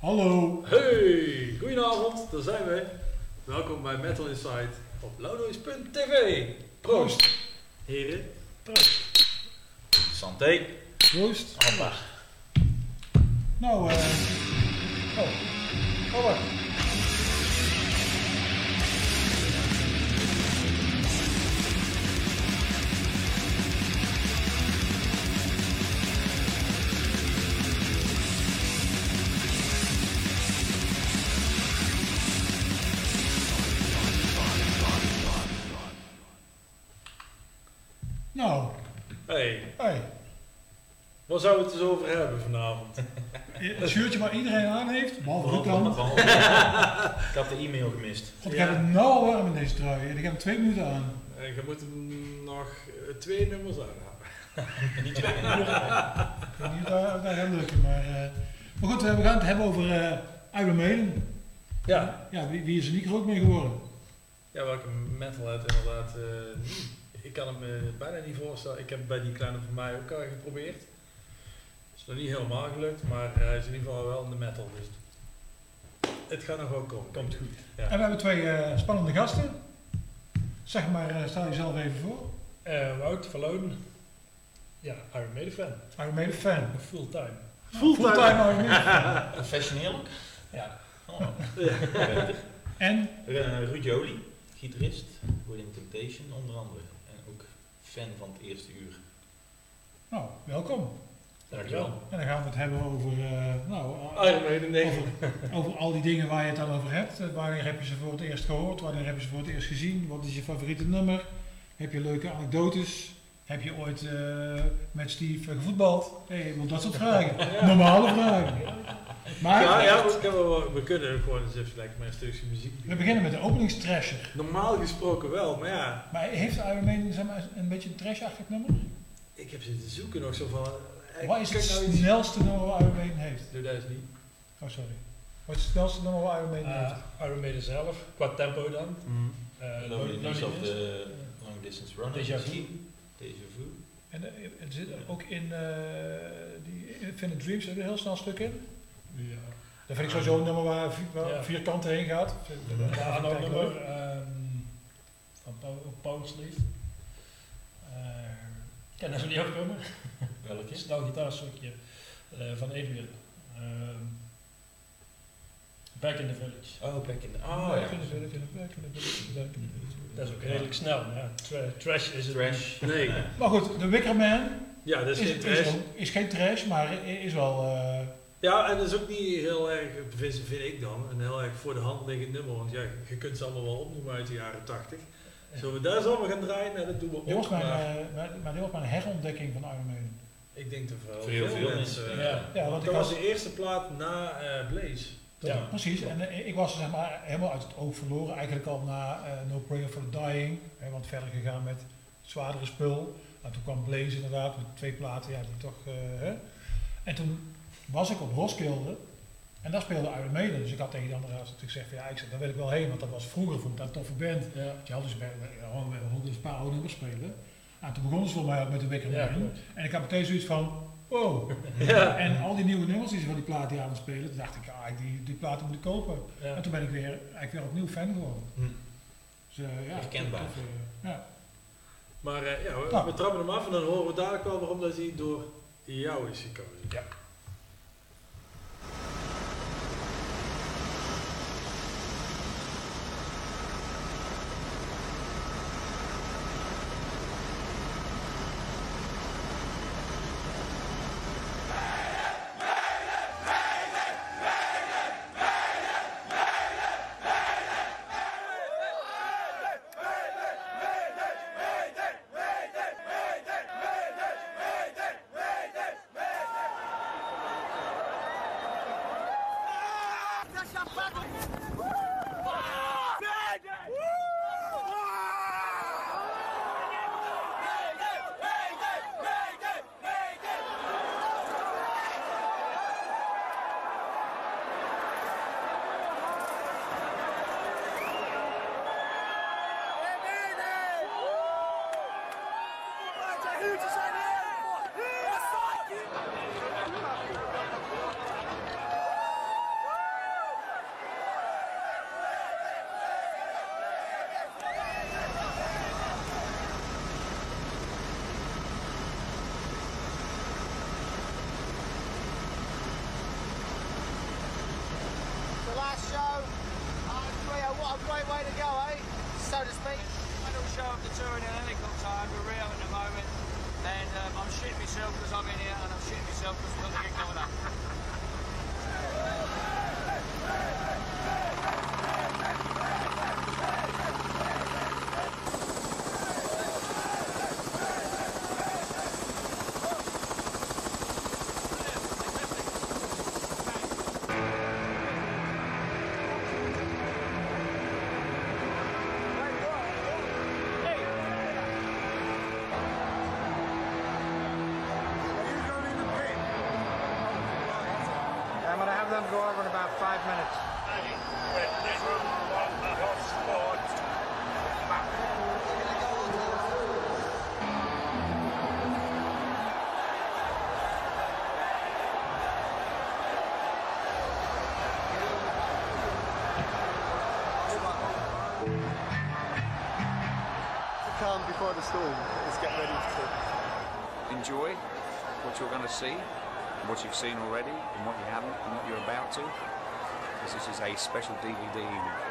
Hallo. Hey, goedenavond, daar zijn we. Welkom bij Metal Insight op loudnoise.tv. Proost. Heren. Proost. Santé. Proost. Hamba. Nou, eh. oh. Oh, wacht. Waar zouden we het eens over hebben vanavond? Een shirtje waar iedereen aan heeft, behalve Ruud Behalve- dan. behalve- Ik had de e-mail gemist. God, ik Ja. heb het nou al warm in deze trui. en Ik heb er twee minuten aan. Eh, je moet hem nog eh, twee nummers aanhouden. Niet twee. Ik weet niet of dat of dat gaat lukken, maar... eh, maar goed, we gaan het hebben over eh Iron Maiden. Ja. Ja, wie, wie is er niet groot mee geworden? Ja, welke metalhead inderdaad eh, niet. Ik kan het me bijna niet voorstellen. Ik heb bij die kleine van mij ook al geprobeerd. Nog niet helemaal gelukt, maar hij is in ieder geval wel in de metal. Dus het gaat nog wel komen. Komt goed. Ja. En we hebben twee eh, spannende gasten. Zeg maar, eh, stel jezelf even voor. Eh Wout Verloon. Ja, Iron Maiden fan. Iron Maiden fan. Fulltime. Fulltime Iron Maiden fan. Professioneel? Ja. Oh. Beter. En Eh, Ruud Jolie, gitarist. William Temptation onder andere. En ook fan van het eerste uur. nou, welkom. Dankjewel. En dan gaan we het hebben over, eh, nou, ik. over, over al die dingen waar je het dan over hebt. Eh, Wanneer heb je ze voor het eerst gehoord? Wanneer heb je ze voor het eerst gezien? Wat is je favoriete nummer? Heb je leuke anekdotes? Heb je ooit eh, met Steve gevoetbald? Hey, wel dat soort vragen. Normale vragen. Maar Ja, ja we, kunnen, we gewoon eens even lekker met een stukje muziek we beginnen met de openingstrasher. Normaal gesproken wel, maar ja, Maar heeft Iron Maiden zeg maar, een beetje een trashachtig nummer? ik heb zitten zoeken nog zo van... Wat is het snelste nummer wat Iron Maiden heeft? Doe dat eens niet. Oh, sorry. Wat is het snelste nummer wat Iron Maiden Eh, heeft? Iron Maiden zelf, qua tempo dan. Eh Lonely News of the Long Distance Runner. Déjà vu. Déjà vu. En eh, het zit ook in eh die Infinite Dreams er een heel snel stuk in. Ja. Dat vind ik sowieso een nummer waar, vi- waar Ja. vier kanten heen gaat. Ja, een ander nummer ehm, van Power, Power Sleeve. Eh, ken dat zo niet Welke? Het snel gitaarstukje eh, van Adrian. Ehm, Back in the Village. Oh, Back in the... Oh Back ja. in the village, in the back in the village, back in the village. Dat is ook redelijk snel. maar Ja. Tra- trash is het. Trash. Nee. Maar goed, de Wickerman Ja, dat is, is, geen is, trash. ook- is geen trash, maar is wel... eh, Ja, en dat is ook niet heel erg, vind, vind ik dan, een heel erg voor de hand liggend nummer. Want ja, je kunt ze allemaal wel opnoemen uit de jaren 80. Zullen we daar allemaal gaan draaien? Nou, dat doen we dit was ook. mijn, Maar eh, mijn- maar dit was mijn herontdekking van Iron Maiden. Ik denk dat voor Voor heel veel veel mensen... mensen, eh, Ja. Ja, want ik dat was was, de eerste plaat na eh, Blaze. Ja. precies, en eh, ik was zeg maar helemaal uit het oog verloren. Eigenlijk al na eh, No Prayer for the Dying. Hè, want verder gegaan met zwaardere spul. En toen kwam Blaze inderdaad met twee platen, ja, die toch... eh, hè. En toen was ik op Roskilde. En daar speelde Iron Maiden. Dus ik had tegen die andere natuurlijk gezegd van ja, ik zeg, daar wil ik wel heen. Want dat was vroeger vond ik dat een toffe band. Ja. Je had dus bij, dus een paar oude nummers spelen. Nou, toen begonnen ze voor mij ook met de Wicker Ja. En ik had meteen zoiets van, wow. Ja. En al die nieuwe nummers die ze van die plaat die aan het spelen, toen dacht ik, ah, die, die platen moet ik kopen. Ja. En toen ben ik weer, eigenlijk weer opnieuw fan geworden. Hm. Dus, eh, ja, Herkenbaar. tof, eh, ja. Maar eh, ja, we, Nou. we trappen hem af en dan horen we dadelijk wel waarom dat hij door jou is gekozen. Ja. go over in about five minutes. calm before the storm is get ready to enjoy what you're going to see, what you've seen already purchases a special DVD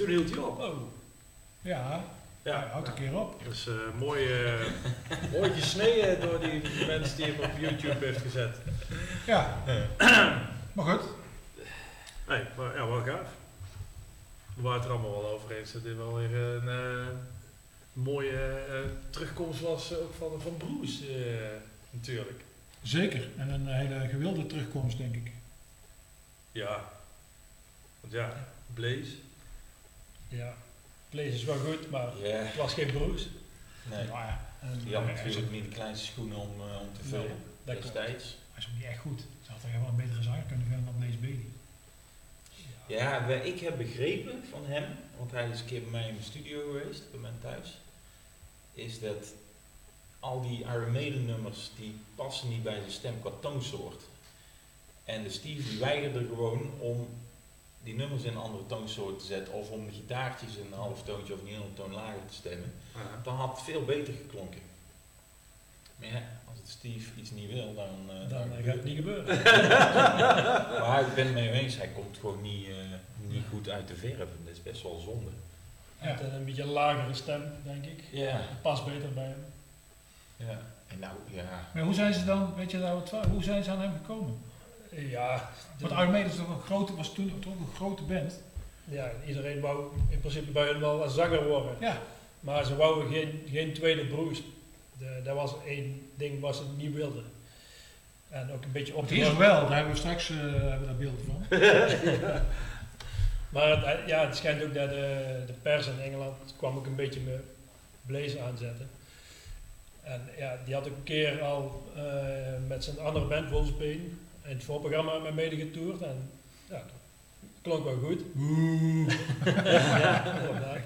toen hield hij op. Oh, Ja, ja. Ja, houd een keer op. dat is eh, mooi, eh, mooi gesneden door die mensen die hem op YouTube heeft gezet. Ja, maar goed. Nee, maar ja, wel gaaf. We waren het er allemaal wel over eens dat dit wel weer een eh, mooie terugkomst was ook van, van eh, natuurlijk. Zeker. En een hele gewilde terugkomst, denk ik. Ja. Want ja, Blaze. Ja. Blaze is wel goed, maar Ja, het was geen Bruce. nee. Nou ja, Ja, natuurlijk niet de kleinste schoenen om, eh, om te Nee, vullen dat destijds. hij is ook niet echt goed. Ze had er helemaal een betere zanger kunnen vinden dan Blaze Bailey. Ja, we- ik heb begrepen van hem, want hij is een keer bij mij in de studio geweest, bij mij thuis, is dat al die Iron Maiden nummers, die passen niet bij zijn stem qua toonsoort. En de Steve die weigerde gewoon om die nummers in een andere toonsoort te zetten, of om de gitaartjes een half toontje of een hele toon lager te stemmen. Dan had het veel beter geklonken. Maar ja, als het Steve iets niet wil, dan... eh, Dan eh, gaat het niet gebeuren. maar ik ben het mee eens, hij komt gewoon niet, eh, niet goed uit de verf. Dat is best wel zonde. Hij had een beetje een lagere stem, denk ik. Ja. Dat past beter bij hem. ja. En nou, ja. Maar hoe zijn ze dan, weet je daar wat van- hoe zijn ze aan hem gekomen? Ja, de- Want grote, was toen toch een grote band. ja, iedereen wou in principe bij hem wel een zanger worden. Ja, Maar ze wouden geen, geen tweede. De, dat was één ding wat ze niet wilden. En ook een beetje op is wel, daar hebben we straks eh, hebben we daar beelden van. Maar het, ja, het schijnt ook dat de, de pers in Engeland kwam ook een beetje met Blaze aanzetten. En ja, die had ook een keer al eh, met zijn andere band Wolfsbane in het voorprogramma met mede getoerd. En ja, dat klonk wel goed. ja.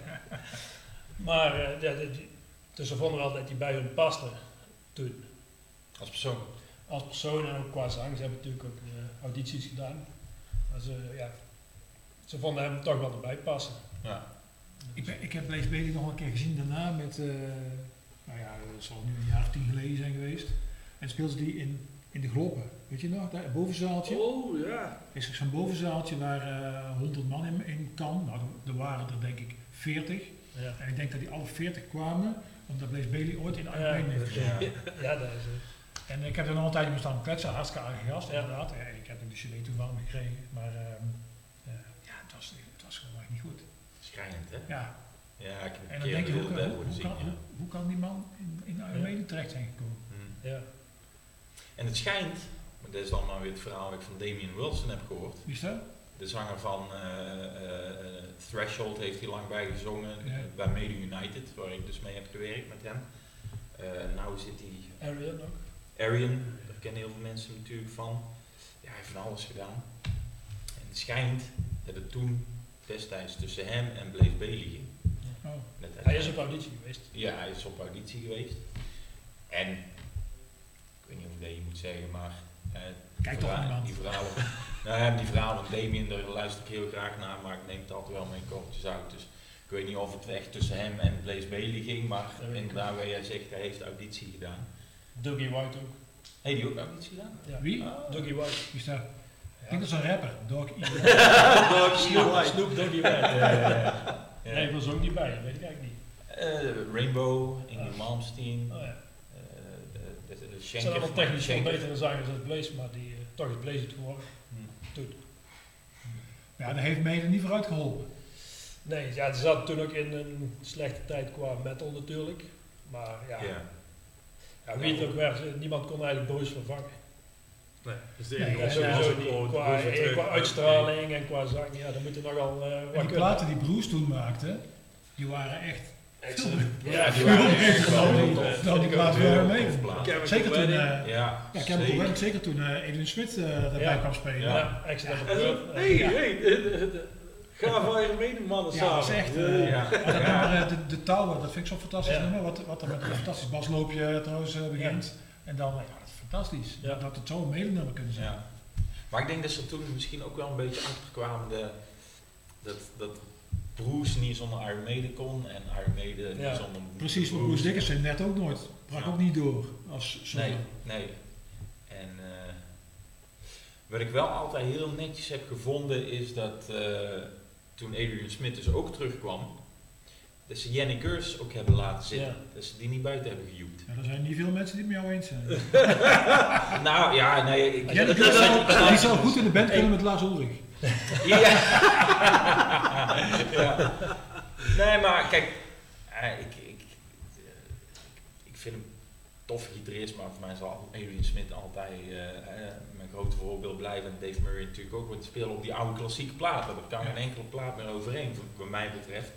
Maar eh, ja, die- dus ze vonden wel dat hij bij hun paste toen. Als persoon. Als persoon en ook qua zang. Ze hebben natuurlijk ook eh, audities gedaan. Maar ze, ja, ze vonden hem toch wel erbij passen. Ja. Ik, ben, ik heb Bailey nog een keer gezien daarna met, eh, nou ja, het zal nu een jaar of tien geleden zijn geweest. En speelde ze die in, in de Gloppen, weet je nog, daar, het bovenzaaltje. Oh ja. is er zo'n bovenzaaltje waar eh 100 man in, in kan. Nou, er- waren er denk ik 40. Ja, En ik denk dat die alle 40 kwamen, omdat Blaze Bailey ooit in Maiden heeft gezeten. Ja. ja dat is het. En ik heb er nog een tijdje mee staan kletsen, hartstikke aardige gast Ja. inderdaad. Ja, ik heb ook de CD toen van hem gekregen, maar ehm, eh, ja, het was, het was gewoon echt niet goed. Schrijnend, hè? Ja, Ja, ik heb en dan keer denk je, hoe, kan- hoe, kan, hoe, hoe kan die man in, in. Maiden terecht zijn gekomen? Hm. Ja. En het schijnt, maar dat is dan maar weer het verhaal dat ik van Damien Wilson heb gehoord. Wie is dat? De zanger van eh, eh, eh, Threshold heeft hier lang bij gezongen, Ja. bij Mede United, waar ik dus mee heb gewerkt met hem. Nou zit hij Area nog. Arian, daar kennen heel veel mensen natuurlijk van. Ja, hij heeft van alles gedaan. En het schijnt dat het toen destijds tussen hem en Blaze Bailey ging. Oh. Hij is op auditie geweest. Ja, hij is op auditie geweest. En, ik weet niet of ik dat je moet zeggen, maar... eh, Kijk toch verha-. Die verhalen, nou, ja, die verhalen van Damien, daar luister ik heel graag naar, maar ik neem het altijd wel met kortjes uit. Dus ik weet niet of het echt tussen hem en Blaze Bailey ging, maar inderdaad, waar jij zegt, hij heeft auditie gedaan. Dougie White ook. Heeft hij ook auditie gedaan? Ja. Wie? Ah. Dougie White. Wie is dat? Ja. Ik denk dat is een rapper, Dog E. Snoop, Snoop Dougie White. Ja. Nee, was ook niet bij, dat weet ik eigenlijk niet. Eh, Rainbow, Ingrid Ah. Malmsteen, Oh, ja. eh, de, de, de Het Schenker. zijn allemaal technisch veel betere zangers dan Blaze, maar die eh, toch is Blaze het geworden. Hm. Ja, dat heeft Maiden niet vooruit geholpen. Nee, ja, ze zaten toen ook in een slechte tijd qua metal natuurlijk. Maar ja, Ja. ja, wie het ook werd, niemand kon eigenlijk Bruce vervangen. Nee, dus de Nee, sowieso niet. Qua, eh, qua uitstraling en qua zang, ja, dan moet je nogal eh En wat die kunnen. platen die Bruce toen maakte, die waren echt Excellent. Ja, die waren echt wel heel die- plaat. Chemical Zeker toen, Wedding. eh, Ja, ja, zeker. Wedding, zeker toen eh, Edwin Smith eh daarbij Ja. kwam spelen. Ja. De- de- ga van je medemannen Ja, samen. dat is echt. Ja, eh, Ja. nummer, eh, de, de touwen, dat vind ik zo fantastisch Ja. nummer. Wat, wat er met een fantastisch basloopje trouwens eh, begint. En dan, ja, dat is fantastisch. Ja. Dat, dat het zo een medenummer kunnen zijn. Ja. Maar ik denk dat ze toen misschien ook wel een beetje achterkwamen de, dat, dat Bruce niet zonder Maiden kon en Maiden Ja. niet zonder Precies, wat Bruce Dickinson net ook nooit. Brak Ja. ook niet door als solo. Nee, nee. En eh, wat ik wel altijd heel netjes heb gevonden is dat eh, toen Adrian Smith dus ook terugkwam, dat ze Jenny ook hebben laten zitten. Ja. Dat ze die niet buiten hebben gejoept. Ja, er zijn niet veel mensen die het met jou eens zijn. nou ja, nee, ik, zou- dat- die zou goed in de band kunnen met Lars Ulrich. Ja. ja. Nee, maar kijk, eh, ik, ik, eh, ik vind hem tof gitarist, maar voor mij zal Adrian Smith altijd eh, mijn grote voorbeeld blijven. En Dave Murray natuurlijk ook, want spelen op die oude klassieke platen. Daar kan geen enkele plaat meer overheen, wat mij betreft.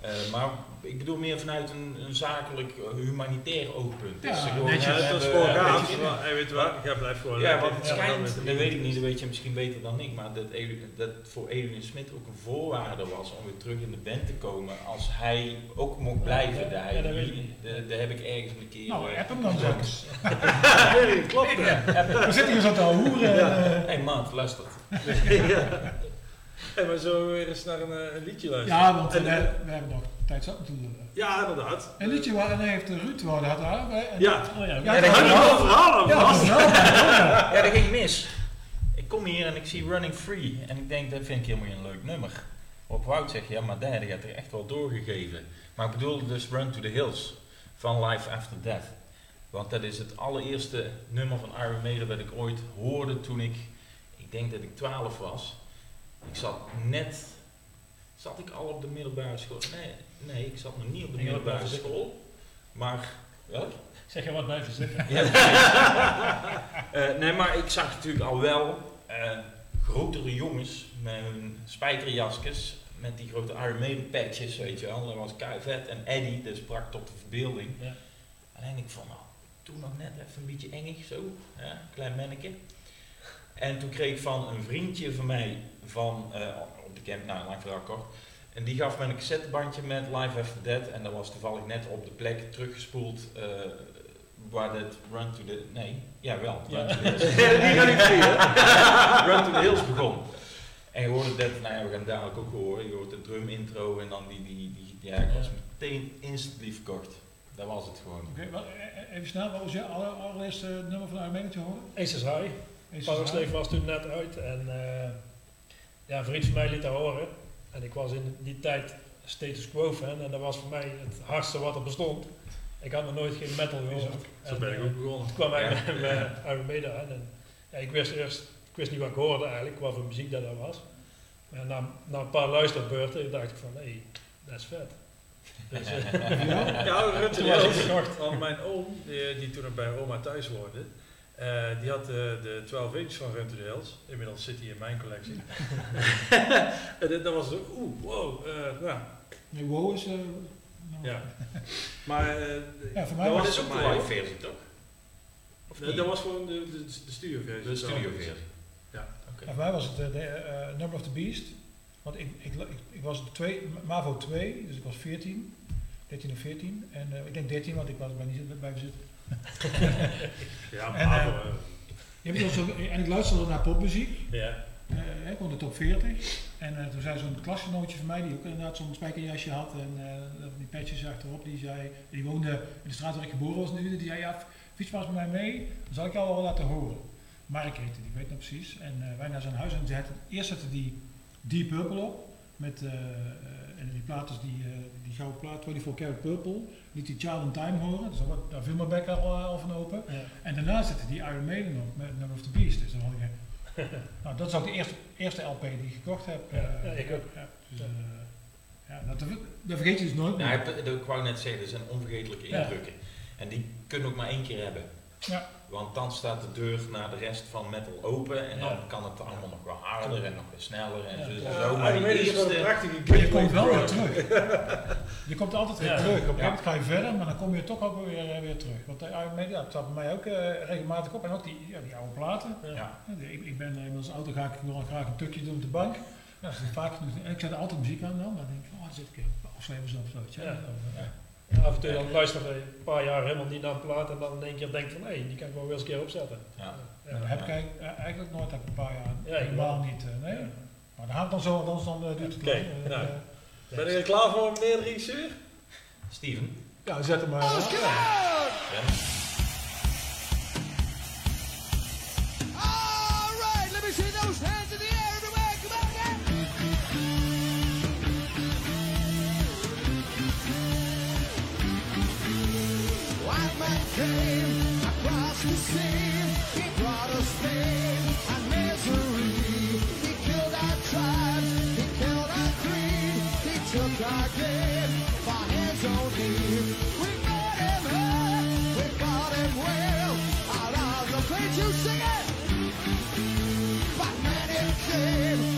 Eh, maar ik bedoel meer vanuit een, een zakelijk, eh, humanitair oogpunt. Ja, gewoon netjes. Ja, dat is gewoon eh, gaaf. weet je, weet wat? Jij blijft gewoon ja, want het Ja, schijnt, dat weet ik niet, dat weet je misschien beter dan ik, maar dat, dat voor Adrian Smith ook een voorwaarde was om weer terug in de band te komen als hij ook mocht blijven. Ja, daar, ja, dat weet ik niet. dat, dat heb ik ergens een keer... Nou, app hem dan eens. Nee, klopt. hè. We zitten hier zo te hoeren. Hé man, luister. Hey, maar zo weer eens naar een, eh, een liedje luisteren. Ja, want En, we, eh, we hebben nog tijd zat natuurlijk. ja, inderdaad. Een liedje waar en hij heeft Ruud waar had daar. En, Ja. Oh ja, Ja, dat dat ging Een wel. verhaal Ja, dat wel. Ja. Ja, ging mis. Ik kom hier en ik zie Running Free en ik denk, dat vind ik helemaal geen leuk nummer. Op Wout zegt, ja maar daar, die had er echt wel doorgegeven. Maar ik bedoel dus Run to the Hills van Life After Death. Want dat is het allereerste nummer van Iron Maiden dat ik ooit hoorde toen ik, ik denk dat ik 12 was. Ik zat net, zat ik al op de middelbare school? Nee, nee ik zat nog niet op de middelbare school. Maar? Zeg je wat blijven zitten? Ja. Eh, nee, maar ik zag natuurlijk al wel eh, grotere jongens met hun spijkerjasjes, met die grote Iron Maiden patches, weet je wel. Dat was Vet en Eddie, dat sprak tot de verbeelding. Ja. Alleen ik vond, nou, toen nog net even een beetje engig zo, ja, klein manneke. En toen kreeg ik van een vriendje van mij van, eh, op de camp, nou, lang verhaal kort, en die gaf me een cassettebandje met Live After Dead. En dat was toevallig net op de plek teruggespoeld eh, waar dat Run to the... Nee, ja wel. Run to the Hills. Die ga ik zien? Run to the Hills begon. En je hoorde dat, nou ja, we gaan het dadelijk ook horen. Je hoort de drum intro en dan die, die, die ja, ik was meteen instantly verkocht. Dat was het gewoon. Oké, wel, eh, even snel, wat was je aller, allereerste nummer van Maiden te horen? Aces High. Aces Powerslave High. was toen net uit en eh, ja, een vriend van mij liet dat horen. En ik was in die tijd status quo fan en dat was voor mij het hardste wat er bestond. Ik had nog nooit geen metal gehoord. Zo En, ben ik eh, ook begonnen. Toen kwam hij met, met Iron Maiden aan en ja, ik wist eerst, ik wist niet wat ik hoorde eigenlijk, wat voor muziek dat, dat was. Maar na, na een paar luisterbeurten dacht ik van, hé, hey, dat is vet. Dus, eh, Ja, Toen the was ik Hills. gekocht. Want mijn oom, die, die toen nog bij oma thuis woonde, eh, die had eh, de 12 inch van Run to the Hills. Inmiddels zit hij in mijn collectie. en dat- dat was zo, oeh, wow. eh, nou, Nee, wow is... eh, nou, ja. Maar eh, Ja, voor mij dat was Dat was is ook de mij. live versie toch? Of Dat, niet? dat was gewoon de, de, de studioversie. de studioversie. Ja. Oké. Ja, voor mij was het de, eh, Number of the Beast. Want ik, ik, ik, ik was twee, MAVO 2, dus ik was 14, 13 of 14. En eh, ik denk 13, want ik was bij niet bij zitten. Ja, En, maar eh, eh, Je hebt dus ook- en ik luisterde naar popmuziek. ja. Eh, ik kon de top 40. En eh, toen zei zo'n klasgenootje van mij, die ook inderdaad zo'n spijkerjasje had en eh, die patches achterop, die zei, die woonde in de straat waar ik geboren was nu, die zei, ja, fiets maar eens met mij mee, dan zal ik jou wel laten horen. Mark heette die, weet nog precies. En eh, wij naar zijn huis en ze had, eerst zette die Deep Purple op, met eh, eh, en die eh, die gouden plaat, 24 Karat Purple, liet die Child in Time horen, dus daar, viel mijn bek al, eh, al van open. Ja. En daarna zette die Iron Maiden op met Number of the Beast. Dus dan had ik, nou, dat is ook de eerste, eerste LP die ik gekocht heb. Ja, eh, ik ook. Ja, dus, eh, ja, dat, dat vergeet je dus nooit meer. Ja, ik, wou net zeggen, dat zijn onvergetelijke indrukken. En die kunnen ook maar één keer hebben. Ja. Want dan staat de deur naar de rest van metal open en dan Ja. kan het allemaal nog wel harder en nog weer sneller en Ja. zo. Ja, zo. Maar die eerste, prachtige Maar je komt wel weer terug. Je komt altijd weer Ja. terug. Op een gegeven Ja. moment ga je verder, maar dan kom je toch ook weer, eh, weer terug. Want de Iron Maiden, ja, staat bij mij ook eh, regelmatig op. En ook die, ja, die oude platen. Ja. ja. Ja, Ik, ik ben eh, in onze auto ga ik nog graag een tukje doen op de bank. Ja, dat is vaak ik zet er altijd muziek aan dan. Dan denk ik, oh, dan zit ik afschrijven op zo. Ja. Af en toe dan luister je een paar jaar helemaal niet naar een plaat en dan in één keer denk je van hé, die kan ik wel weer eens een keer opzetten. Ja. Heb ik eigenlijk, eh, eigenlijk nooit heb ik een paar jaar. Ja, ik helemaal wel. niet. eh, nee. Ja. Maar dan gaat het dan zo, anders dan eh, duurt het Oké, lang. Nou. Ben je er klaar voor, meneer de regisseur? Steven. ja, zet hem maar. Ja. All right, let me see those hands in the air, you sing it. But man, it came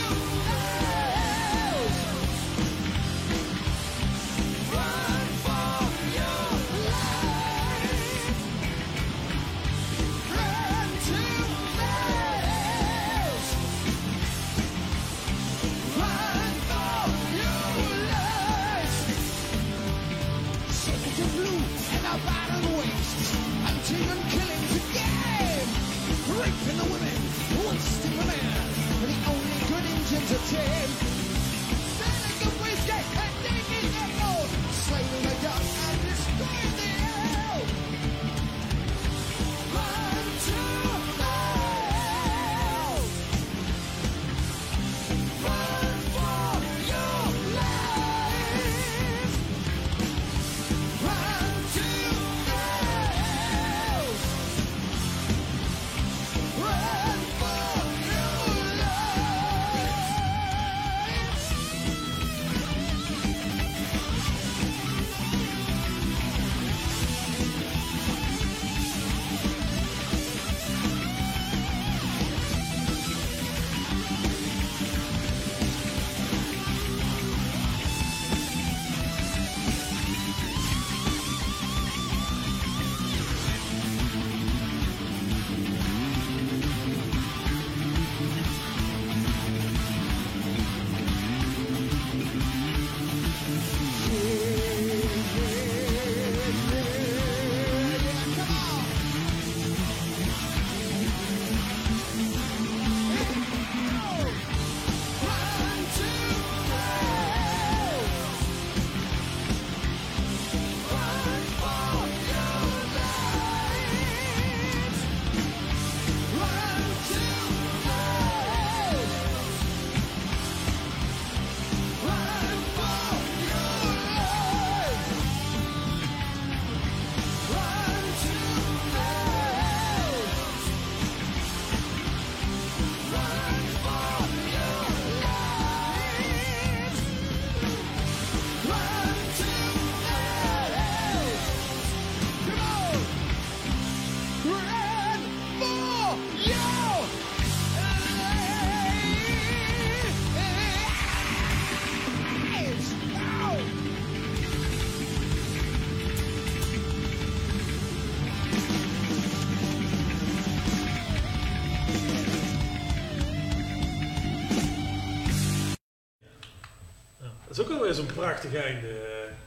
is zo'n prachtig einde.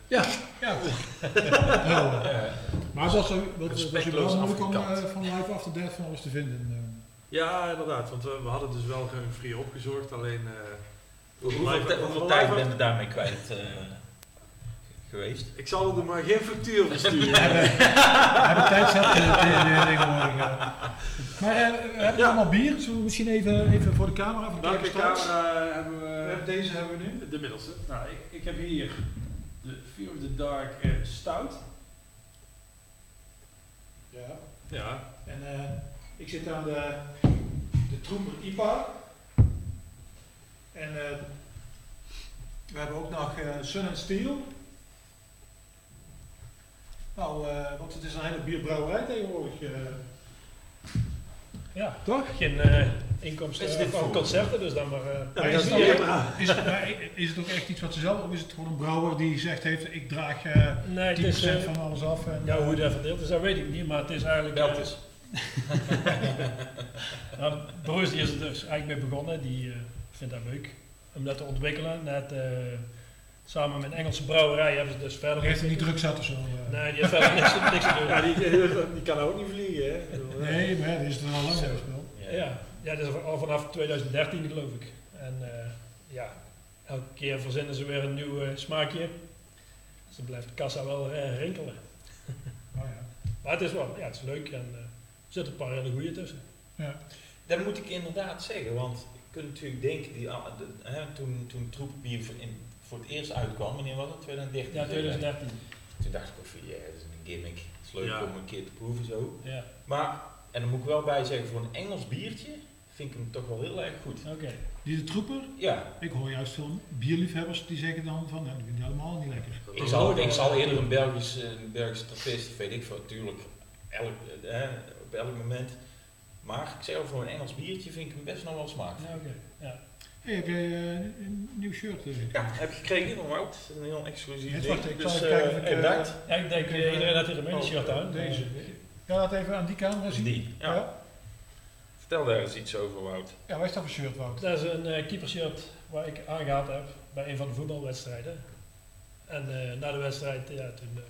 Ja, ja. Nou, eh, maar was er wat was wel moeilijk om eh, van Live After Death van alles te vinden? eh? Ja, inderdaad. Want we, we hadden dus wel gewoon free opgezocht. Alleen... eh, Hoeveel, hoeveel tijd ben je daarmee kwijt eh, geweest? Ik zal er maar geen factuur voor sturen. Ja, de tijd tegenwoordig. Maar we hebben Ja. allemaal bier. Zullen we misschien even, even voor de camera? Voor de Welke kijkers straks? camera hebben We we? hebben Deze hebben we nu. De middelste. Nou, ik, ik heb hier de Fear of the Dark eh, Stout. Ja. Ja. En eh, ik zit aan de, de Trooper IPA. En eh, we hebben ook nog eh, Sun and Steel. Nou, eh, want het is een hele bierbrouwerij tegenwoordig. eh. Ja, Toch? geen eh, inkomsten Is dit van concerten, dus dan maar... eh, Ja, Maar dat is, is het ook, is, maar is het ook echt iets wat ze zelf, of is het gewoon een brouwer die zegt heeft, ik draag eh 10% nee, het is... eh, van alles af? En, ja, hoe dat verdeeld is, dat weet ik niet, maar het is eigenlijk... Eh, eens. Nou, Bruce die is er dus eigenlijk mee begonnen. Die eh, vindt dat leuk om dat te ontwikkelen. Net, samen met een Engelse brouwerij hebben ze dus verder heeft er niet druk zat of zo. eh. Nee, die heeft verder niks, niks te doen. Ja, die, die kan ook niet vliegen, hè? Ja. Nee, maar die is er al lang Zo. Ja, ja, dat is al vanaf 2013 geloof ik. En eh, ja, elke keer verzinnen ze weer een nieuw eh, smaakje. Dus dan blijft de kassa wel eh, rinkelen. Nou ja. Maar het is wel, ja, het is leuk en eh, er zitten een paar hele goede tussen. Ja. Dat moet ik inderdaad zeggen, want je kunt natuurlijk denken, die, ah, de- hè, toen, toen troepbier voor, in, voor het eerst uitkwam, wanneer was het? 2013? Ja, 2013. Toen dacht ik ook van, ja, dat is een gimmick. Het is leuk Ja. om een keer te proeven zo. Ja, Maar, en dan moet ik wel bij zeggen, voor een Engels biertje vind ik hem toch wel heel erg goed. oké. Die de troeper, Ja, ik hoor juist veel bierliefhebbers die zeggen dan van, nou, die vinden die helemaal niet lekker. ik zal, ik zal eerder een Belgisch, eh, een Belgisch tapist, weet ik veel, natuurlijk, elk, eh, hè, op elk moment. Maar ik zeg al, voor een Engels biertje vind ik hem best nog wel smaakvol. Ja, oké. Ja. Hey, heb jij eh, een nieuw shirt? eh? Ja, heb je gekregen van Wout. Dat is een heel exclusief ding. wacht, ik dus, zal even kijken of eh, ik, eh, bedankt. ja, ik denk eh, iedereen had hier een shirt aan. Deze. Eh, Ja, laat even aan die camera zien. Die, ja. Ja. Vertel daar eens iets over, Wout. Ja, wat is dat voor shirt, Wout? Dat is een eh keepershirt waar ik aangehad heb bij een van de voetbalwedstrijden. En eh, na de wedstrijd, ja, toen eh,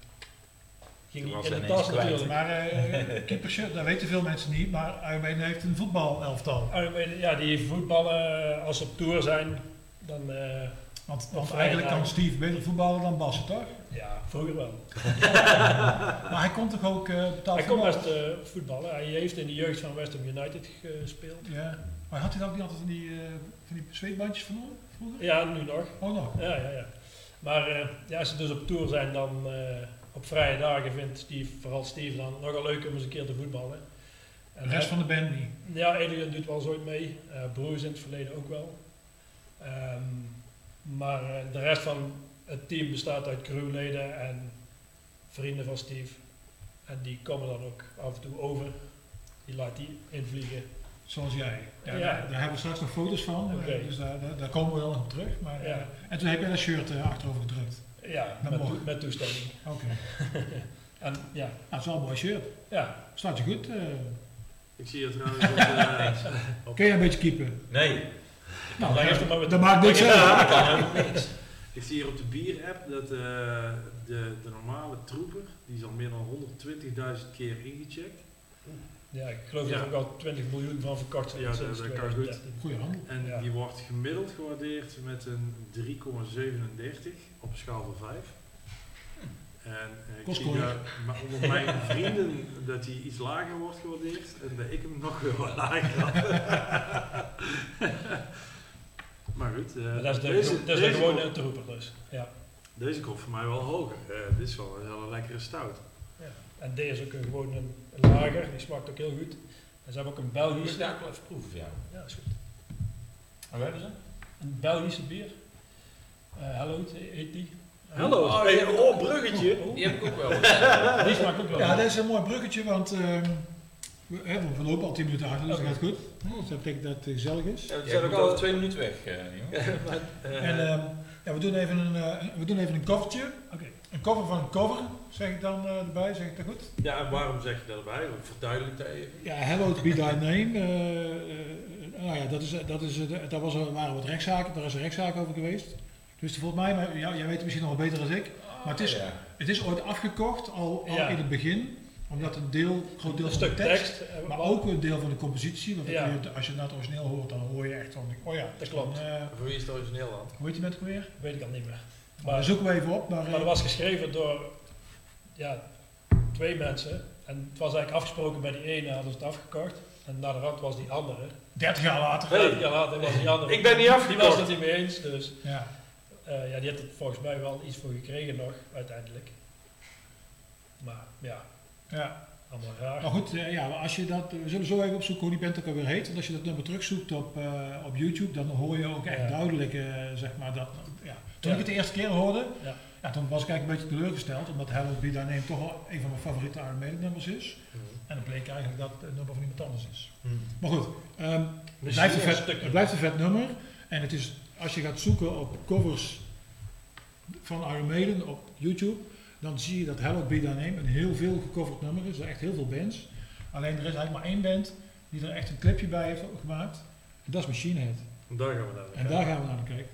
ging hij in de tas kwijt. natuurlijk. Maar eh keepershirt, dat weten veel mensen niet, maar Iron heeft een voetbalelftal. Armin, Ja, die voetballen, eh, als ze op tour zijn, dan, eh, Want, want eigenlijk kan Steve beter voetballen dan Bassen, toch? ja, vroeger wel. Maar hij kon toch ook eh betaald Hij kon voetballen? best eh, voetballen. Hij heeft in de jeugd van West Ham United gespeeld. Ja. Maar had hij dan ook niet altijd van die, eh van die zweetbandjes verloren vroeger? Ja, nu nog. Oh nog. Ja, ja, ja. Maar eh, ja, als ze dus op tour zijn, dan eh, op vrije dagen vindt Steve, vooral Steve dan nogal leuk om eens een keer te voetballen. En De rest van de band niet. Ja, Adrian doet wel ooit mee. Eh Broers in het verleden ook wel. Ehm, maar eh, de rest van het team bestaat uit crewleden en vrienden van Steve. En die komen dan ook af en toe over. Die laat die invliegen. Zoals jij. Ja, Ja. Daar, daar hebben we straks nog foto's van, eh, Oké. dus daar, daar, daar komen we wel nog op terug. Maar, eh, Ja. en toen heb jij dat shirt eh, achterover gedrukt. Ja, met, toestemming. Oké. En ja, Nou, het is wel een mooi shirt. ja. Staat je goed. eh. Ik zie je trouwens op, eh, op- kun jij een beetje keepen? Nee. Nou, dan heeft het maar met dat maakt niks uit. Ja, kan helemaal niks. ik zie hier op de bier-app dat eh, de, de normale troeper, die is al meer dan 120.000 keer ingecheckt. Ja, ik geloof Ja. dat er ook al 20 miljoen van verkocht zijn Ja, dat- dat kan goed. 2013. Goeie handel. En Ja. die wordt gemiddeld gewaardeerd met een 3,37 op een schaal van 5. En eh, ik zie maar onder mijn vrienden dat hij iets lager wordt gewaardeerd en dat ik hem nog weer wat lager had. maar goed, eh, Maar dat is de, deze, dat is de gewone troeper dus. Ja. deze komt voor mij wel hoger. Eh, dit is wel een hele lekkere stout. En deze is ook een, gewoon een, een lager, die smaakt ook heel goed. En ze hebben ook een ik Belgische. wel even proeven voor jou. Ja, is goed. En waar hebben ze? Een Belgische bier. Eh Hello heet die. Hallo, Oh, oh, bruggetje. Oh, Die heb ik ook wel. Die smaakt ook wel. Ja, dat is een mooi bruggetje, want ehm, we, hè, we lopen al 10 minuten achter, dus dat gaat goed. Dus dat betekent dat het gezellig is. Ja, we zijn ook al twee minuten weg, eh, jongen. En ehm, ja, we, doen even een, eh, we doen even een covertje. Oké. Een cover van een cover, zeg ik dan eh, erbij, zeg ik dat goed? Ja, en waarom zeg je dat erbij? Verduidelijk dat even. Ja, Hello to be thy name. eh, eh, nou ja, dat, is, dat, is, eh, daar was, waren wat rechtszaken, daar is een rechtszaak over geweest. Dus volgens mij, maar, ja, jij weet het misschien nog wel beter dan ik, maar het is, Ja. het is ooit afgekocht, al, al Ja. in het begin, omdat een deel, groot deel Een van de stuk tekst, tekst. eh, maar wat- ook een deel van de compositie, want Ja. kun je, als je naar het origineel hoort, dan hoor je echt van, oh ja, Dat klopt. Dan, eh, Voor wie is het origineel dan? hoe heet die met weer? Weet ik al niet meer. Maar Maar, zoeken we even op. Maar, maar eh, dat was geschreven door ja, twee mensen. En het was eigenlijk afgesproken bij die ene, hadden ze het afgekocht. En na de rand was die andere. 30 jaar later. Vijf jaar later was die andere. Ik ben niet Die was afgekocht. het niet mee eens, dus Ja. Eh, ja, die heeft er volgens mij wel iets voor gekregen nog, uiteindelijk. Maar ja, ja. allemaal raar. Maar goed, eh, ja, als je dat, we zullen zo even opzoeken hoe die band ook alweer heet. Want als je dat nummer terugzoekt op, eh, op YouTube, dan hoor je ook echt Ja. duidelijk, zeg maar, dat... Ja. Toen Ja. ik het de eerste keer hoorde, Ja. ja, toen was ik eigenlijk een beetje teleurgesteld. Omdat Be Thy Name toch wel een van mijn favoriete Iron nummers is. En dan bleek eigenlijk dat het nummer van iemand anders is. Maar goed, ehm, het, blijft een vet, het blijft een vet nummer. En het is, als je gaat zoeken op covers van Iron Maiden op YouTube, dan zie je dat Hello Be Thy Name een heel veel gecoverd nummer is. Er zijn echt heel veel bands. Alleen er is eigenlijk maar één band die er echt een clipje bij heeft gemaakt. En dat is Machine Head. Daar gaan we naar En daar gaan we naar kijken.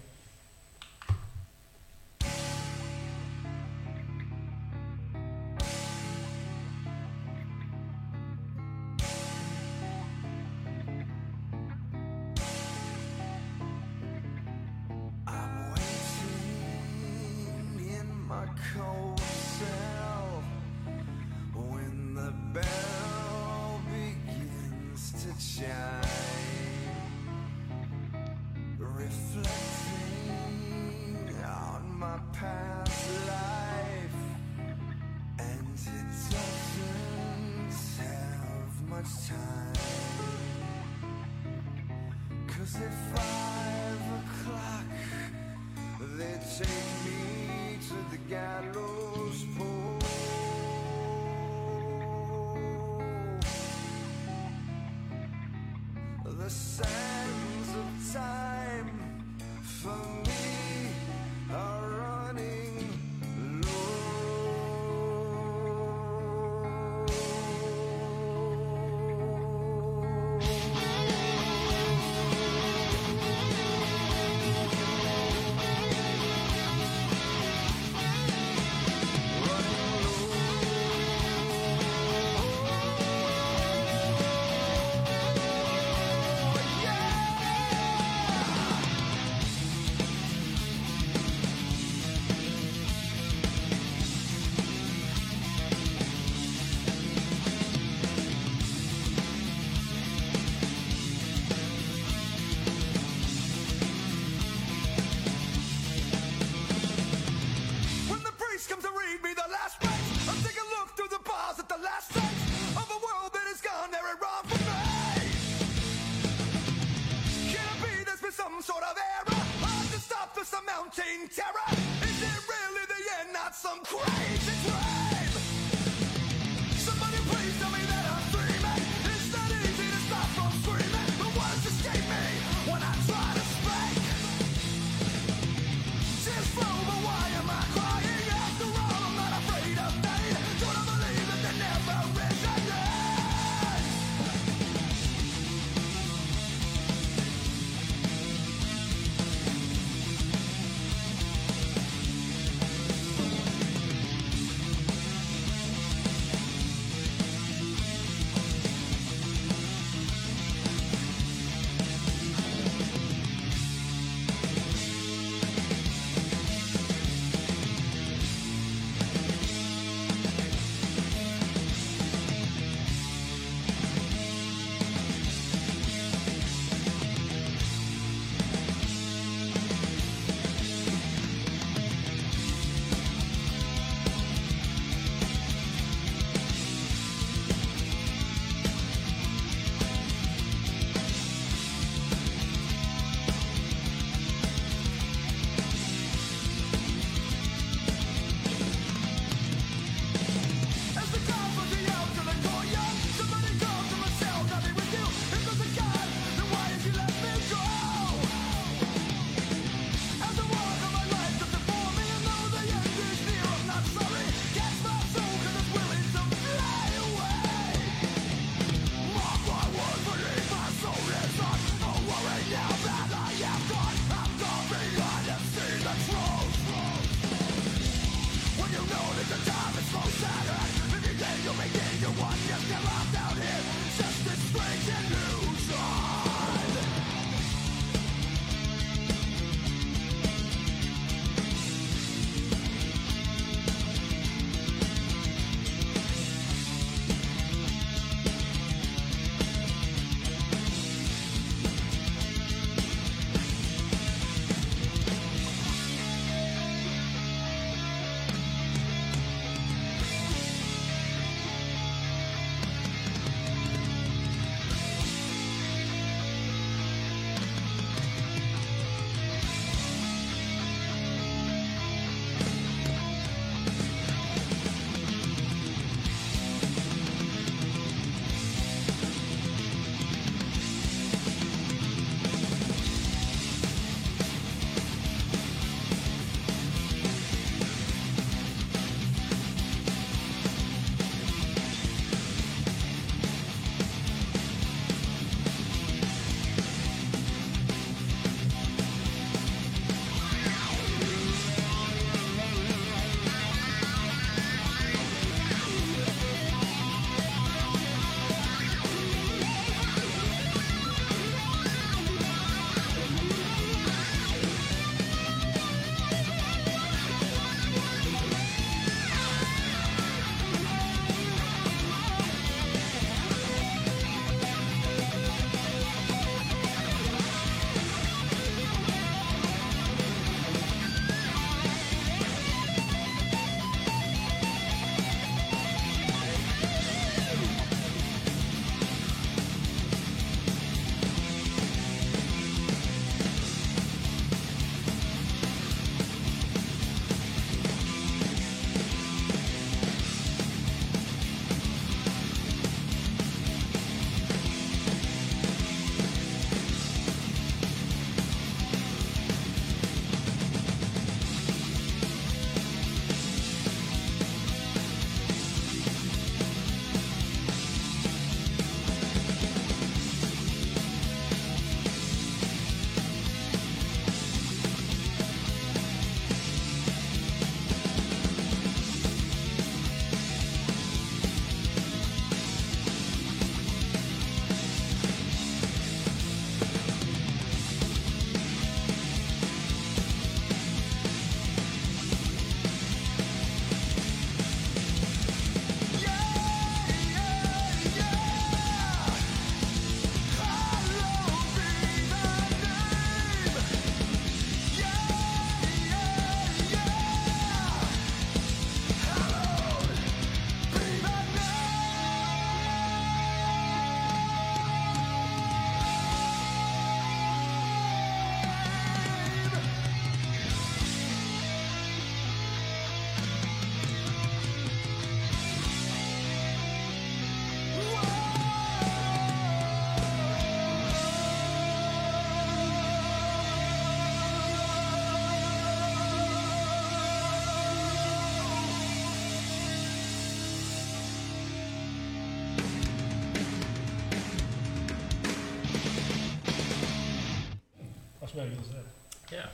Volgens mij. Ja.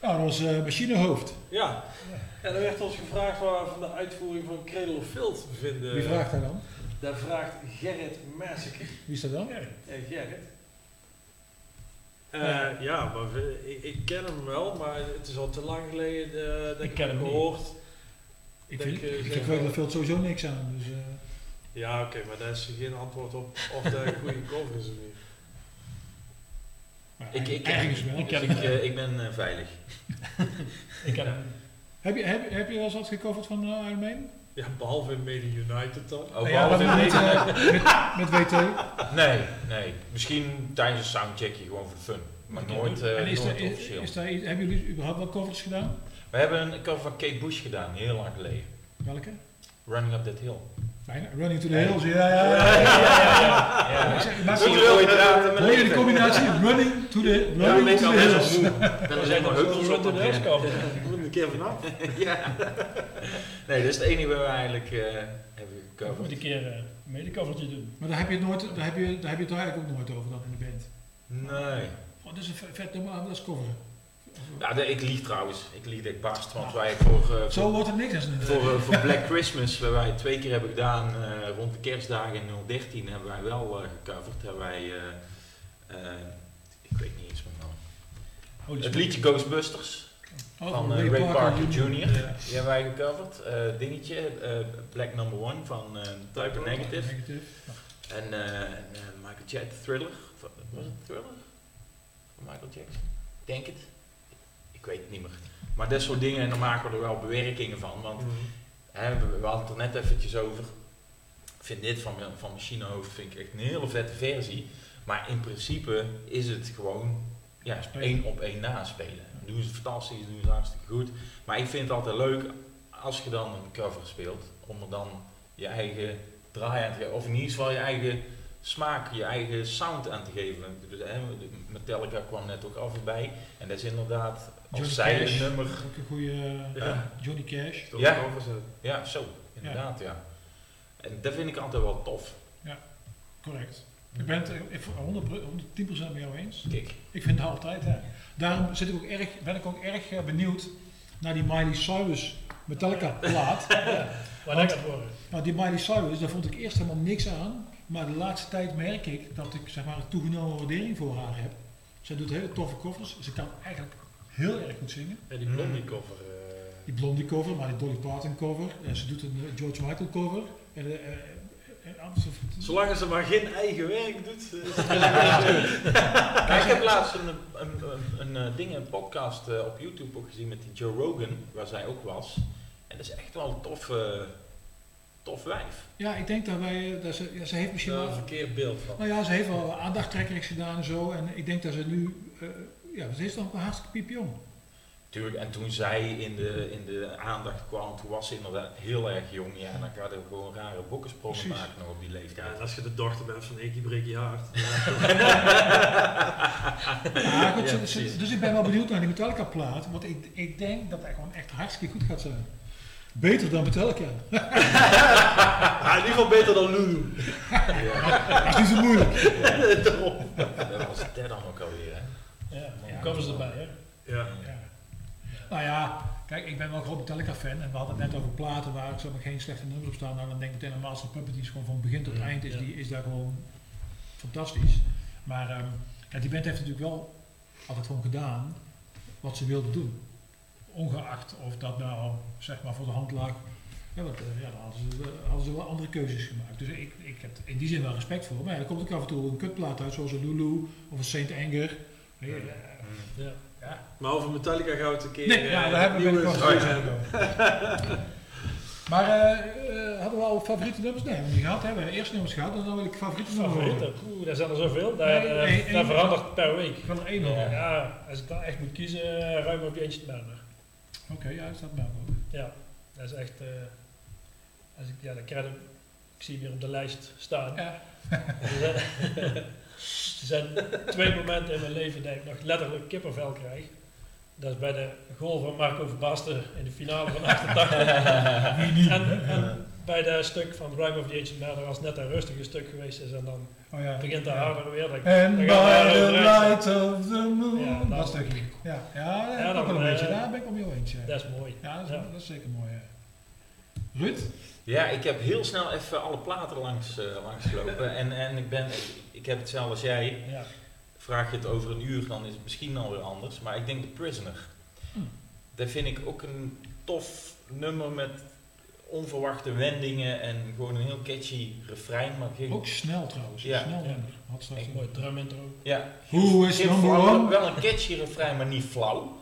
Nou, dat was eh, machinehoofd. Ja, en er werd ons gevraagd waar we van de uitvoering van Cradle of Filth vinden. Wie vraagt daar dan? Daar vraagt Gerrit Massacre. Wie is dat dan? Ja, Gerrit. Eh, Ja. ja, maar we- ik, ik ken hem wel, maar het is al te lang geleden eh, dat Ik ik, ken hem hem niet. gehoord. Ik Denk, vind, eh, ik wel- Cradlefield sowieso niks aan. Dus, eh, Ja, oké, maar daar is geen antwoord op of dat een goede cover is of niet. Ik, ik, ergens wel. ik ik, eh, ik ben eh, veilig. Ik ken hem. Heb je, heb, heb je wel eens wat gecoverd van uh, Iron Maiden? Ja, behalve in Made in United dan. Oh, ja, behalve in met, eh, met, met WT. Nee, nee. Misschien tijdens een soundcheckje gewoon voor de fun. Maar nooit, eh en is nooit is, officieel. is daar, iets- hebben jullie überhaupt wel covers gedaan? We hebben een cover van Kate Bush gedaan, heel lang geleden. Welke? Running Up That Hill. Fijn, Running to the. Hills. Ja, ja, Ja, ja. ja. Ik zeg, maar- Zie je Hoor de combinatie? Running to the, running to the hills. er helemaal heupels op de komen. Ik moet er een keer vanaf. Ja. Nee, dat is het enige waar we eigenlijk eh, hebben Ik moet gecoverd. een keer eh, een medecovertje doen. Maar daar heb je het nooit, daar heb je, daar heb je het eigenlijk ook nooit over dan in de band. Nee. Oh, dat is een vet, vet nummer, dat is coveren. Ja, ik lieg trouwens. Ik lieg ik barst, want wij voor, eh, Zo voor, wordt het niks als voor, eh, voor Black Christmas, waar wij twee keer hebben gedaan eh, rond de kerstdagen in 013, hebben wij wel gecoverd. Hebben wij, ik weet niet eens naam. Holy Het liedje Ghostbusters Oh, van Ray Parker Parker, Jr. Ja. Die hebben wij gecoverd. Dingetje, Black Number One van Type Negative. Negative. En, Michael Jackson, Thriller. Was het Thriller? Van Michael Jackson? Ik Denk het. Ik weet het niet meer. Maar dat soort dingen, en daar maken we er wel bewerkingen van. Want hè, we, we hadden het er net eventjes over. Ik vind dit van, van Machinehoofd vind ik echt een hele vette versie. Maar in principe is het gewoon ja, één op één naspelen. Doen ze fantastisch, doen ze hartstikke goed. Maar ik vind het altijd leuk als je dan een cover speelt, om er dan je eigen draai aan te geven. Of in ieder geval je eigen smaak, je eigen sound aan te geven. Dus, hè, Metallica kwam net ook af bij. En dat is inderdaad, Johnny zij Cash. een nummer... Ook een goede Ja. Johnny Cash. Ja. eh. Ja, zo, inderdaad, ja. En dat vind ik altijd wel tof. Correct. Ik ben het eh, ik voor 100, 110% met jou eens. Kijk, Ik vind het altijd, hè. Daarom zit ik ook erg, ben ik ook erg eh, benieuwd naar die Miley Cyrus Metallica plaat. Waar dat gaat worden. Nou, die Miley Cyrus, daar vond ik eerst helemaal niks aan. Maar de laatste tijd merk ik dat ik zeg maar, een toegenomen waardering voor haar heb. Zij doet hele toffe covers. Ze kan eigenlijk heel erg goed zingen. En die blondie cover. eh, Die Blondie cover, maar die Dolly Parton cover. En ze doet een eh, George Michael cover. En, anders- Zolang ze maar geen eigen werk doet. ik heb laatst een, een, een, een, ding, een podcast op YouTube ook gezien met die Joe Rogan, waar zij ook was. En dat is echt wel een tof, eh, tof wijf. ja, ik denk dat wij, dat ze, ja, ze heeft misschien wel, een verkeerd beeld van. nou ja, ze heeft wel aandachttrekkers gedaan en zo. En ik denk dat ze nu, eh, ja, ze is nog een hartstikke piepjong. Tuurlijk, en toen zij in de, in de aandacht kwam, toen was ze inderdaad heel erg jong. Ja, dan ga je gewoon rare bokkensprongen maken nog op die Ja, leeftijd. en als je de dochter bent van Ikkie, breek je hart. Ja, goed, Ja, ze- ze- precies. dus ik ben wel benieuwd naar die Metallica plaat. Want ik, ik denk dat hij gewoon echt hartstikke goed gaat zijn. Beter dan Metallica. Ah, in ieder geval beter dan Lulu. Ja, Dat is niet zo moeilijk. dat was dat dan ook alweer, hè? Covers erbij, hè. Ja. Ja. Nou ja, kijk, ik ben wel een groot Metallica-fan. En we hadden het net over platen waar zeg maar, geen slechte nummers op staan. Nou, dan denk ik meteen aan Master of Puppets. Gewoon van begin tot eind is, die, is daar gewoon fantastisch. Maar ehm, ja, die band heeft natuurlijk wel altijd gewoon gedaan wat ze wilden doen. Ongeacht of dat nou zeg maar voor de hand lag. Ja, want, eh, ja, dan hadden ze, eh, hadden ze wel andere keuzes gemaakt. Dus ik, ik heb in die zin wel respect voor. Maar ja, er komt ook af en toe een kutplaat uit, zoals een Lulu of een Saint Anger. Ja, ja, Ja. ja. Maar over Metallica gaan we het een keer... Nee, eh, ja, daar hebben we ja. over. Maar eh, eh, hadden we al favoriete nummers? Nee, hebben we niet gehad. Hè? We hebben eerst nummers gehad en dan wil ik favoriete nummers horen. Favorieten, oeh, daar zijn er zoveel. Daar, Nee, eh, nee, dat één- verandert per week. Ik wil er één Ja. horen. Ja, als ik dan echt moet kiezen, eh, ruim op eentje te melden. Oké, ja, dat staat bij me ook. Ja, dat is echt. eh, als ik, ja, dat krijg ik, ik zie weer op de lijst staan. Ja. Er zijn, twee momenten in mijn leven dat ik nog letterlijk kippenvel krijg. Dat is bij de goal van Marco Verbasten in de finale van 88. Wie niet? en, en bij dat stuk van Rime of the Ancient Mariner, als net een rustige stuk geweest is en dan Oh ja. begint de Ja. harder weer. Dan, And dan by the light of the moon. Ja, dat stukje. Ja, ja, dat Ja, ook wel een beetje. eh, Daar ben ik op jou eens. Ja, Dat is mooi. ja, dat, is, dat is zeker mooi. Ruud? Ja, ik heb heel snel even alle platen langs, eh, langs gelopen. en, en ik ben, ik heb hetzelfde als jij. Ja. Vraag je het over een uur, dan is het misschien alweer anders. Maar ik denk The Prisoner. Hmm. Dat vind ik ook een tof nummer met onverwachte wendingen en gewoon een heel catchy refrein. Maar geen, Ook snel trouwens. Ja. Snel nummer. Had straks mooi drum intro. ja, Who is flauw, one? Wel een catchy refrein, maar niet flauw.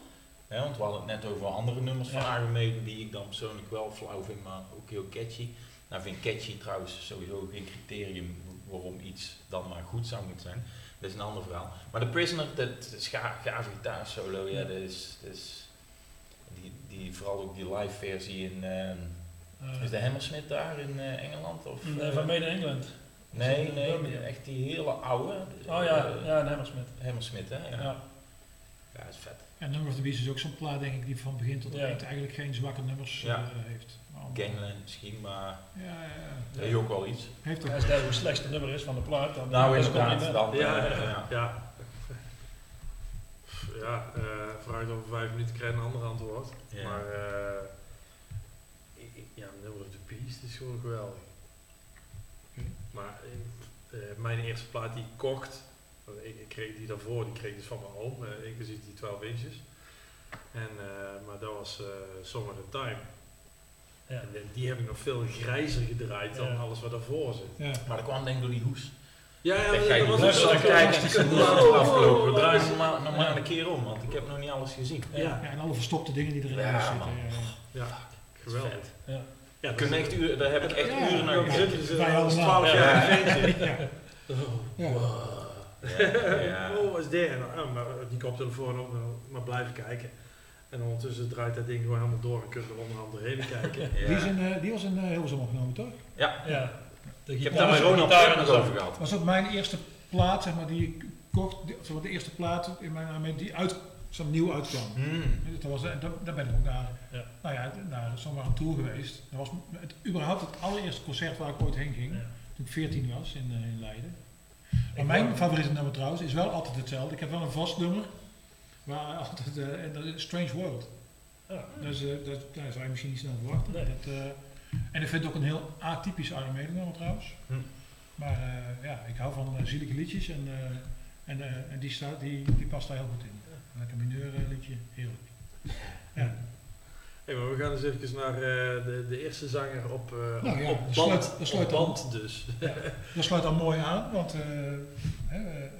Hè, want we hadden het net over andere nummers van. Iron Maiden die ik dan persoonlijk wel flauw vind, maar ook heel catchy. Nou vind ik catchy trouwens sowieso geen criterium waarom iets dan maar goed zou moeten zijn. Dat is een ander verhaal. Maar The Prisoner, dat gave gitaarsolo, ja, dat is, dat is die, die, vooral ook die live versie in, ehm, Eh, is de Hammersmith daar in eh, Engeland? Of, nee, eh, van Made in England. nee, nee, Birmingham? echt die hele oude. Oh ja, ja, een Hammersmith. Hammersmith, hè? Ja, Ja. ja. dat is vet. En Number of the Beast is ook zo'n plaat, denk ik, die van begin tot Ja. eind eigenlijk geen zwakke nummers Ja. eh, heeft. Gangland misschien, maar Ja, ja, ja. is ook wel iets. Heeft ook Als dat het slechtste nummer is van de plaat, dan Nou, is het dan, Ja, ja, ja. ja. Eh vraag het over vijf minuten krijg je een ander antwoord. Ja. Maar eh, ik- ik- ja, Number of the Beast is gewoon geweldig. Oké. Maar mijn eerste plaat die ik kocht, ik, ik kreeg die daarvoor, die kreeg dus van mijn oom, eh, inclusief die 12 inches. En, eh, maar dat was eh of the Time. Ja. En die- heb ik nog veel grijzer gedraaid dan Ja. alles wat daarvoor zit. Ja. Maar dat kwam denk ik door die hoes. Ja, ja, Dat was hoes ook al zo. kijken en die Ja. seconde afgelopen. We draaien ze maar nog maar een keer om, want ik heb nog niet alles gezien. Ja, en alle verstopte dingen die erin Ja, zitten. ja, geweldig. Ja. Kunnen echt uren, daar heb ik echt uren naar ze Wij allemaal. 12 Ja. jaar. Ja. Ja. Ja, ja. Oh, wat is dit? En dan, ah, maar die koptelefoon op, dan maar blijven kijken. En ondertussen draait dat ding gewoon helemaal door en kun je er onderhand doorheen kijken. Ja. Die, is in, eh, die was in uh, Hilversum opgenomen, toch? Ja, Ja. De ik heb daar met Ronald zo. over gehad. Dat was ook mijn eerste plaat, zeg maar, die ik kocht. Die, zeg maar, de eerste plaat in mijn naam die uit, zo nieuw uitkwam. Hmm. Dat was, daar, daar ben ik ook naar, Ja. nou ja, naar zomaar een tour geweest. Dat was het, überhaupt het allereerste concert waar ik ooit heen ging. Ja. Toen ik 14 was in, eh, in Leiden. Maar mijn favoriete nummer trouwens is wel altijd hetzelfde. Ik heb wel een vast nummer. Waar altijd, eh, en dat is Strange World. Ja. Dat, is, eh, dat, dat zou je misschien niet snel verwachten. Nee. Dat, eh, en ik vind het ook een heel atypisch nummer trouwens. Hm. Maar ja, ik hou van zielige liedjes en, en, en die, staat, die, die past daar heel goed in. Lekker mineur liedje, heerlijk. Ja. Hey, maar we gaan eens even naar eh, de, de eerste zanger op, Nou op, ja, op band, sluit- dat sluit band dus. Dat sluit dan mooi aan, want eh, hè,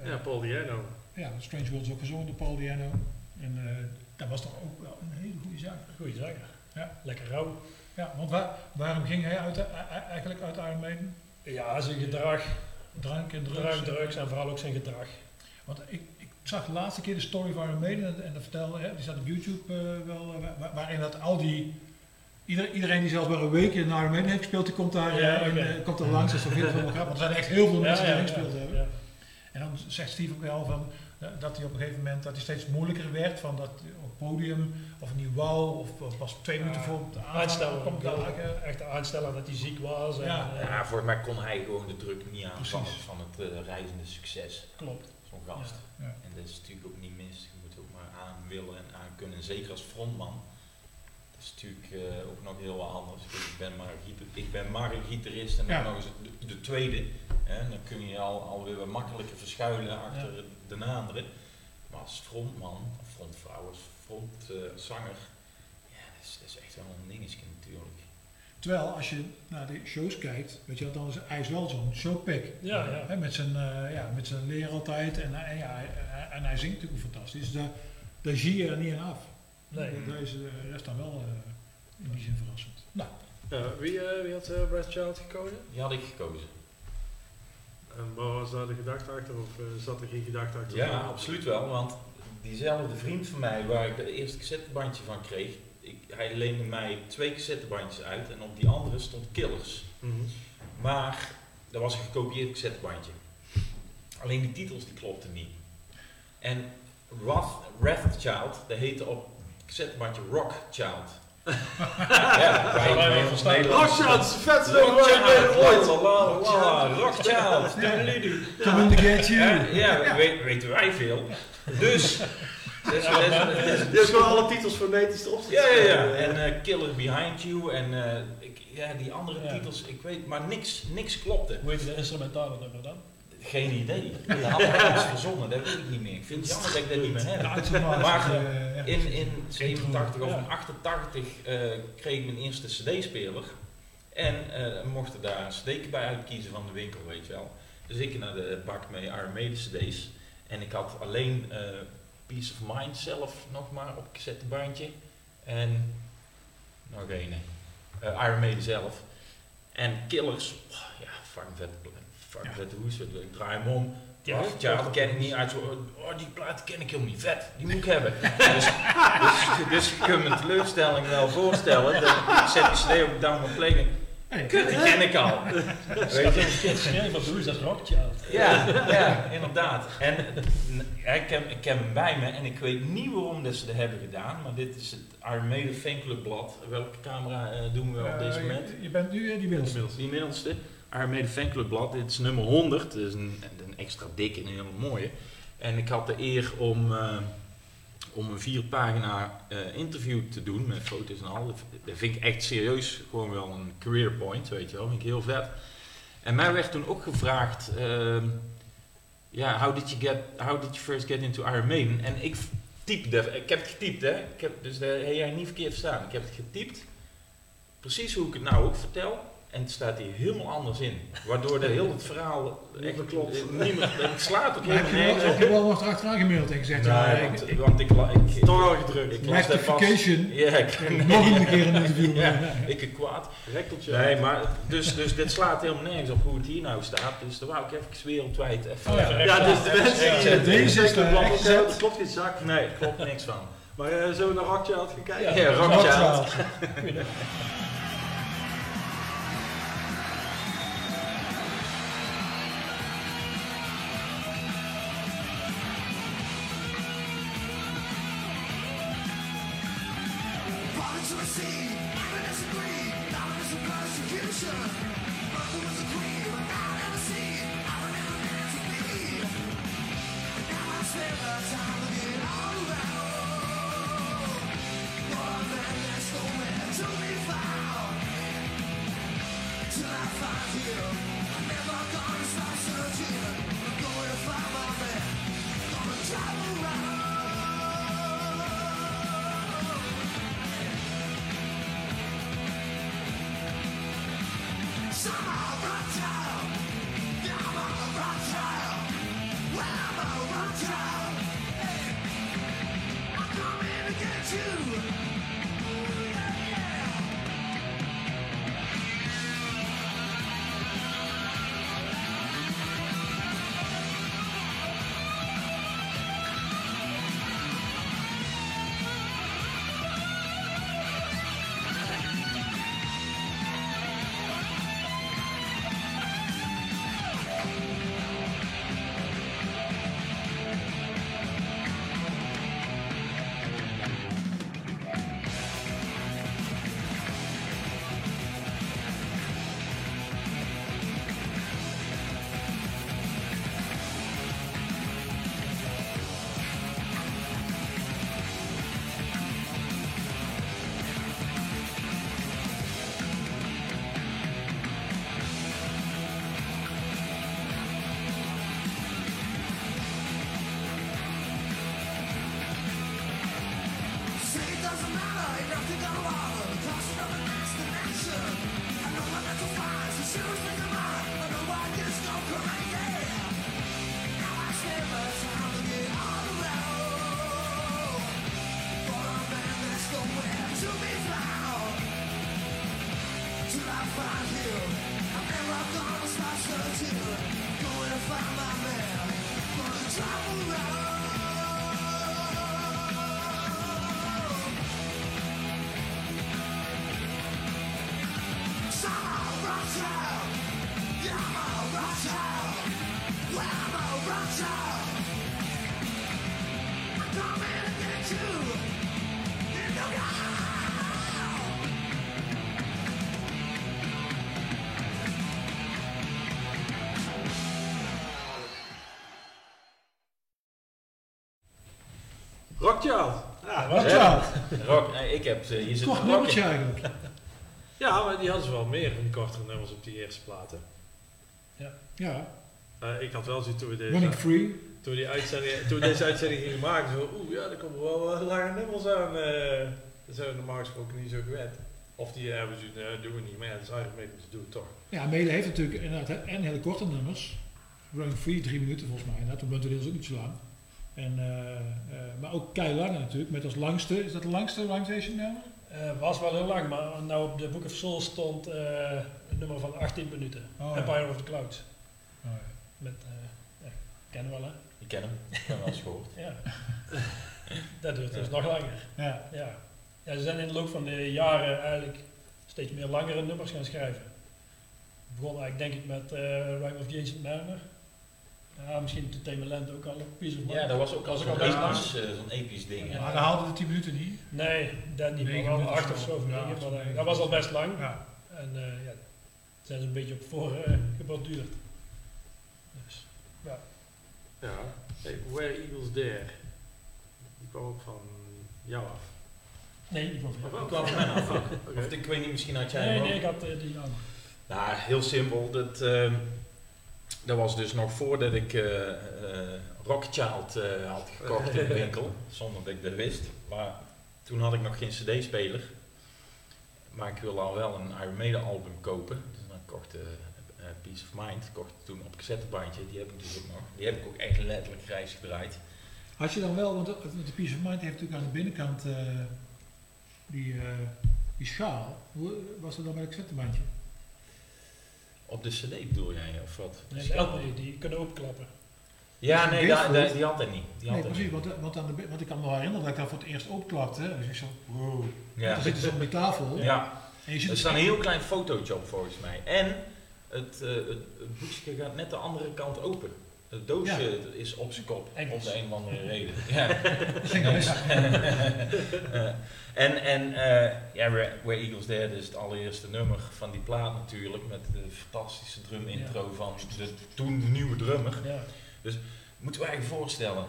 Ja, Paul Diano. ja, Strange World is ook gezongen door Paul Diano. En dat was toch ook wel een hele goede zaak. Goeie zanger. Ja. Lekker rauw. Ja, want waar, waarom ging hij uit, eigenlijk uit Iron Maiden? Ja, zijn gedrag. Drank en drugs. Drank, drugs en vooral ook zijn gedrag. Want ik, ik zag de laatste keer de story van Iron Maiden en, en dat vertelde, hè, die staat op YouTube eh, wel, eh, waar- waarin dat al die, ieder, iedereen die zelfs maar een week in Iron Maiden heeft gespeeld, die komt daar, Ja, eh, in, oké. eh, komt er langs, dat is heel veel grappig, want er zijn echt heel veel mensen die erin gespeeld hebben. ja. En dan zegt Steve ook wel van, dat hij op een gegeven moment, dat hij steeds moeilijker werd, van dat op het podium, of een nieuw wou, of, of pas twee minuten Ja. voor de Aanstellen. komt dagen. Echt aanstellen dat hij ziek was. En, Ja. Ja, voor mij kon hij gewoon de druk niet aan van van het reizende succes. Klopt. Zo'n gast. Ja, ja. En dat is natuurlijk ook niet mis. Je moet ook maar aan willen en aan kunnen. En zeker als frontman. Dat is natuurlijk eh, ook nog heel wat anders. Ik ben maar, ik ben maar een gitarist en dan nog eens de, de tweede. Hè, dan kun je al, alweer wat makkelijker verschuilen achter de andere. Maar als frontman, of frontvrouw, als frontzanger, ja, dat is, dat is echt wel een dingetje. Terwijl als je naar de shows kijkt, weet je wel, dan is hij is wel zo'n showpick. Ja, ja. Hè, met, zijn, eh, ja, met zijn leer altijd. En, hij- en, ja, en hij zingt natuurlijk ook fantastisch. Daar, daar zie je er niet aan af. Nee. Dat is, eh, dat is dan wel eh, in die zin verrassend. Nou, Ja, wie, eh, wie had uh, Brad Child gekozen? Die had ik gekozen. En wat was daar de gedachte achter? Of eh, zat er geen gedachte achter? Ja, absoluut wel. Want diezelfde vriend van mij, waar ik de eerste cassettebandje van kreeg, ik, hij leende mij twee cassettebandjes uit en op die andere stond Killers. Mhm. Maar dat was een gekopieerd cassettebandje. Alleen die titels die klopten niet. En Wrath, Wrathchild, dat heette op cassettebandje Rockchild. ja, wij verstaan. Nederlands- Rockchild is Rockchild, ooit. la, Rockchild. Come in to get you. Ja, weten wij veel. Dus, dus, dus- dus- Dit is gewoon alle titels fonetisch erop ja, ja, ja. En eh, Killer Behind You en eh, ik, ja, die andere Ja. titels, ik weet, maar niks, niks klopte. Hoe heet de instrumentale nummer dan? Geen idee. Dat had iets verzonnen, dat weet ik niet meer. Ik vind het jammer dat ik dat niet meer heb. Maar. In, in 87 of Ja. in 88 eh, kreeg ik mijn eerste cd-speler. En eh mochten daar een cd bij uitkiezen van de winkel, weet je wel. Dus ik naar de bak met Iron Maiden cd's. En ik had alleen eh, Peace of Mind zelf nog maar op cassettebandje. En nog een. eh, Iron Maiden zelf. En Killers, oh, ja, fucking vet. Fucking vette hoes. Ik draai hem om. Ja, Ja, ja, dat ken ik niet uit. Oh, die plaat ken ik helemaal niet. Vet, die moet ik hebben. dus, dus, dus je kunt mijn teleurstelling wel voorstellen. Dat ik zet die CD op down mijn play. Hey. Kut, die ken ik al. Weet je? op de hoes, dat Rockchild. Ja, ja, inderdaad. En ik, heb, ik heb hem bij me en ik weet niet waarom dat ze dat hebben gedaan. Maar dit is het Iron Maiden fanclub blad. Welke camera eh, doen we op deze Eh, moment? je, je bent nu eh, die middelste. Die middelste. Iron Maiden fanclub blad. Dit is nummer 100. Dat is een, een extra dik en een hele mooie. En ik had de eer om, eh, om een vier pagina eh, interview te doen met foto's en al. Dat vind ik echt serieus gewoon wel een career point, weet je wel. vind ik heel vet. En mij werd toen ook gevraagd, ehm, ja, how did you get, how did you first get into Iron Maiden? En ik typte, ik heb het getypt hè, ik heb, dus dat heb jij niet verkeerd verstaan. Ik heb het getypt, precies hoe ik het nou ook vertel. En het staat hier helemaal anders in. Waardoor de heel het verhaal echt klopt. eh, Niet meer, het slaat heb helemaal nergens heb op. je wel wat achteraan gemaild en gezegd, ja, Nee, ik- want, want ik, ik, Toch wel gedrukt. ik las dat pas. rectification, Ja, ik, nog een keer een interview. Ja, ik een kwaad. Rekkeltje. Nee, maar dus, dus dit slaat helemaal nergens op hoe het hier nou staat. Dus daar wou ik even wereldwijd even... Oh ja. Ja, dus de mensen Ja, die deze hebben, er klopt geen zak. Nee, klopt niks van. Maar eh, zullen we naar Rockchild gaan kijken? Ja, Rockchild. Sir. Rockchild. Rockchild. Ja, Wat Ja. ja. Rock, eh, ik heb ze, hier zit Kort een nummertje rockje. eigenlijk. Ja, maar die hadden ze wel meer van kortere nummers op die eerste platen. Ja, Eh, ik had wel zoiets toen we deze, Running Free. toen we die uitzending, toen we deze uitzending gingen maken, zo, oeh ja, er komen wel eh, lange nummers aan. eh dat zijn we normaal gesproken niet zo gewend. Of die hebben ze, nee, doen we niet, maar ja, dat is Iron Maiden, dus doen het toch. Ja, Mede heeft natuurlijk inderdaad en hele korte nummers. Running Free, drie minuten volgens mij. Inderdaad, toen bent is ook niet zo lang. En, eh, eh, maar ook kei lange natuurlijk, met als langste, is dat de langste Langzation nummer? Eh, was wel heel lang, maar nou op de Book of Souls stond eh, een nummer van 18 minuten. Oh, ja. Empire of the Clouds. Oh, ja. Met, eh ja, kennen we wel hè? Ik ken hem, ik heb hem wel eens gehoord. Ja. dat duurt dus nog langer. Ja. Ja. ja, ze zijn in de loop van de jaren eigenlijk steeds meer langere nummers gaan schrijven. Het begon eigenlijk denk ik met eh Rhyme of the Ancient Mariner. Ja, misschien de Themaland ook al, een Piece of Mind. Ja, dat was ook al Was zo'n lang. episch, eh, zo'n episch ding. hè. Maar dan haalden de 10 minuten niet. Nee, dat niet, maar Negen wel acht of zo. of Ja, negen, maar dat- was al best lang. Ja. En eh, ja, zijn ze een beetje op voor eh, geborduurd. Dus, Ja. Hey, Where Eagles Dare. Die kwam ook van jou af. nee, van? Ik kwam van mij af. Oké. Of ik weet niet, misschien had jij Nee, nee, ook. ik had eh, die aan. Nou, heel simpel. Dat, ehm, dat was dus nog voordat ik eh eh, Rockchild eh, had gekocht in de winkel. Zonder dat ik dat wist. Maar toen had ik nog geen cd-speler. Maar ik wilde al wel een Iron Maiden album kopen. Dus dan kocht Peace of Mind. Kocht toen op cassettebandje. Die heb ik dus ook nog. Die heb ik ook echt letterlijk grijs gedraaid. Had je dan wel, want de, de Piece of Mind heeft natuurlijk aan de binnenkant eh, die, eh, die schaal. Hoe was dat dan bij het cassettebandje? Op de cd bedoel jij, of wat? Nee, de LP, die kunnen opklappen. Ja, nee, da- da- die had hij niet. Die had Nee, precies, niet. want, aan de, want ik kan me herinneren dat ik dat voor het eerst opklapte. Dus ik zo, wow. Ja. Dan zit je zo op die tafel. Ja. En je ziet Er staat een heel klein fotootje op volgens mij. En het, eh, het, het boekje gaat net de andere kant open. Het doosje is op zijn kop, Engels. om de een of andere reden. Ja. Eh, en en eh, ja, Where, Where Eagles Dead is het allereerste nummer van die plaat natuurlijk. Met de fantastische drum intro van de toen de nieuwe drummer. Ja. Moeten we eigenlijk voorstellen,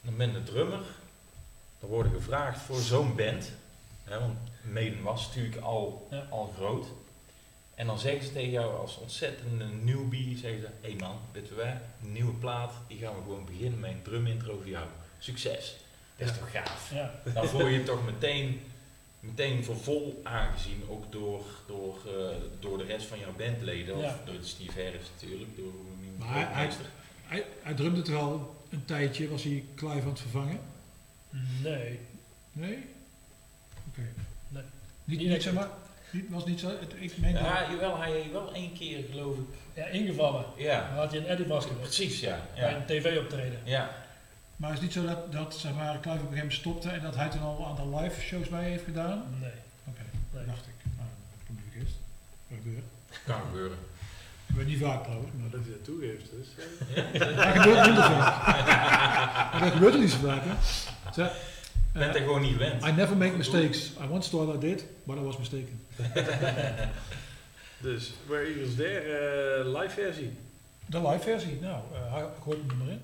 dan ben de drummer. Dan worden gevraagd voor zo'n band. Hè, want Maiden was natuurlijk al, Ja. al groot. En dan zeggen ze tegen jou als ontzettende newbie, zeggen ze, hé hey man, weet je wel, een nieuwe plaat, die gaan we gewoon beginnen met een drum intro voor jou. Succes. Dat is toch gaaf. Ja. Dan voel je je toch meteen, meteen voor vol aangezien, ook door, door, eh, door de rest van jouw bandleden. Ja. Of door Steve Harris natuurlijk, door Maar hij- hij- Hij, hij drumde het wel een tijdje, was hij Clive aan het vervangen? Nee. Nee? Oké. Nee. Niet, Niet zeg maar, niet, was niet zo, het, ik meen dat- Ja, jawel, hij heeft wel één keer geloof ik. Ja, ingevallen. Ja, Dan had hij een Eddie vastgelegd. precies ja. Bij Ja, een tv-optreden. ja. maar is het niet zo dat, dat zeg maar, Clive op een gegeven moment stopte en dat hij toen al een aantal live shows bij heeft gedaan? Nee. Oké, nee. dacht ik. Nou, dat kan ik eerst. Dat gebeurt. kan gebeuren. Gebeurt niet vaak trouwens. Maar Dat hij dat toegeeft dus. dat gebeurt minder vaak. maar dat gebeurt er niet zo vaak, hè? Zeg, Ik ben eh, er gewoon niet gewend. I never make mistakes. I once thought I did, but I was mistaken. Dus Where Eagles Dare, eh, live versie. De live versie, nou, uh, ik hoor hem er maar in.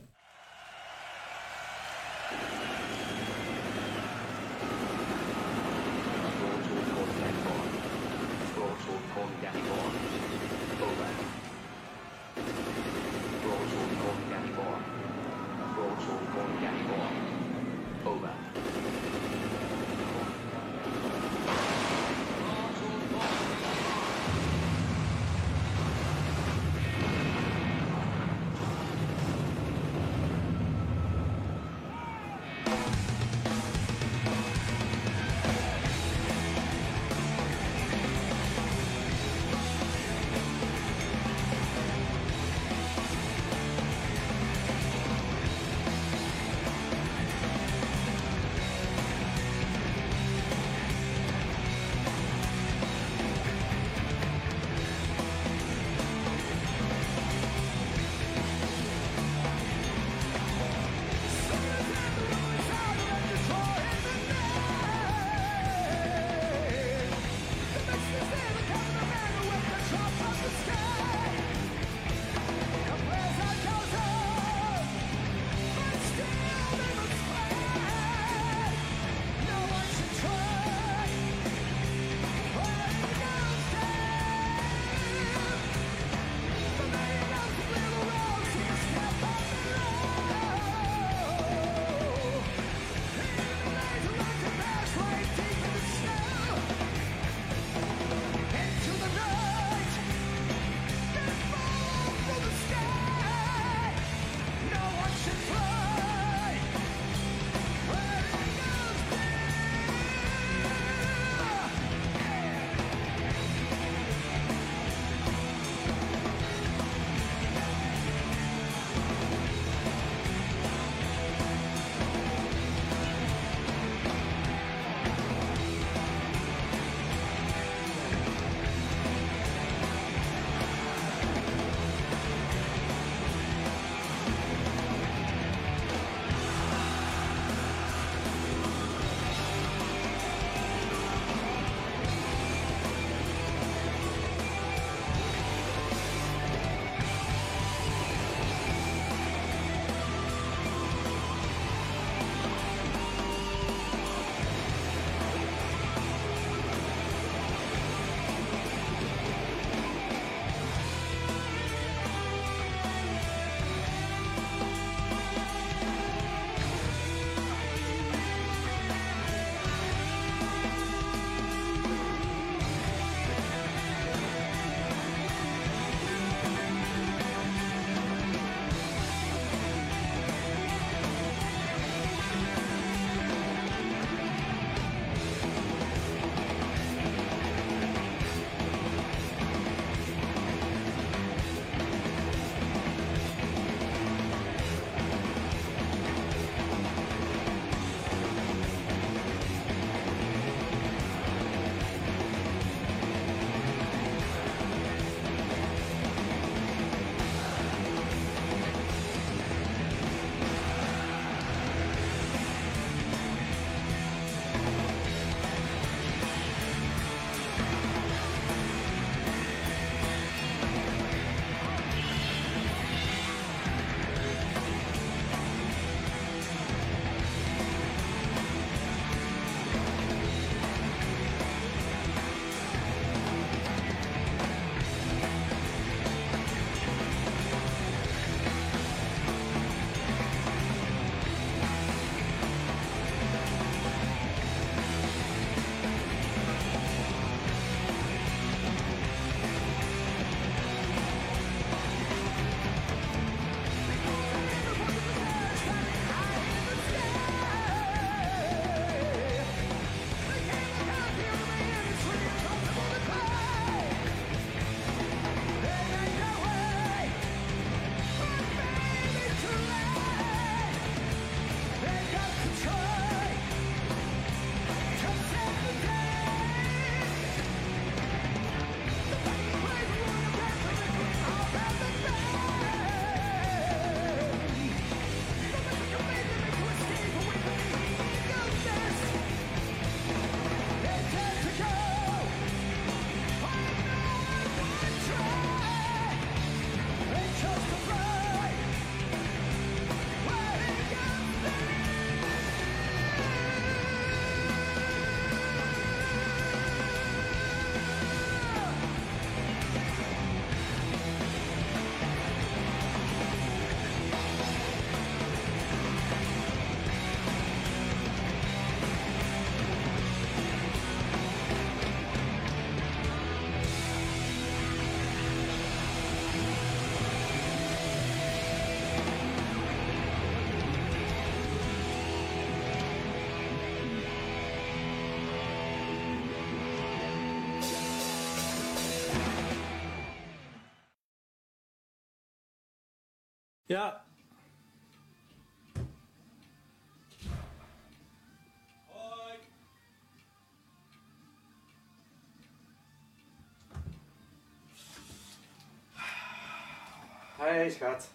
Hey schat.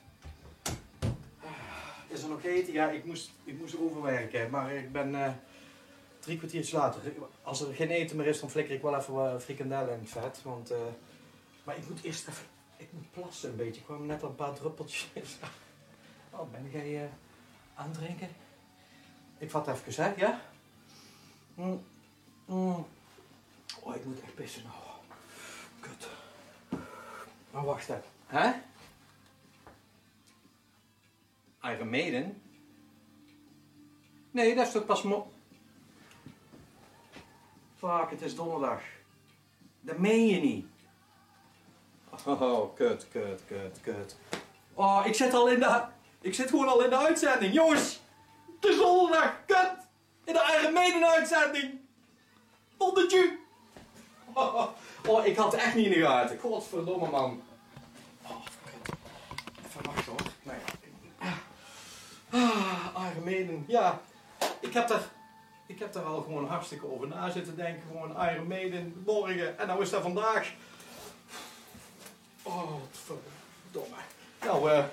Is er nog eten? Ja, ik moest, ik moest overwerken, maar ik ben eh, drie kwartiertjes later. Als er geen eten meer is, dan flikker ik wel even wat frikandellen in het vet. Want, eh, maar ik moet eerst even, ik moet plassen een beetje. Kwam net al een paar druppeltjes. Oh, ben jij uh, aan drinken? Ik vat even, hè? Ja? Mm. Oh, ik moet echt pissen nou. Kut. Maar wacht even. Hè? Nee, dat is toch pas mo... Fuck, het is donderdag. Dat meen je niet. Oh, kut, kut, kut, kut. Oh, ik zit al in de... Ik zit gewoon al in de uitzending. Jongens, het is donderdag. Kut. In de Iron Maiden uitzending. Dondertje. Oh, oh, ik had het echt niet in de gaten. Godverdomme, man. Ah, Maiden. Ja, ik heb daar... Ik heb daar al gewoon hartstikke over na zitten denken. Gewoon Maiden, morgen. En nou is dat vandaag. Oh, verdomme. Nou, eh...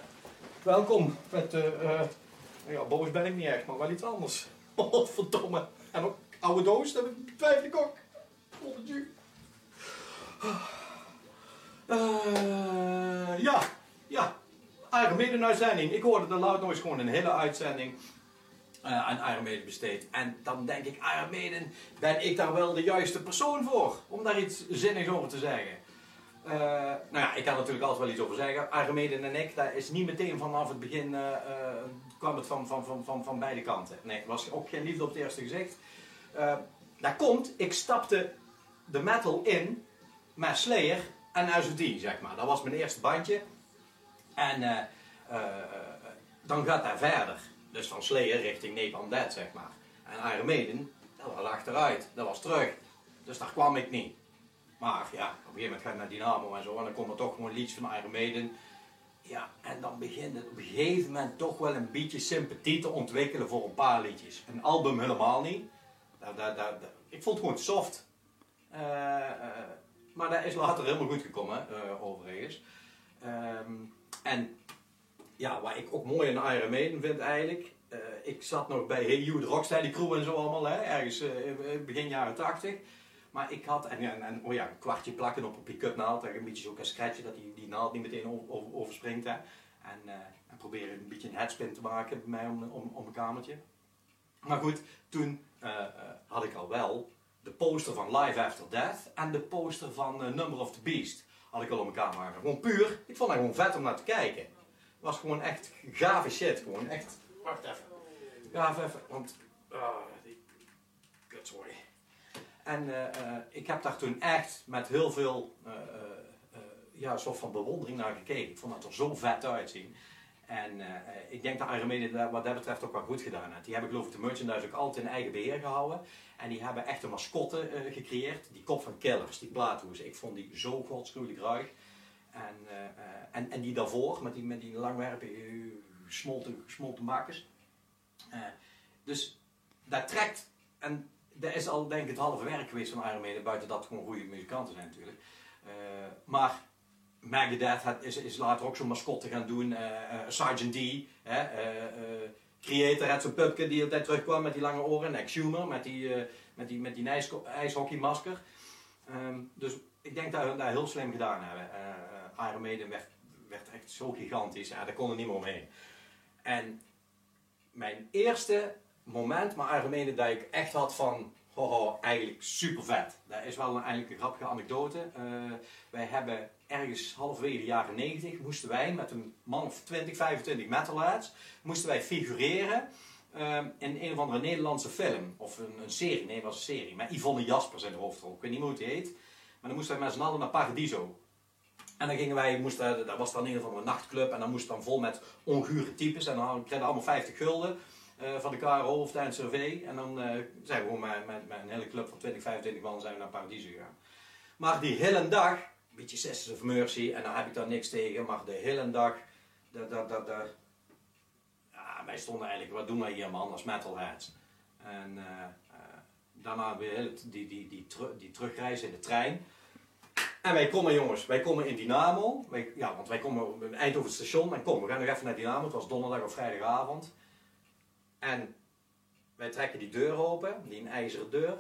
welkom. Met, eh... eh, ja, boos ben ik niet echt, maar wel iets anders. Oh, verdomme. En ook oude doos, dat twijfel ik ook. Godverdomme. Eh, ja, ja. Iron uitzending. Ik hoorde de Loud Noise gewoon een hele uitzending eh, aan Iron besteed. En dan denk ik, Iron ben ik daar wel de juiste persoon voor? Om daar iets zinnigs over te zeggen. Eh, nou ja, ik kan natuurlijk altijd wel iets over zeggen. Iron en ik, dat is niet meteen vanaf het begin, eh, kwam het van, van, van, van, van beide kanten. Nee, was ook geen liefde op het eerste gezicht. Dat komt, ik stapte de metal in met Slayer en SOD, zeg maar. Dat was mijn eerste bandje. En eh, eh, dan gaat dat verder. Dus van Slayer richting Napalm zeg maar. En Iron Maiden, dat was achteruit. Dat was terug. Dus daar kwam ik niet. Maar ja, op een gegeven moment ga je naar Dynamo en zo. En dan komt er toch gewoon liedjes van Iron Maiden. Ja, en dan begint het op een gegeven moment toch wel een beetje sympathie te ontwikkelen voor een paar liedjes. Een album helemaal niet. Ik vond het gewoon soft. Eh, maar dat is later helemaal goed gekomen, overigens. Ehm, en ja, wat ik ook mooi aan Iron Maiden vind eigenlijk. eh, ik zat nog bij Hey You, de Rocksteady Crew en zo allemaal, hè, ergens in begin jaren 80. Maar ik had, en, en, en, oh ja, een kwartje plakken op een pick-up naald. En een beetje zo kan scratchen dat die, die naald niet meteen over, over- overspringt. Hè. En, eh, en proberen een beetje een headspin te maken bij mij om, om, om een kamertje. Maar goed, toen had ik al wel de poster van Live After Death en de poster van Number of the Beast. Had ik al op mijn kamer. Gewoon puur, ik vond het gewoon vet om naar te kijken. Het was gewoon echt gave shit. Gewoon echt, wacht even. Gaaf even, want, ah, die. En eh, eh, ik heb daar toen echt met heel veel, eh, ja, soort van bewondering naar gekeken. Ik vond dat er zo vet uitzien. En eh, eh, ik denk dat dat wat dat betreft ook wel goed gedaan heeft. Die hebben geloof ik de merchandise ook altijd in eigen beheer gehouden. En die hebben echt een mascotte eh, gecreëerd. Die kop van Killers, die plaathoes. Ik vond die zo godschuwelijk ruig. En, en, en die daarvoor, met die, met die langwerpen, eh, gesmolten, gesmolten makers. Dus dat trekt. En dat is al denk ik het halve werk geweest van Maiden. Buiten dat gewoon goede muzikanten zijn natuurlijk. Maar Megadeth is, is later ook zo'n mascotte gaan doen. eh eh, Sergeant D. Eh, Creator had zo'n pupke die altijd terugkwam met die lange oren. En Exhumer met die, met die, met die ijs, ijshockeymasker. Ehm, dus ik denk dat we dat heel slim gedaan hebben. Iron Maiden werd, werd echt zo gigantisch. Ja, daar kon er niet meer omheen. En mijn eerste moment Iron Maiden dat ik echt had van... Hoho, eigenlijk super vet. Dat is wel een, eigenlijk een grappige anekdote. Wij hebben ergens halverwege de jaren 90 moesten wij met een man of 20, 25 metalheads moesten wij figureren ehm, in een of andere Nederlandse film. Of een, een serie, nee het was een serie. Met Yvonne Jaspers in de hoofdrol. Ik weet niet hoe het heet. Maar dan moesten wij met z'n allen naar Paradiso. En dan gingen wij, moesten, dat was dan een of andere nachtclub. En dan moest dan vol met ongure types. En dan kregen we allemaal 50 gulden eh, van de KRO of de NCRV. En dan eh, zijn we gewoon met een hele club van 20, 25 man zijn we naar Paradiso gegaan. Maar die hele dag, een beetje Sisters of Mercy, en daar heb ik daar niks tegen, maar de hele dag dat, dat, dat, dat- ja, wij stonden eigenlijk, wat doen wij hier man, als metalheads? En eh, eh, daarna weer het- die, die, die, teru- die terugreis in de trein. En wij komen jongens, wij komen in Dynamo. Wij, ja, want wij komen in Eindhoven station en kom, we gaan nog even naar Dynamo. Het was donderdag of vrijdagavond. En wij trekken die deur open, die een ijzeren deur.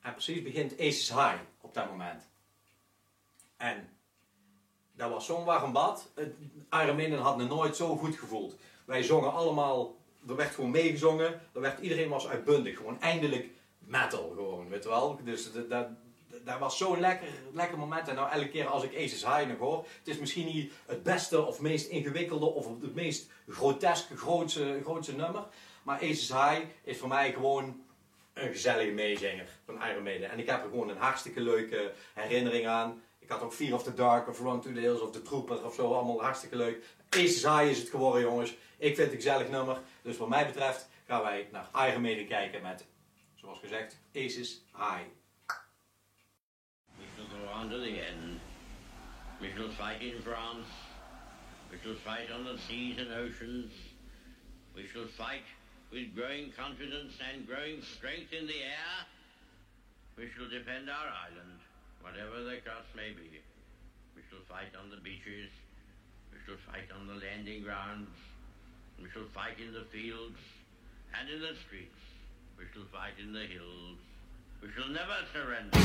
En precies begint Aces High op dat moment. En dat was zo'n warm bad. Maiden had me nooit zo goed gevoeld. Wij zongen allemaal, er werd gewoon meegezongen. Er werd, iedereen was uitbundig. Gewoon eindelijk metal gewoon, weet je wel. Dus dat was zo'n lekker, lekker moment. En nou elke keer als ik Aces High nog hoor. Het is misschien niet het beste of meest ingewikkelde of het meest groteske, grootste, grootste nummer. Maar Aces High is voor mij gewoon een gezellige meezinger van Iron Maiden. En ik heb er gewoon een hartstikke leuke herinnering aan. Ik had ook Fear of the Dark of Run to the Hills of The Trooper of zo. Allemaal hartstikke leuk. Aces High is het geworden jongens. Ik vind het een gezellig nummer. Dus wat mij betreft gaan wij naar Iron Maiden kijken met, zoals gezegd, Aces High. We shall go on to the. We shall fight in France. We shall fight on the seas and oceans. We shall fight with growing confidence and growing strength in the air. We shall defend our island, whatever the cost may be. We shall fight on the beaches. We shall fight on the landing grounds. We shall fight in the fields and in the streets. We shall fight in the hills. We shall never surrender.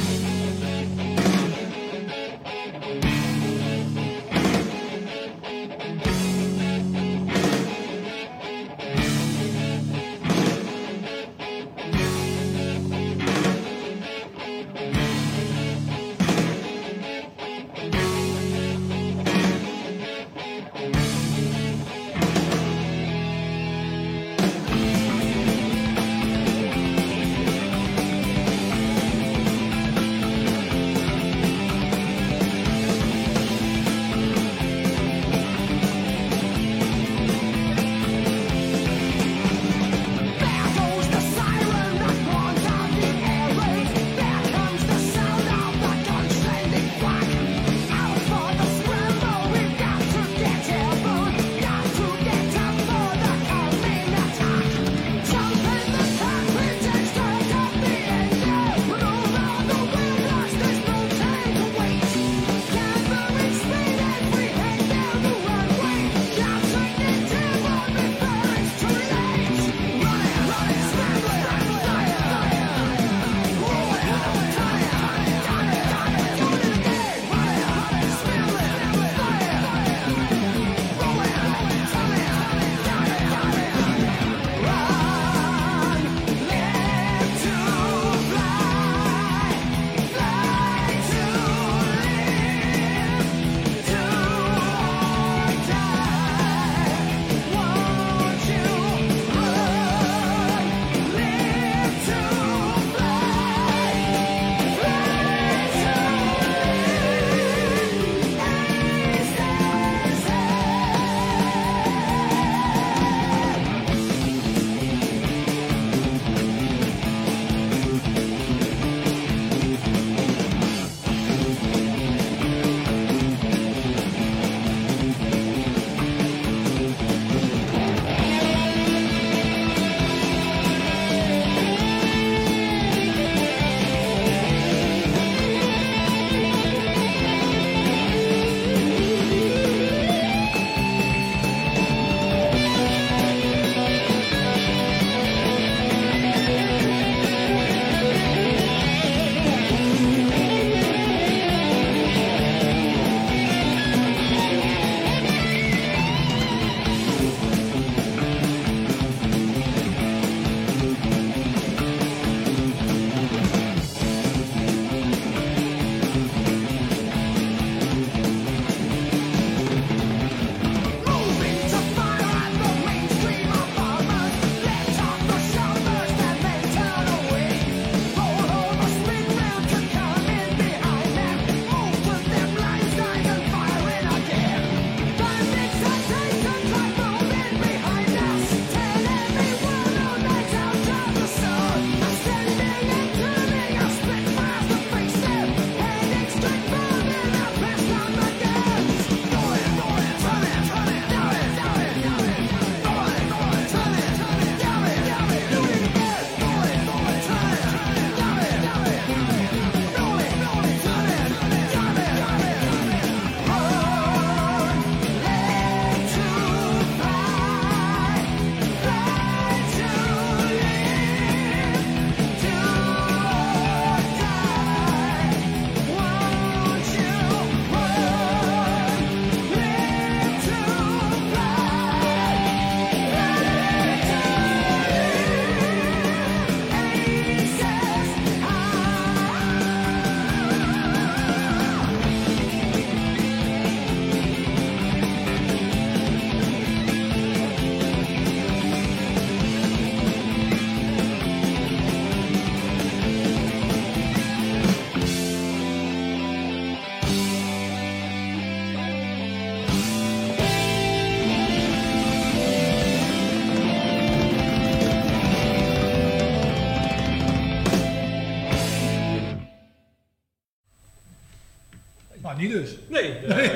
Niet dus. Nee. Nee. nee.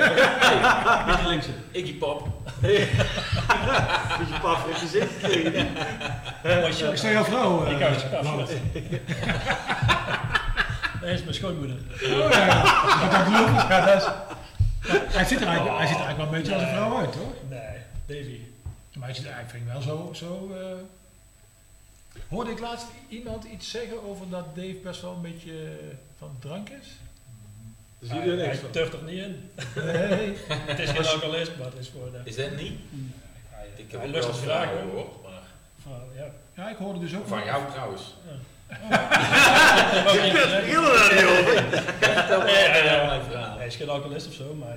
Beetje linkse. Iggy Pop. Beetje paf op je gezicht gekregen. Ik sta jouw vrouw. eh, Ik hou paf. Blauw. Dat is mijn schoonmoeder. Oh ja, ja. dat geloof ik. Ja, dat is, hij, ziet er eigenlijk, hij ziet er eigenlijk wel een beetje als een vrouw uit, hoor. Nee, Davy. Maar hij ziet er eigenlijk wel zo... zo eh, Hoorde ik laatst iemand iets zeggen over dat Dave best wel een beetje van drank is? Dus Hij, iedereen hij durft er niet in. Nee. het is geen alcoholist, maar het is voor de... Is dat niet? Ik heb lust het graag, hoor. gehoord, maar Van, ja. Ja, ik hoorde dus ook... van jou trouwens. Je over. Ja, ja, altijd ja. allerlei verhalen. Hij is geen alcoholist of zo, maar... eh,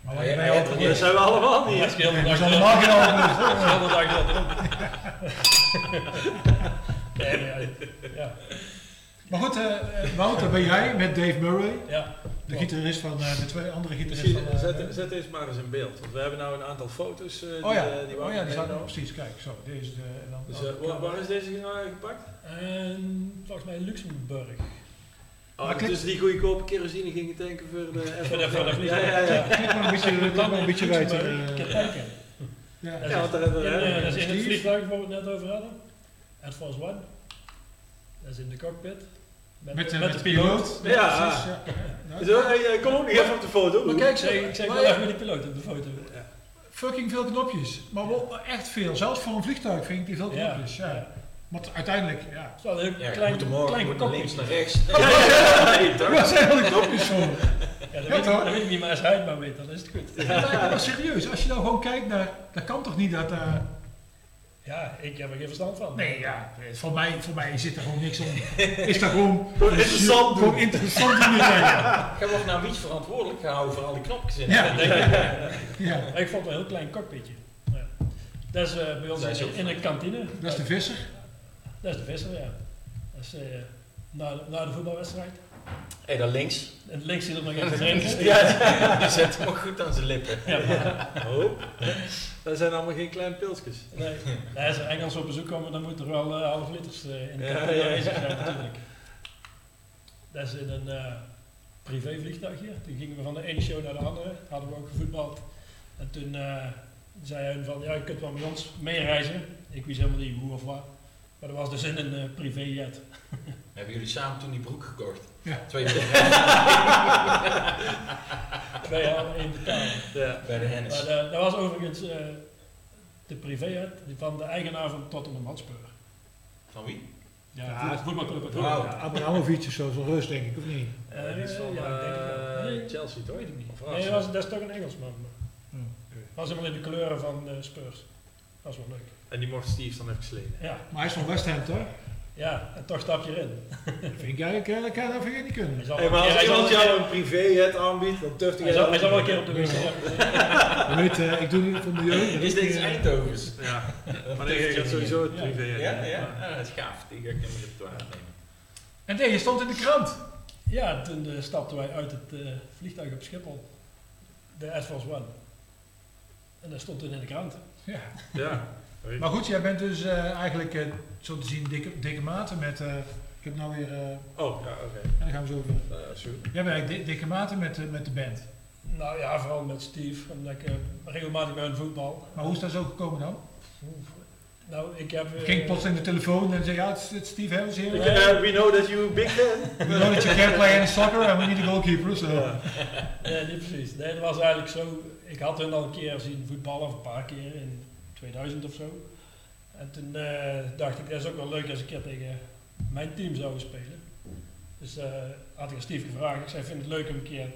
Maar wanneer ja, je ja, dat Dat zijn we allemaal Hij niet. heel Dat dag is allemaal geen alcoholist, hoor. Heel de dag dat erop. Nee, maar ja. Maar goed, eh, Wouter, ben jij met Dave Murray, ja. De gitarist van eh, de twee andere gitaristen van... eh, zet, zet deze maar eens in beeld. Want we hebben nou een aantal foto's eh, die, oh ja, eh, die we oh ja, die meenemen. precies. Kijk, zo, deze is de... En dan, Dus eh, waar, waar is deze nou gepakt? En volgens mij Luxemburg. Oh, Maar tussen die goedkope kerosine gingen tanken voor de Voor de- voor de Ja, ja, ja. Kijk maar een beetje, maar een beetje wijter. Ik eh, kijken. ja. Ja, want daar is, hebben we- in, eh, dat is in het vliegtuig waar we het net over hadden. Air Force One. Dat is in de cockpit. Met, Met, met, eh, de piloot. Ja. precies, ja. Ja. Zo, hey, eh, kom ook nog even op de foto. Maar kijk, Ik zeg, ik zeg maar wel ja, even met die piloot op de foto. fucking veel knopjes. Maar wel echt veel. Zelfs voor een vliegtuig vind ik die veel Ja, knopjes. Ja. ja. Want uiteindelijk, ja. Het is wel een Ja, klein, moet morgen klein links, naar rechts. Toch? Waar zijn al die knopjes voor? Ja, dat, Ja, weet ik, toch? dat weet ik niet, maar als hij het maar weet, dan is het goed. Ja, maar serieus, als je nou gewoon kijkt naar... Dat kan toch niet dat... eh, Ja, ik heb er geen verstand van. nee, ja. Voor mij, voor mij zit er gewoon niks om. Is dat gewoon... Gewoon interessant Gewoon interessant doen. Ja. Jij wordt nou iets verantwoordelijk gehouden voor al die knopjes in. Ja. Denk ik. ja. Ik vond het wel een heel klein cockpitje. Ja. Dat is eh, bij ons Dat is in, de kantine. Dat is de visser. Dat is de visser, ja. Dat is eh, na, na de voetbalwedstrijd. Hé, daar links. En links zit er nog even drinken. Ja, die zet hem ook goed aan zijn lippen. Ja, maar- Oh. Dat zijn allemaal geen kleine pilsjes. nee. Als er Engels op bezoek komen, dan moet er wel eh, half liters eh, in de Ja, ja, zijn natuurlijk. Dat is in een eh privévliegtuigje. Toen gingen we van de ene show naar de andere. Hadden we ook gevoetbald. En toen eh, zei hij van, ja, je kunt wel met ons meereizen. Ik wist helemaal niet hoe of wat. Maar dat was dus in een eh, privéjet. Hebben jullie samen toen die broek gekocht? Ja. Twee Twee jaar één betalen. Ja. bij de Hennis. Maar eh, dat was overigens eh, de privéjet van de eigenaar van Tottenham Hotspur. Van wie? Ja, Ja, voet- voetbalclub uit. Ja, Abramovic of zo, zo'n rust denk ik, of niet? Eh, die is van ja, ik denk het wel. eh, Nee, Chelsea, toch? weet ik niet. Of Nee, dat, was, dat is toch een Engelsman. maar Hm, oké. was helemaal in de kleuren van eh, Spurs. Dat is wel leuk. En die mocht Steve dan even gesleden. Ja, Maar hij is van West Ham, toch? ja en toch stap je erin. Vind ik eigenlijk, dat kan dat vind ik niet kunnen. Hij Hey, maar als iemand jou een een privéjet aanbiedt, dan durft keer- hij hij zal- hij zal wel een keer op de wc. Je weet, eh, ik doe dit voor milieu. dat Is ik, deze eh, Eindhovens? Ja. Maar je gaat sowieso het Ja. privéjet. Ja, ja, ja, dat is gaaf. Die ga ik in mijn repertoire nemen. En nee, je stond in de krant. Ja, toen eh, stapten wij uit het eh, vliegtuig op Schiphol. De Air Force One. En dat stond toen in de krant. Ja. Ja. Maar goed, jij bent dus eh, eigenlijk eh, zo te zien dikke, dikke maten met... eh, ik heb nou weer... eh, Oh, ja, oké. ja, daar gaan we zo over. Zo. Jij bent eigenlijk di- dikke maten met, eh, met de band. Nou ja, vooral met Steve, omdat ik regelmatig bij hun voetbal. Maar hoe is dat zo gekomen dan? Nou, ik heb... eh, Ging plots in de telefoon en zei ja, het is, Steve Harris hier. We we know that you big fan. know that you can't play in soccer and we need a goalkeeper. So. Ja. Nee, niet precies. Nee, dat was eigenlijk zo. Ik had hun al een keer zien voetballen, of een paar keer in 2000 of zo. En toen eh, dacht ik, dat is ook wel leuk als ik een keer tegen mijn team zouden spelen. Dus eh, had ik aan Steve gevraagd. Ik zei, vind het leuk om een keer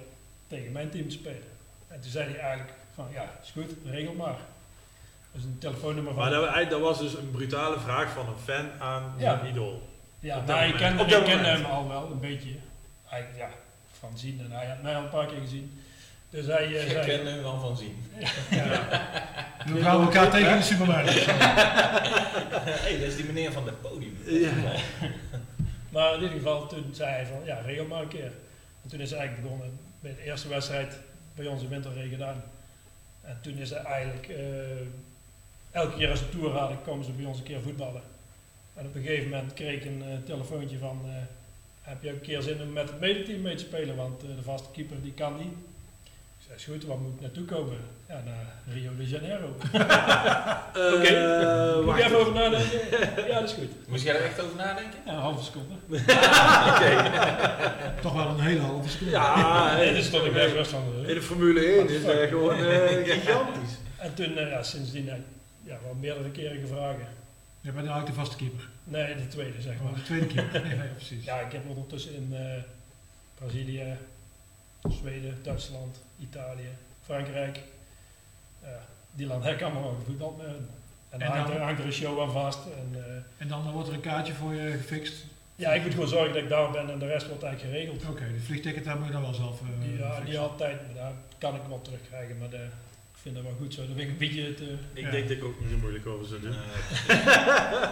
tegen mijn team te spelen. En toen zei hij eigenlijk van, ja, is goed, regel maar. Dus een telefoonnummer van... Maar dat, dat was dus een brutale vraag van een fan aan Ja. zijn idool. Ja, Op maar ik, ken, kende hem al wel een beetje. Hij, ja, van zien en hij had mij al een paar keer gezien. Dus hij eh, Ik zei... ken hem wel van zien. We gaan elkaar tegen in de supermarkt. Hé, dat is die meneer van het podium. Ja. Maar in ieder geval, toen zei hij van, ja, regel maar een keer. En toen is hij eigenlijk begonnen met de eerste wedstrijd bij ons in Winterregen gedaan. En toen is hij eigenlijk, eh, elke keer als ze tour hadden, komen ze bij ons een keer voetballen. En op een gegeven moment kreeg ik een eh, telefoontje van, eh, heb je ook een keer zin om met het medeteam mee te spelen? Want eh, de vaste keeper die kan niet. Zei, is goed, waar moet ik naartoe komen? Ja, naar Rio de Janeiro. Eh, Oké, moet even even. over nadenken? Ja, dat is goed. Moest jij er echt over nadenken? Ja, een halve seconde. Toch wel een hele halve seconde. Ja, Nee, dus stond ik bij rust van de in de Formule 1 is dat gewoon eh, gigantisch. En toen, eh, ja, sindsdien, eh, ja, wel meerdere keren gevraagd. Je bent nou de vaste keeper. Nee, de tweede, zeg Maar maar. de tweede keeper. Ja, precies. Ja, ik heb ondertussen in eh, Brazilië, Zweden, Duitsland, Italië, Frankrijk. Ja, die landen heb ik allemaal al gevoetbald met hun. En dan En hangt dan- er, hangt er een show aan vast. En, eh, En dan wordt er een kaartje voor je gefixt. ja, ik moet gewoon zorgen dat ik daar ben en de rest wordt eigenlijk geregeld. Oké, de vliegticket daar moet je dan wel zelf eh, ja, fixen. niet altijd, maar daar kan ik wel terugkrijgen. Maar de, ik vind dat wel goed zo. Dan vind ik een beetje te... Ik Ja. denk dat ik ook niet zo moeilijk over zou doen.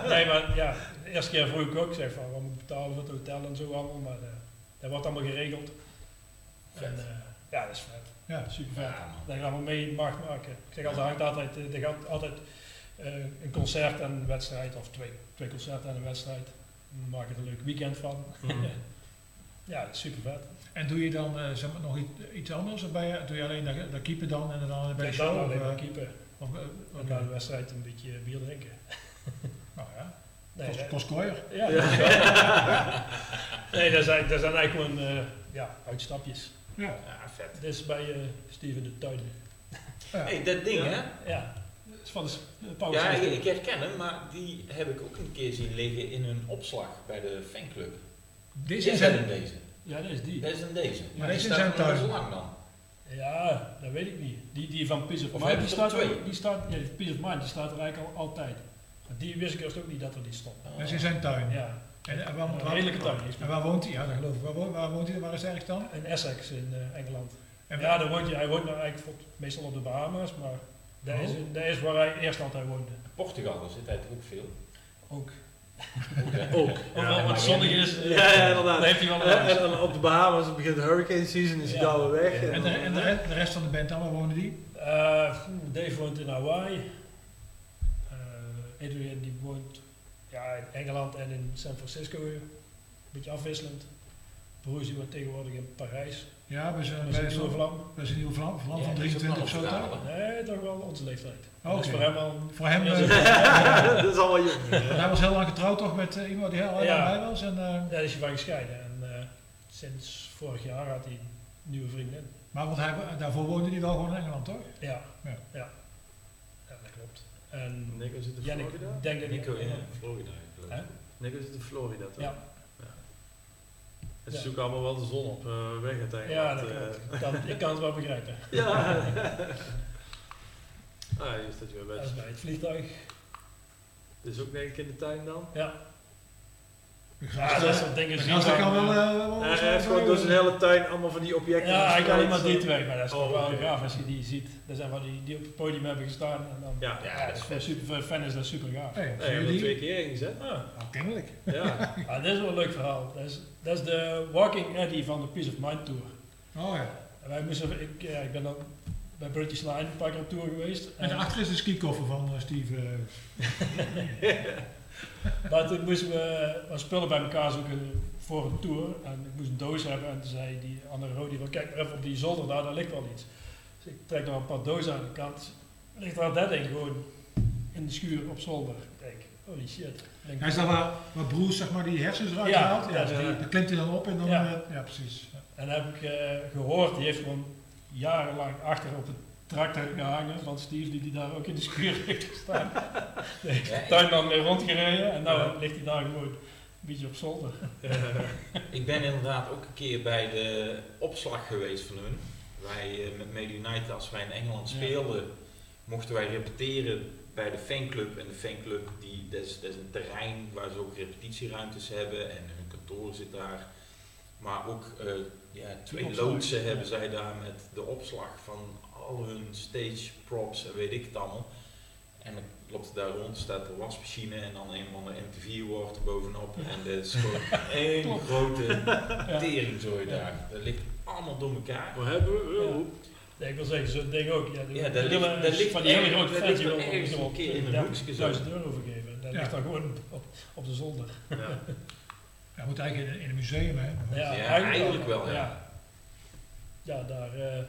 Nee, maar ja, de eerste keer vroeg ik ook, ik zeg van, wat moet ik betalen voor het hotel en zo allemaal. Maar eh, dat wordt allemaal geregeld. En, eh, ja, dat is vet. Ja. Super vet. Ja. Dat je allemaal mee mag maken. Ik zeg altijd, er hangt altijd, eh, er gaat altijd eh, een concert en een wedstrijd, of twee, twee concerten en een wedstrijd. Dan maak je er een leuk weekend van. Mhm. ja, dat is super vet. En doe je dan eh, zeg maar, nog iets, iets anders? Of ben je, doe je alleen dat, dat keeper dan en dan bij de dan show? alleen Of, maar keeper. of, eh, na de wedstrijd een beetje bier drinken. Nou ja, Nee, kost, kooier. Ja, nee, dat zijn, dat zijn eigenlijk gewoon eh, ja, uitstapjes. Ja. Ja, vet. Dit is bij eh, Steven de Tuin. Ja. hey, dat ding hè? Ja, dat is van de Power Ja, ik, ik herken hem, maar die heb ik ook een keer zien liggen in een opslag bij de fanclub. Deze Is hem. in deze? Ja, dat is die. Dat is in deze. Maar die deze is zijn zo lang dan. Ja, dat weet ik niet. Die, die van Peace of Of Mind, die staat, twee? die staat, ja, die Peace of Mind, die staat er eigenlijk al altijd. Maar die wist ik eerst ook niet dat er die stond. Dat is in zijn tuin. Ja, En, en waar, waar- redelijke heeft en waar woont hij? Ja, dat geloof ik. Waar, wo- waar woont hij? Waar is hij ergens dan? In Essex in eh, Engeland. En ja, daar woont hij, hij woont nou eigenlijk voor- meestal op de Bahama's, maar dat, Oh. is, dat is waar hij eerst altijd woonde. Portugal, daar zit hij toch ook veel. Ook. Ook. Of wel wat zonnig is, eh, Ja, ja, inderdaad. dan heeft hij wel En, en op de Bahamas begint de hurricane season, is hij Ja. daar weer weg. En de, en de, re- de rest van de band dan, waar wonen die? Eh, Dave woont in Hawaii. Eh, Adrian die woont ja, in Engeland en in San Francisco. Een beetje afwisselend. Broers die woont tegenwoordig in Parijs. Ja, bij zijn, Dat bij een nieuwe vlam. bij zijn nieuwe vlam, vlam Ja, van die is ook 23 of zo. Nee, toch wel onze leeftijd. Oh, Dat voor hem al... Voor hem, Ja, eh, dat is allemaal jong. hij was heel lang getrouwd toch met eh, iemand die heel lang Ja. bij was. En, eh, Ja, daar is hij van gescheiden. En eh, sinds vorig jaar had hij een nieuwe vriendin. maar want hij, daarvoor woonde hij wel gewoon in Engeland, toch? Ja. Ja. Dat. En Nico zit in Jannik Florida? denkt dat Nico in Florida. ik. Hè? Nico zit in Florida toch? Ja. Het Ja. zoeken allemaal wel de zon op eh, weg uiteindelijk. Ja, dat eh, klopt. Ik kan, ik kan het wel begrijpen. Ja. ah, hier staat je weer Dat bij. is bij het vliegtuig. Dus ook denk ik in de tuin dan? Ja. De Ja, dat eh, soort dingen zien dat kan wel... dan, eh, wel Ja, zo- hij heeft gewoon door zijn hele tuin allemaal van die objecten. Ja, hij kan alleen maar dit weg, maar dat is Oh, toch wel gaaf als je die ziet. Dat zijn wel die die op het podium hebben gestaan. En dan, Ja, Ja, dat is voor, super, voor fan is dat super gaaf. Hey, Nee, er twee keer heen gezet. Ah, Nou, kennelijk. Ja. ah, dit is wel een leuk verhaal. Dat is, dat is de Walking Eddie van de Peace of Mind Tour. Oh ja. En wij moesten, ik, ja, ik ben dan bij British Line een paar keer op tour geweest. En daarachter is de skikoffer van eh, Steve. eh. Maar toen moesten we wat spullen bij elkaar zoeken voor een tour. En ik moest een doos hebben. En toen zei die andere Rodi van kijk maar even op die zolder daar, daar ligt wel iets. Dus ik trek daar een paar dozen aan de kant. Ligt daar dat ding gewoon in de schuur op zolder. Ik denk, holy shit. Denk, Hij is daar waar, waar zeg maar, die hersens eruit Ja, haalt. Ja, die. daar klimt hij dan op en dan... Ja. Ja, ja precies. En dan heb ik eh, gehoord, die heeft gewoon jarenlang achter op de tractor gehangen van Steve, die die daar ook in de schuur heeft gestaan. De Ja, tuinman mee rondgereden en nou ligt hij daar gewoon een beetje op zolder. Ik ben inderdaad ook een keer bij de opslag geweest van hun. Wij eh, met Made United, als wij in Engeland Ja. speelden, mochten wij repeteren bij de fanclub. En de fanclub, die, dat, is, dat is een terrein waar ze ook repetitieruimtes hebben en hun kantoor zit daar. Maar ook eh, ja, twee loodsen ja. hebben zij daar met de opslag van al hun stage props en weet ik het allemaal. En dan loopt het daar rond, staat de wasmachine en dan een van de MTV wordt er bovenop. En dat is gewoon één grote Ja. teringzooi Ja. daar. Dat ligt allemaal door elkaar. Wat hebben we? Oh. Nee, ik wil zeggen, zo'n ding ook. Ja, Ja, daar ligt- van die hele grote ligt die wil een keer in een 30.000 hoekje zo. euro vergeven. Dat Ja. ligt dan gewoon op, op de zolder. Ja. Hij moet eigenlijk in, in een museum, hè. Ja, eigenlijk wel, ja. Ja, daar, eh,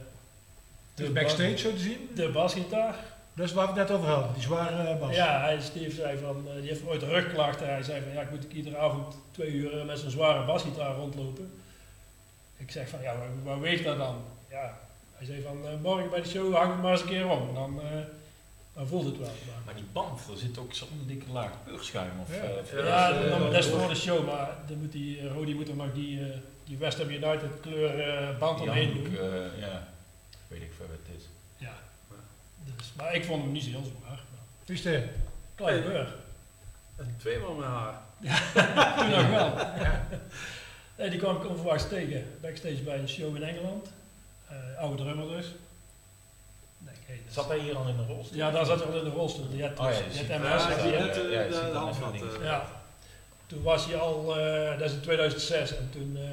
Dus backstage zo te zien? De basgitaar. Dat is waar we het net over hadden, die zware eh, bas. Ja, hij, Steve zei van, eh, die heeft ooit een rugklachten. Hij zei van, ja, ik moet iedere avond twee uur eh, met zo'n zware basgitaar rondlopen. Ik zeg van, ja, waar, waar weegt dat dan? Ja, hij zei van, eh, morgen bij de show hang het maar eens een keer om. Dan, eh, dan voelt het wel. Maar, Maar die band, er zit ook zo'n dikke laag peurschuim of... Ja. of- ja, dat is, dat, dat is voor de show, maar dan moet die, Rodi moet er nog die, eh, die West Ham United kleur band die omheen doen. eh, ja, weet ik veel wat het is. Ja. Dus, maar ik vond hem niet zo heel zwaar. Is de? Klein beur. En twee man met haar. Toen nog wel. Nee, die kwam ik onverwachts tegen. Backstage bij een show in Engeland. Eh, oude drummer dus. Nee, hey, Zat hij hier al in de rolstoel? Ja, daar zat hij al in de rolstoel. Die had, Oh ja, die had ziet- MS. Ja, die, eh, Ja, je de, handvat. Ja. Toen was hij al, eh, dat is in 2006, en toen eh,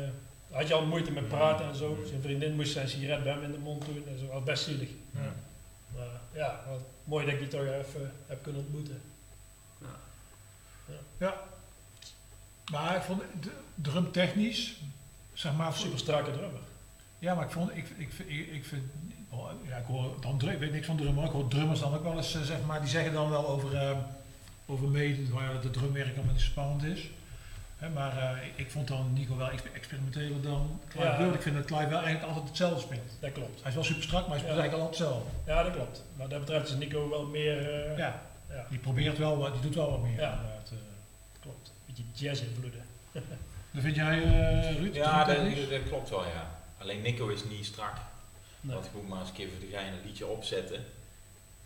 had je al moeite met praten en zo. Zijn vriendin moest zijn sigaret bij hem in de mond doen en zo, was best zielig. Ja. Maar ja, wat mooi dat ik die toch even heb kunnen ontmoeten. Maar ik vond de drumtechnisch, zeg maar, Super strakke drummer. Ja, maar ik vond, ik, ik, ik, ik vind, oh, ja, ik hoor dan drum, ik weet niks van drummer, ik hoor drummers dan ook wel eens, eh, zeg maar, die zeggen dan wel over, eh over mede, waar dat de drumwerk allemaal niet spannend is. Maar eh, ik, ik vond dan Nico wel exper- experimenteler dan Clive Ja. Ik vind dat Clive wel eigenlijk altijd hetzelfde speelt. Dat klopt. Hij is wel super strak, maar hij speelt Ja. eigenlijk altijd hetzelfde. Ja, dat klopt. Wat dat betreft is Nico wel meer... eh, Ja, ja. die probeert wel wat, die doet wel wat meer. Ja. inderdaad, eh. Klopt. Beetje jazz-invloeden. Dat vind jij, eh Ruud? Ja, dat, klopt wel, ja. Alleen Nico is niet strak. Nee. Want ik moet maar eens een keer voor de gein een liedje opzetten.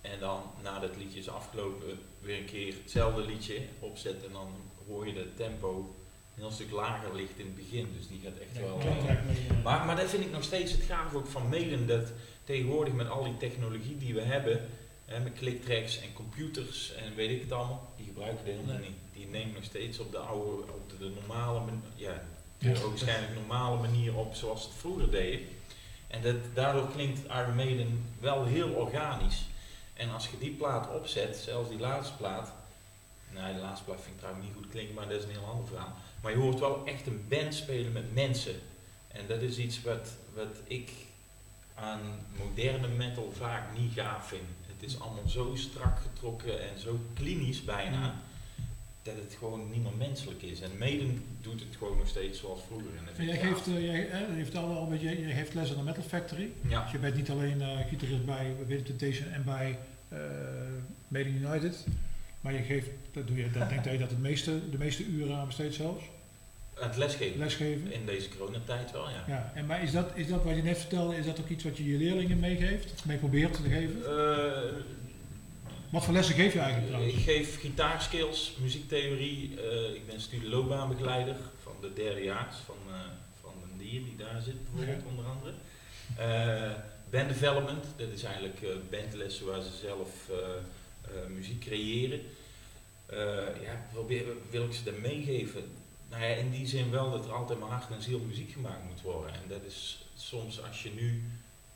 En dan, nadat het liedje is afgelopen, weer een keer hetzelfde liedje opzetten. En dan hoor je dat het tempo een heel stuk lager ligt in het begin. Dus die gaat echt wel... eh, maar, maar dat vind ik nog steeds het gaaf ook van Maiden. Dat tegenwoordig met al die technologie die we hebben, hè, met clicktracks en computers en weet ik het allemaal, die gebruiken dat helemaal Nee. niet. Die nemen nog steeds op de oude, op de, de normale, ja, Ja. de waarschijnlijk normale manier op zoals ze het vroeger deden. En dat, daardoor klinkt Iron Maiden wel heel organisch. En als je die plaat opzet, zelfs die laatste plaat, nou die laatste plaat vind ik trouwens niet goed klinken, maar dat is een heel ander verhaal. Maar je hoort wel echt een band spelen met mensen. En dat is iets wat, wat ik aan moderne metal vaak niet gaaf vind. Het is allemaal zo strak getrokken en zo klinisch bijna, dat het gewoon niet meer menselijk is. En Maiden doet het gewoon nog steeds zoals vroeger. En dat Jij geeft, eh, jij, eh, heeft al een beetje, jij geeft les aan de Metal Factory. Ja. Dus je bent niet alleen eh gitarist bij Winter Temptation en bij eh Maiden United, maar je geeft, dat doe je, dat denk je dat het meeste, de meeste uren aan besteedt zelfs, Het lesgeven. lesgeven. In deze coronatijd wel, ja. Ja, en maar is dat, is dat wat je net vertelde, is dat ook iets wat je je leerlingen meegeeft, of mee probeert te geven? Eh, Wat voor lessen geef je eigenlijk trouwens? ik geef gitaarskills, muziektheorie. eh, ik ben studieloopbaanbegeleider van de derdejaars van, eh van een dier die daar zit bijvoorbeeld Ja. onder andere. Band development, dat is eigenlijk bandlessen waar ze zelf muziek creëren. Ja, probeer, wil ik ze dat meegeven? Nou ja, in die zin wel dat er altijd maar hart en ziel muziek gemaakt moet worden. En dat is soms als je nu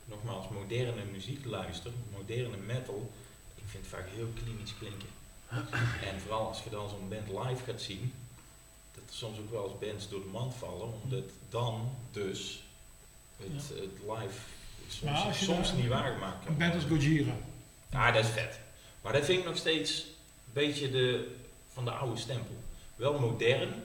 nogmaals moderne muziek luistert, moderne metal, ik vind het vaak heel klinisch klinken. En vooral als je dan zo'n band live gaat zien, dat er soms ook wel eens bands door de mand vallen, omdat dan dus het, het live soms, soms niet waargemaakt kan Een band als. Gojira. Ja, dat is vet. Maar dat vind ik nog steeds een beetje de, van de oude stempel. Wel modern,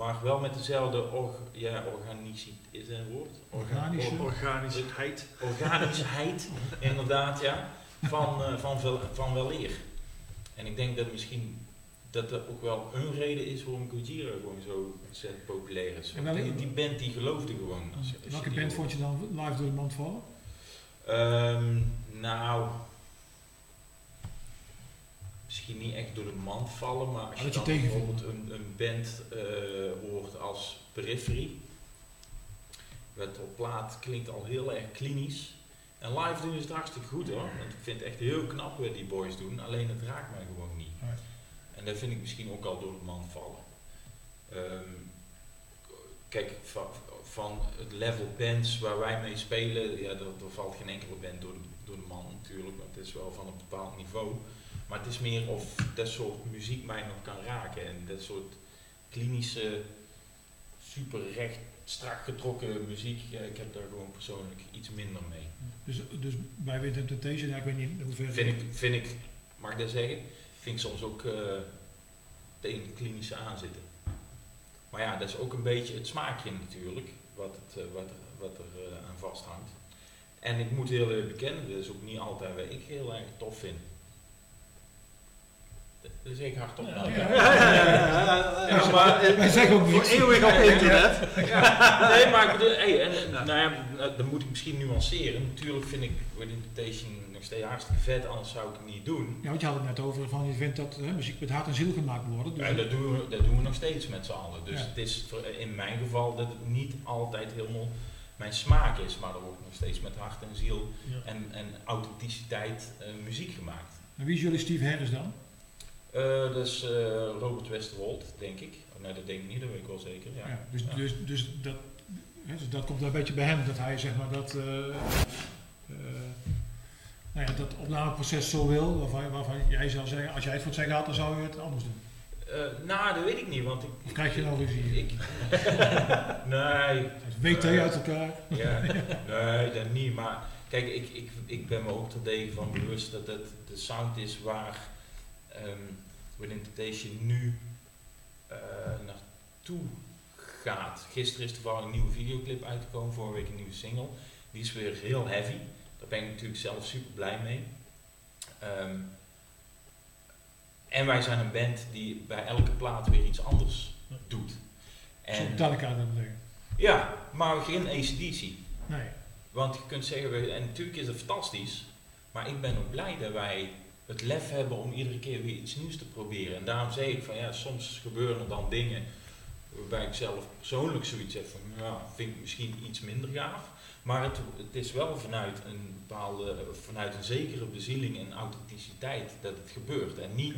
maar wel met dezelfde org, ja, organici, is dat een woord? Orga- Organische. or- Organischheid. organisheid, inderdaad, ja, van, eh, van, wel, van weleer. En ik denk dat misschien dat dat ook wel een reden is waarom Gojira gewoon zo ontzettend populair is. En welke- die, band die geloofde gewoon. Als, als je Welke band hoort. vond je dan live door de mand vallen? Ehm, nou, misschien niet echt door de mand vallen, maar als Ah, je dan bijvoorbeeld een, een band eh, hoort als Periphery, wat op plaat klinkt al heel erg klinisch. En live doen is het hartstikke goed hoor, want ik vind het echt heel knap wat die boys doen, alleen het raakt mij gewoon niet. En dat vind ik misschien ook al door de mand vallen. Ehm, kijk, van, van het level bands waar wij mee spelen, ja, er, er valt geen enkele band door de, door de man natuurlijk, want het is wel van een bepaald niveau. Maar het is meer of dat soort muziek mij nog kan raken en dat soort klinische super recht, strak getrokken muziek. Ja, ik heb daar gewoon persoonlijk iets minder mee. Dus, dus bij Winter Temptation, ja, ik weet niet hoe ver... Vind ik, vind ik, mag ik dat zeggen? Vind ik soms ook eh tegen het klinische aanzitten. Maar ja, dat is ook een beetje het smaakje natuurlijk, wat, het, eh, wat, er, wat er eh, aan vasthangt. En ik moet heel eerlijk bekennen, dat is ook niet altijd wat ik heel erg tof vind. Dat zeg ik hardop. Ja. nou. Ja, ja, maar- Wij zeggen ook Voor niks. eeuwig op internet. Ja, nee, maar ik bedoel, hey, en, en, nou ja, nou, dan moet ik misschien nuanceren. Natuurlijk vind ik Within Temptation nog steeds hartstikke vet, anders zou ik het niet doen. Ja, want je had het net over van je vindt dat hè, muziek met hart en ziel gemaakt wordt. Dus Ja, dat doen, we, dat doen we nog steeds met z'n allen. Dus Ja. het is voor- in mijn geval dat het niet altijd helemaal mijn smaak is, maar er wordt nog steeds met hart en ziel Ja. en, en authenticiteit eh, muziek gemaakt. En wie is jullie Steve Harris dan? Is eh, Robert Westerwold, denk ik. Oh, nee, dat denk ik niet, dat weet ik wel zeker. Ja. Ja, dus, Ja. Dus, dus, dat, hè, dus dat komt een beetje bij hem, dat hij zeg maar dat, eh, nou ja, dat opnameproces zo wil, waarvan, waarvan jij zou zeggen, als jij het voor het zeggen had, dan zou je het anders doen. Nou, dat weet ik niet, want ik... Of krijg je nou ruzie? Ik, nee. WT Eh, uit elkaar. Ja, nee, dat niet. Maar kijk, ik, ik, ik ben me ook terdege van bewust dat het de sound is waar um, Within Temptation nu eh, naartoe gaat. Gisteren is toevallig een nieuwe videoclip uitgekomen, vorige week een nieuwe single. Die is weer heel heavy. Daar ben ik natuurlijk zelf super blij mee. Ehm, en wij zijn een band die bij elke plaat weer iets anders doet. Zo Metallica dat betekent. Ja, maar geen ACDC. Nee. Want je kunt zeggen, we- en natuurlijk is het fantastisch, maar ik ben ook blij dat wij het lef hebben om iedere keer weer iets nieuws te proberen. En daarom zeg ik van ja, soms gebeuren er dan dingen waarbij ik zelf persoonlijk zoiets heb van, ja, vind ik misschien iets minder gaaf. Maar het, het is wel vanuit een bepaalde, vanuit een zekere bezieling en authenticiteit dat het gebeurt. En niet,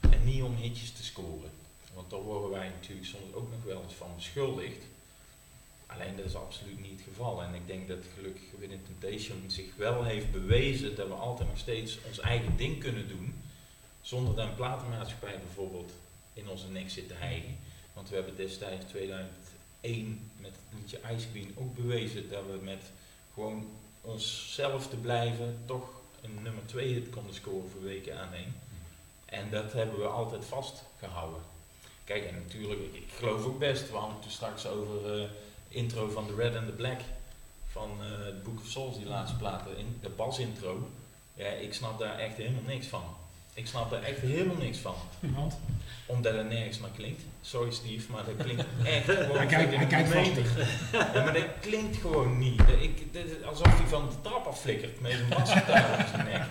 en niet om hitjes te scoren. Want daar worden wij natuurlijk soms ook nog wel eens van beschuldigd. Alleen dat is absoluut niet het geval. En ik denk dat gelukkig Within Temptation zich wel heeft bewezen dat we altijd nog steeds ons eigen ding kunnen doen. Zonder dat een platenmaatschappij bijvoorbeeld in onze nek zit te hijgen. Want we hebben destijds 2001 met het liedje Ice Queen ook bewezen dat we met gewoon onszelf te blijven toch een nummer 2 hit konden scoren voor weken aan één. En dat hebben we altijd vastgehouden. Kijk, en natuurlijk, ik, geloof ook best, we hadden het straks over eh intro van The Red and the Black van eh The Book of Souls, die laatste platen, in, de basintro. Ja, ik snap daar echt helemaal niks van. Ik snap daar echt helemaal niks van. Want? Omdat het nergens naar klinkt. Sorry Steve, maar dat klinkt echt gewoon... Hij kijkt- hij kijkt Ja, maar dat klinkt gewoon niet. Ik, is alsof hij van de trap afflikkert met een basgitaar op zijn nek.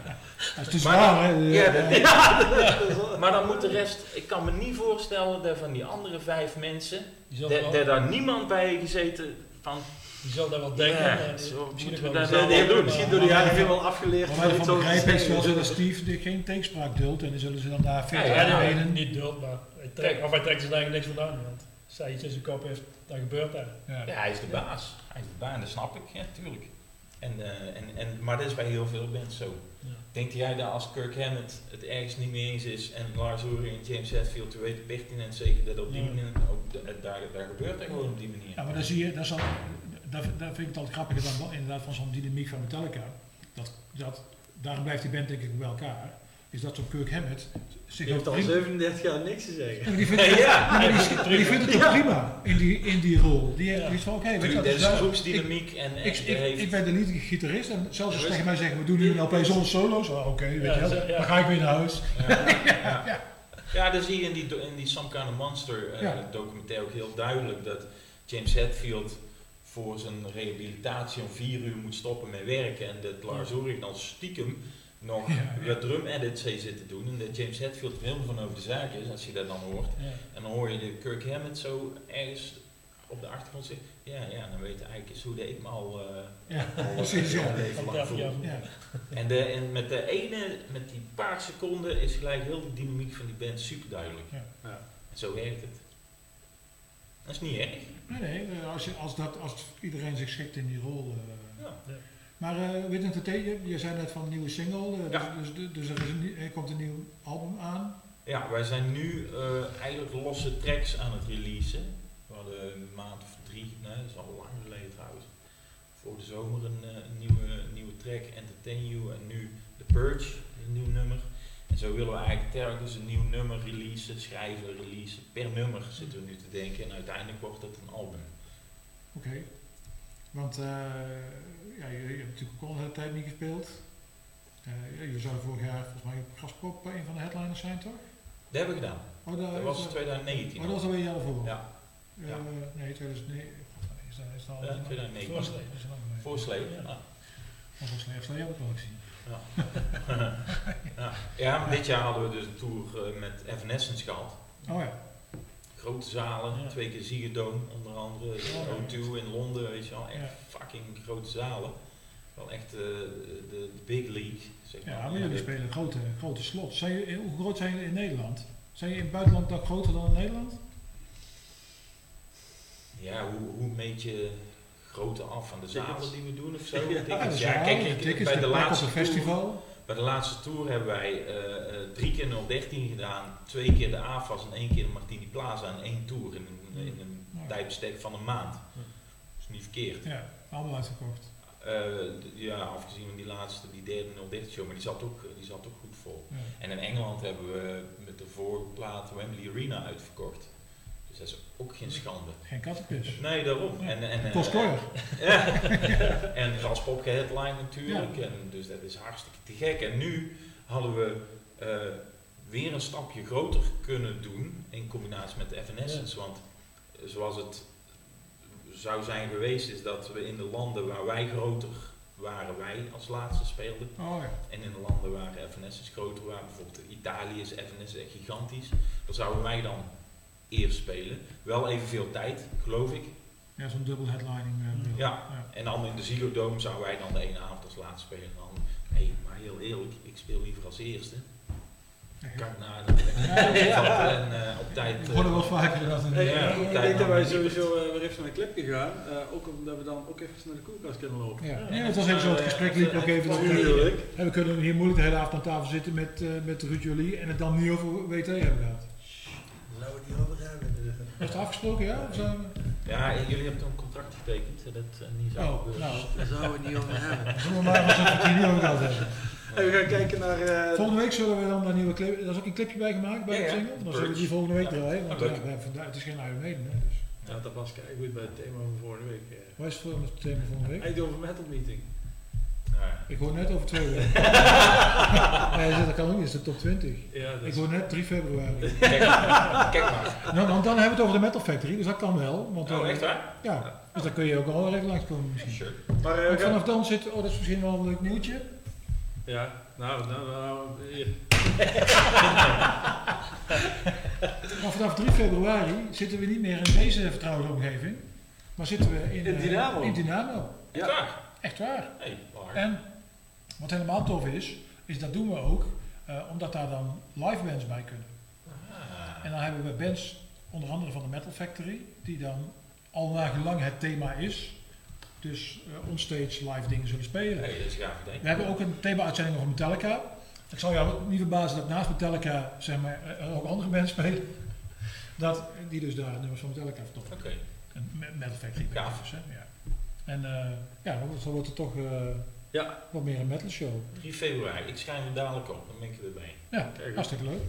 Dat is dus Maar waar, hè? Ja, Ja. dat- ja, maar dan moet de rest... Ik kan me niet voorstellen dat van die andere vijf mensen... Dat daar niemand bij gezeten van... Die zal dat wel denken. Ja, maar zo misschien we wel dat wel doen, doen. maar- Misschien door de jaren veel wel afgeleerd. Wat van begrijpen is wel zo dat Steve er geen tegenspraak duldt en dan zullen ze dan daar Ja, verder ja, ja, niet duld, maar hij trekt, of hij trekt er eigenlijk niks vandaan. Want als hij iets in zijn kop heeft, dan gebeurt dat. Ja. Ja, hij is de baas. Hij is de baas, dat snap ik. Ja, tuurlijk. En, eh, en, en, maar dat is bij heel veel bands zo. Denkt jij dat als Kirk Hammett het ergens niet mee eens is en Lars Ulrich en James Hetfield, we weten pertinent zeker dat op die manier, ook daar, daar gebeurt dat gewoon op die manier. Ja, maar dan zie je, dat, is al, dat, dat vind ik het altijd grappiger dan inderdaad van zo'n dynamiek van Metallica. Dat, dat, daarom blijft die band denk ik bij elkaar. Is dat zo'n Kirk Hammett zich heeft al prima- 37 jaar niks te zeggen. die vindt, Ja, die, prima. die vindt het Ja. prima in die, in die rol. Die, Ja. die is van oké, weet je dat is daar- groepsdynamiek en, en ik, ik, heeft... ik ben de niet-gitarist en zelfs als ze tegen mij zeggen, we doen nu een LP zonder solo's. Oh, oké, weet Ja, je wel. Dan ga ik weer naar huis. Ja, ja. ja, dat zie je in die, in die Some Kind of Monster eh, Ja. documentaire ook heel duidelijk. Dat James Hetfield voor zijn rehabilitatie om vier uur moet stoppen met werken. En dat Lars Ulrich dan stiekem nog Ja, drum edits heeft zitten doen. En dat James Hetfield er helemaal van over de zaak is, als je dat dan hoort. Ja. En dan hoor je de Kirk Hammett zo ergens op de achtergrond zeggen. Ja, ja, dan weet je eigenlijk eens hoe dat ik me al, eh Ja, al, eh, precies, ja. leven lang 30 jaar voel. Ja. En, de, en met de ene, met die paar seconden is gelijk heel de dynamiek van die band super duidelijk. Ja. Ja. En zo werkt het. Dat is niet erg. Nee, nee, eh, als, je, als, dat, als iedereen zich schikt in die rol. eh. Ja. Maar uh, Within Temptation, je zei net van een nieuwe single, eh, Ja. dus, dus, dus er, is een, er komt een nieuw album aan. Ja, wij zijn nu eh, eigenlijk losse tracks aan het releasen. We hadden een maand of drie, nee, dat is al lang geleden trouwens, voor de zomer een, eh, een nieuwe, een nieuwe track, Entertain You, en nu The Purge, een nieuw nummer. En zo willen we eigenlijk telkens een nieuw nummer releasen, schrijven, releasen. Per nummer zitten we nu te denken en uiteindelijk wordt het een album. Oké. Want eh, ja, je, je hebt natuurlijk ook al een hele tijd niet gespeeld. Eh, je zou vorig jaar volgens mij op Graspop een van de headliners zijn, toch? Dat hebben we gedaan. Oh, daar dat was dat- 2019. Oh, dat was alweer een jaar voor. Ja. Eh, Ja. Nee, 2009. Is dat, is dat al Ja, lang? 2009. Voorslee, dat is lang geleden. Voorslee, Ja. ja. Oh, heeft dat ook gezien. Ja. ja. ja, dit jaar hadden we dus een tour eh, met Evanescence gehad. Oh ja. Grote zalen, twee keer Ziggo Dome onder andere, ja. O2 in Londen, weet je wel, echt Ja. fucking grote zalen. Wel echt eh, de, de big league, zeg maar. Ja, maar jullie spelen grote, grote slots. Zijn je, hoe groot zijn jullie in Nederland? Zijn je in het buitenland nog groter dan in Nederland? Ja, hoe, hoe meet je grootte af van de zalen die we doen of zo? Ja, kijk, bij de laatste festival. Bij de laatste tour hebben wij eh, eh, drie keer 013 gedaan, twee keer de AFAS en één keer de Martini Plaza in één tour in een, in een Ja. tijdbestek van een maand. Dat is niet verkeerd. Ja, allemaal uitverkocht. Eh, ja, afgezien van die laatste, die derde 013 show, maar die zat ook, die zat ook goed vol. Ja. En in Engeland hebben we met de voorplaat Wembley Arena uitverkocht. Dat is ook geen schande. Geen kattenpis. Nee, daarom. En, en, Kost koor. ja. en Graspop geheadline natuurlijk. Ja. En dus dat is hartstikke te gek. En nu hadden we eh, weer een stapje groter kunnen doen in combinatie met de Evanescence. Want eh, zoals het zou zijn geweest, is dat we in de landen waar wij groter waren, wij als laatste speelden. Oh ja. En in de landen waar Evanescence groter waren, bijvoorbeeld Italië is Evanescence echt gigantisch. Dan zouden wij dan eerst spelen. Wel evenveel tijd, geloof ik. Ja, zo'n dubbel headlining. eh. Ja, en dan in de Ziggo Dome zouden wij dan de ene avond als laatste spelen. En dan, hé, maar heel eerlijk, ik speel liever als eerste. Kan ik naar de en eh, op tijd... Eh, hoor er wel vaker dat een... Ja, ik denk dat dan wij sowieso eh, weer even naar de clip gegaan. eh ook omdat we dan ook even naar de koelkast kunnen lopen. Ja, nee, het was even zo, het gesprek liep ook even. Natuurlijk. en we kunnen hier moeilijk de hele avond aan tafel zitten met, eh met Ruud Jolie en het dan niet over WT hebben gehad. Zouden we het niet over hebben. Is het afgesproken, ja? Of zijn we... Ja, jullie hebben toen een contract getekend. hè, Dat eh, niet zo Oh, gebeurt. nou. Daar zouden we het niet over hebben. Zullen we maar het hier niet over gehad hebben. We gaan kijken naar... eh, Volgende week zullen we dan een nieuwe clip... Daar is ook een clipje bij gemaakt bij Ja, de single. Dan zullen we die volgende week Ja. draaien. Want Ja, we vandaag- het is geen Iron Maiden, hè, dus... Ja, dat was kijk goed bij het thema van vorige week. eh. Wat is het voor het thema volgende week? Over metal meeting. Ja. Ik hoor net over twee weken. nee, dat kan ook niet, het is de top 20. Ja, dat Ik hoor net 3 februari. Kijk, kijk maar. Nou, want dan hebben we het over de Metal Factory, dus dat kan wel. Want, Oh, echt waar? Ja, dus dan kun je ook al even langskomen misschien. Sure. Maar eh, vanaf dan zit, oh dat is misschien wel een leuk nieuwtje. Ja, nou, nou, nou hier. Maar vanaf 3 februari zitten we niet meer in deze vertrouwde omgeving, maar zitten we in, In eh, Dynamo. in Dynamo. Waar? Echt waar. Waar. En wat helemaal tof is, is dat doen we ook eh, omdat daar dan live bands bij kunnen. Ah. En dan hebben we bands, onder andere van de Metal Factory, die dan al naar gelang het thema is, dus eh onstage live dingen zullen spelen. Hey, dat is gaaf idee. We hebben ook een thema-uitzending over Metallica. Ik zal jou niet verbazen dat naast Metallica zeg maar, er ook andere bands spelen. Dat, die dus daar nummers van Metallica vertoffen. Oké. En Me- Metal Factory Gaaf. dus, hè. Ja. En eh, ja, dan wordt- dan wordt het toch eh, Ja. wat meer een metal show. 3 februari. Ik schrijf hem dadelijk op, dan ben ik erbij. Ja, Kijk, hartstikke leuk.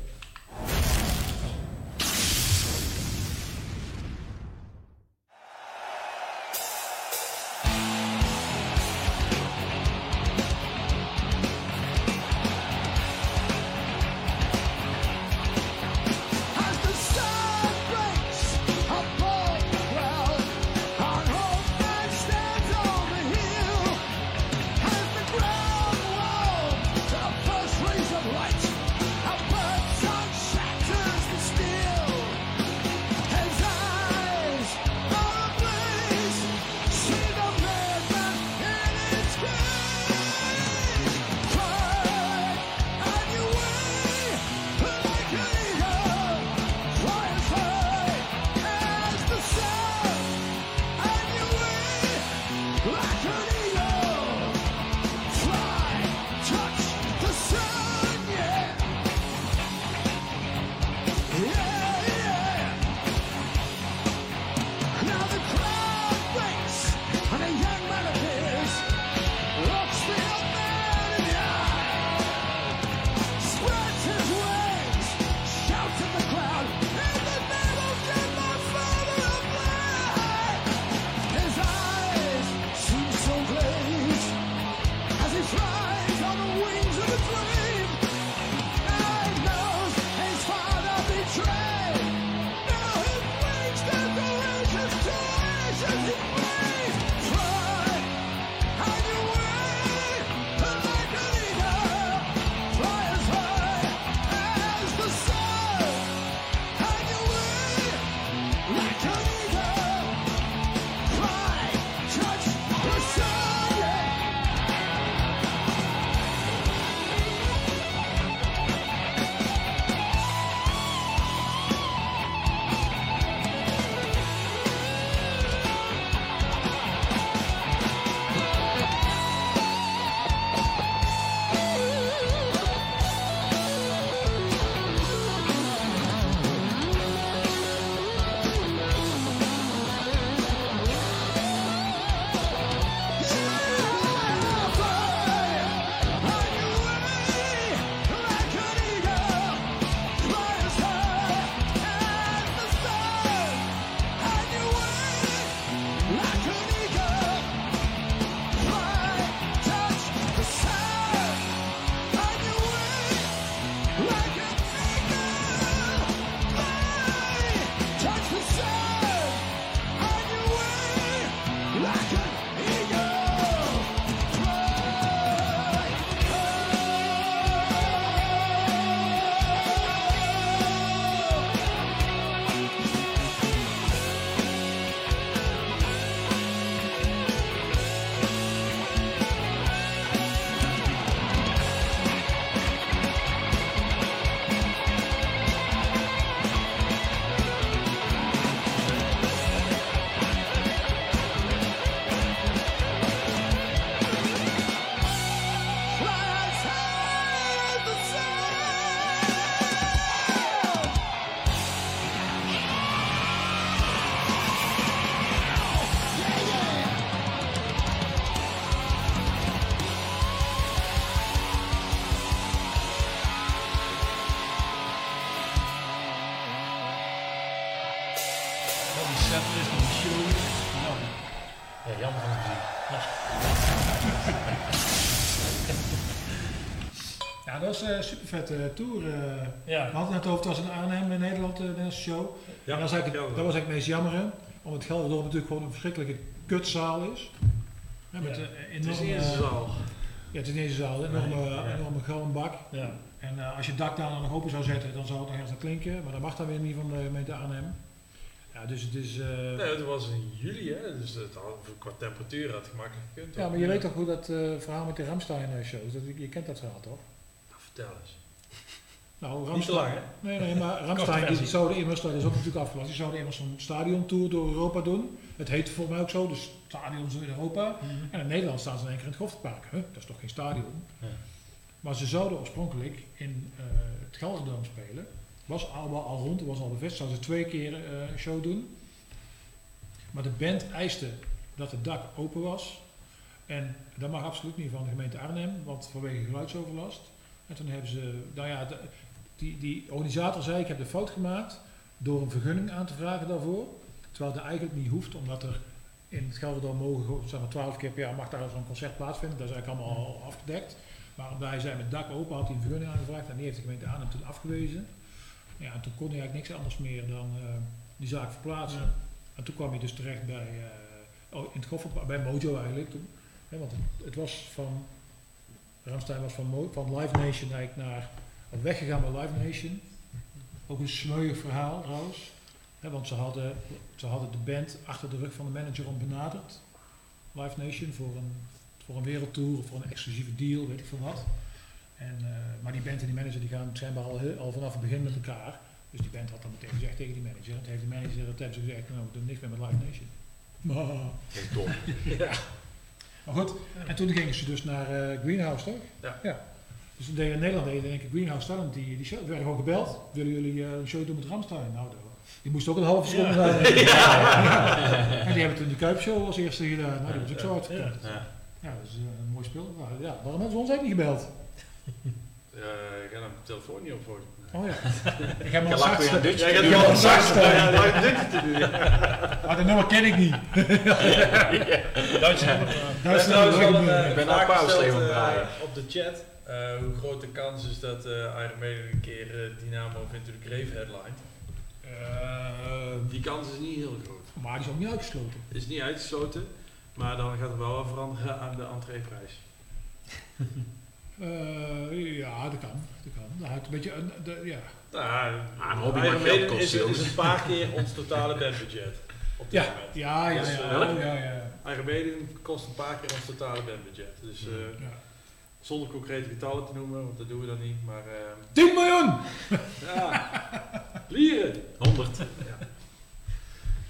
Was een super vette tour. eh. Ja. We hadden het over, het was in Arnhem in Nederland, de show. Ja, dat, is eigenlijk, dat was eigenlijk het meest jammer, omdat het natuurlijk gewoon een verschrikkelijke kutzaal is. Ja, met Ja. een Het is enorme, eens een zaal. Ja, het is een zaal, een enorme, ja. enorme galmbak. Ja. En eh, als je het dak daar nog open zou zetten, dan zou het nog ergens aan klinken. Maar dat mag dan weer niet van de gemeente Arnhem. Ja, dus het is... eh, Nee, het was in juli, hè, dus het had, qua temperatuur had het gemakkelijk gekund. ja, maar je weet toch hoe dat eh, verhaal met de Ramstein-shows, je kent dat verhaal toch? Vertel eens. Nou, Ramstein, lang? Nee, nee, maar Ramstein die versie. zouden immers, dat is ook natuurlijk afgelast, die zouden immers een stadiontour door Europa doen. Het heet volgens mij ook zo, dus stadions in Europa. En in Nederland staan ze in één keer in het Goffertpark. Huh? Dat is toch geen stadion? Ja. Maar ze zouden oorspronkelijk in eh, het Gelderdoom spelen. Was al, wel al rond, was al bevestigd. Zouden ze twee keer eh, een show doen. Maar de band eiste dat het dak open was. En dat mag absoluut niet van de gemeente Arnhem, want vanwege geluidsoverlast. En toen hebben ze, nou ja, de- die, die organisator zei: Ik heb de fout gemaakt door een vergunning aan te vragen daarvoor. Terwijl dat eigenlijk niet hoeft, omdat er in het Gelderdoom mogen, zeg maar, 12 keer per jaar mag daar zo'n concert plaatsvinden. Dat is eigenlijk allemaal al afgedekt. Maar omdat hij zei met dak open had hij een vergunning aangevraagd en die heeft de gemeente Arnhem toen afgewezen. Ja, en toen kon hij eigenlijk niks anders meer dan eh, die zaak verplaatsen. Ja. En toen kwam hij dus terecht bij, oh, in het Goffertpark, bij Mojo eigenlijk toen. Want het, het was van, Ramstein was van, van Live Nation eigenlijk naar, weggegaan bij Live Nation. Ook een smeuig verhaal trouwens. Hè, want ze hadden, ze hadden de band achter de rug van de manager om benaderd. Live Nation voor een, voor een wereldtour of voor een exclusieve deal, weet ik veel wat. En, eh, maar die band en die manager die gaan schijnbaar al, al vanaf het begin met elkaar. Dus die band had dan meteen gezegd tegen die manager. En toen heeft de manager dat hebben ze gezegd, nou we doen niks meer met Live Nation. Maar, Dat is dom. ja. Maar goed, en toen gingen ze dus naar eh, Greenhouse, toch? Ja. Dus toen deden in Nederland deden denk ik Greenhouse Talent, die, die show, werden gewoon gebeld. Willen jullie eh, een show doen met Ramstein? Nou, dat- die moest ook een halve seconde Ja. zijn. Ja. En die hebben toen die Kuipshow als eerste gedaan. Nou, die was ook zo Ja. uitverkocht. Ja. Ja, dat is eh, een mooi spel. Ja, waarom hebben ze ons eigenlijk niet gebeld? Ik ga hem telefoon niet op voor. Oh ja. Ik heb zachtste. een dutje ik heb zachtste. Een dutje te doen, ja. Maar dat nummer ken ik niet. Duits nummer. Is trouwens wel een eh, Ik ben al pauze even het draaien. op de chat. eh, hoe groot de kans is dat eh Iron Maiden een keer Dynamo of Into the Grave headline? die kans is niet heel groot. Maar die is ook niet uitgesloten. Is niet uitgesloten, maar dan gaat er wel veranderen aan de entreeprijs. Eh, ja, dat kan. Dat kan. Dat houdt een beetje, een- de, ja. Nou, Ah, een hobby mag geld kosten, is, een paar keer ons totale bandbudget. Op dit Ja, moment. ja, ja, Dus, ja, eh, oh, ja, ja. Maiden kost een paar keer ons totale bandbudget. Dus eh, Ja. zonder concrete getallen te noemen, want dat doen we dan niet. Maar ehm, 10 miljoen! ja, lieren. 100.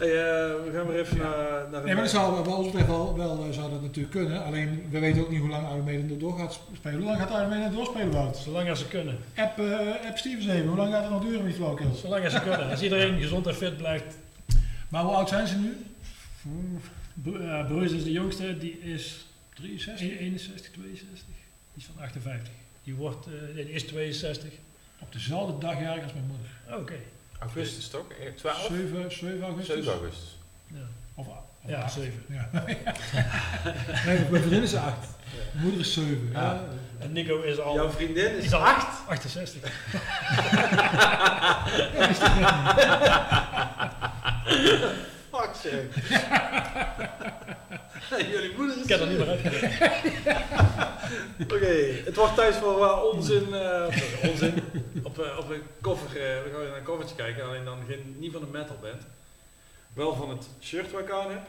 Hey, eh, we gaan weer even naar, naar Nee, maar dat zou wat ons betreft wel, wel eh, zou dat natuurlijk kunnen. Alleen, we weten ook niet hoe lang Iron Maiden er door gaat spelen. Hoe lang gaat Iron Maiden doorspelen, Wout? Zolang als ze kunnen. App, eh app Stevens even. Hoe lang gaat het nog duren met flauwkils? Zolang als ze kunnen. Als iedereen gezond en fit blijft. Maar hoe oud zijn ze nu? Uh, Bruce is de jongste, die is 63, 61, 62. Die is van 58. Die, wordt, eh, nee, die is 62. Op dezelfde dag jarig als mijn moeder. Oh, Oké. Augustus toch? Eh, 12? 7, 7 augustus? 7 augustus. Ja. Of, of Ja, acht. 7. Ja. nee, mijn vriendin is 8. Mijn moeder is 7. Ja. Ja. En Nico is al... Jouw vriendin is al 8? 68. Fuck zeg. Jullie moeder is Ik heb er niet meer uitgelegd. Oké, het wordt tijd voor onzin, eh, eh, onzin op, eh, op een koffer. we gaan naar een koffertje kijken, alleen dan geen, niet van de metal band. Wel van het shirt wat ik aan heb.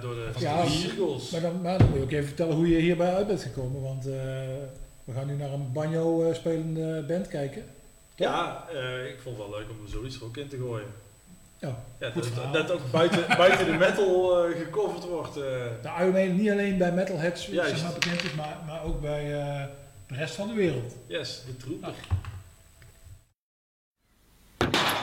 Door de Ja, Eagles. Maar dan, maar dan moet je ook even vertellen hoe je hierbij uit bent gekomen. Want we gaan nu naar een banjo spelende band kijken. Ja, ik vond het wel leuk om er zoiets er ook in te gooien. Ja, Ja, goed dat, dat ook buiten, buiten de metal eh, gecoverd wordt. eh. De Iron Maiden niet alleen bij metalheads zeg maar, bekend is, maar, maar ook bij eh, de rest van de wereld. yes, de. Ja,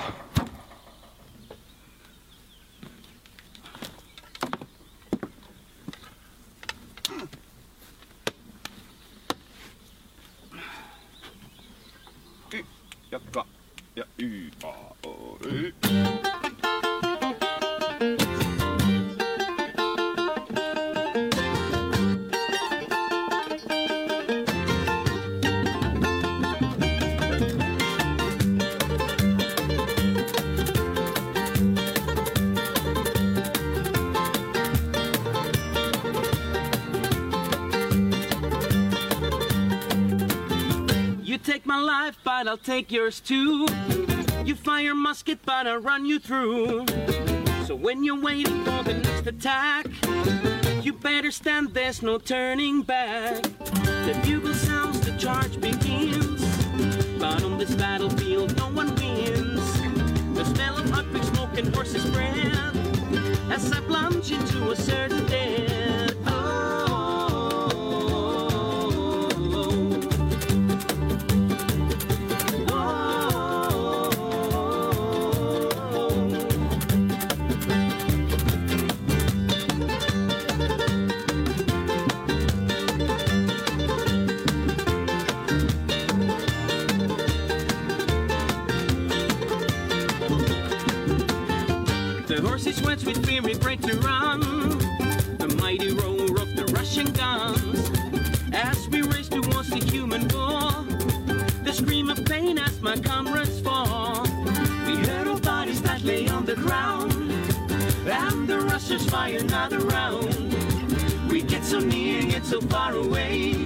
I'll take yours too. You fire musket, but I'll run you through. So when you're waiting for the next attack, you better stand, there's no turning back. The bugle sounds, the charge begins. But on this battlefield, no one wins. The smell of hot quick smoke and horses' breath as I plunge into a certain death. With we break to run. The mighty roar of the Russian guns. As we race towards the human war. The scream of pain as my comrades fall. We heard of bodies that lay on the ground. And the Russians fire another round. We get so near, yet so far away.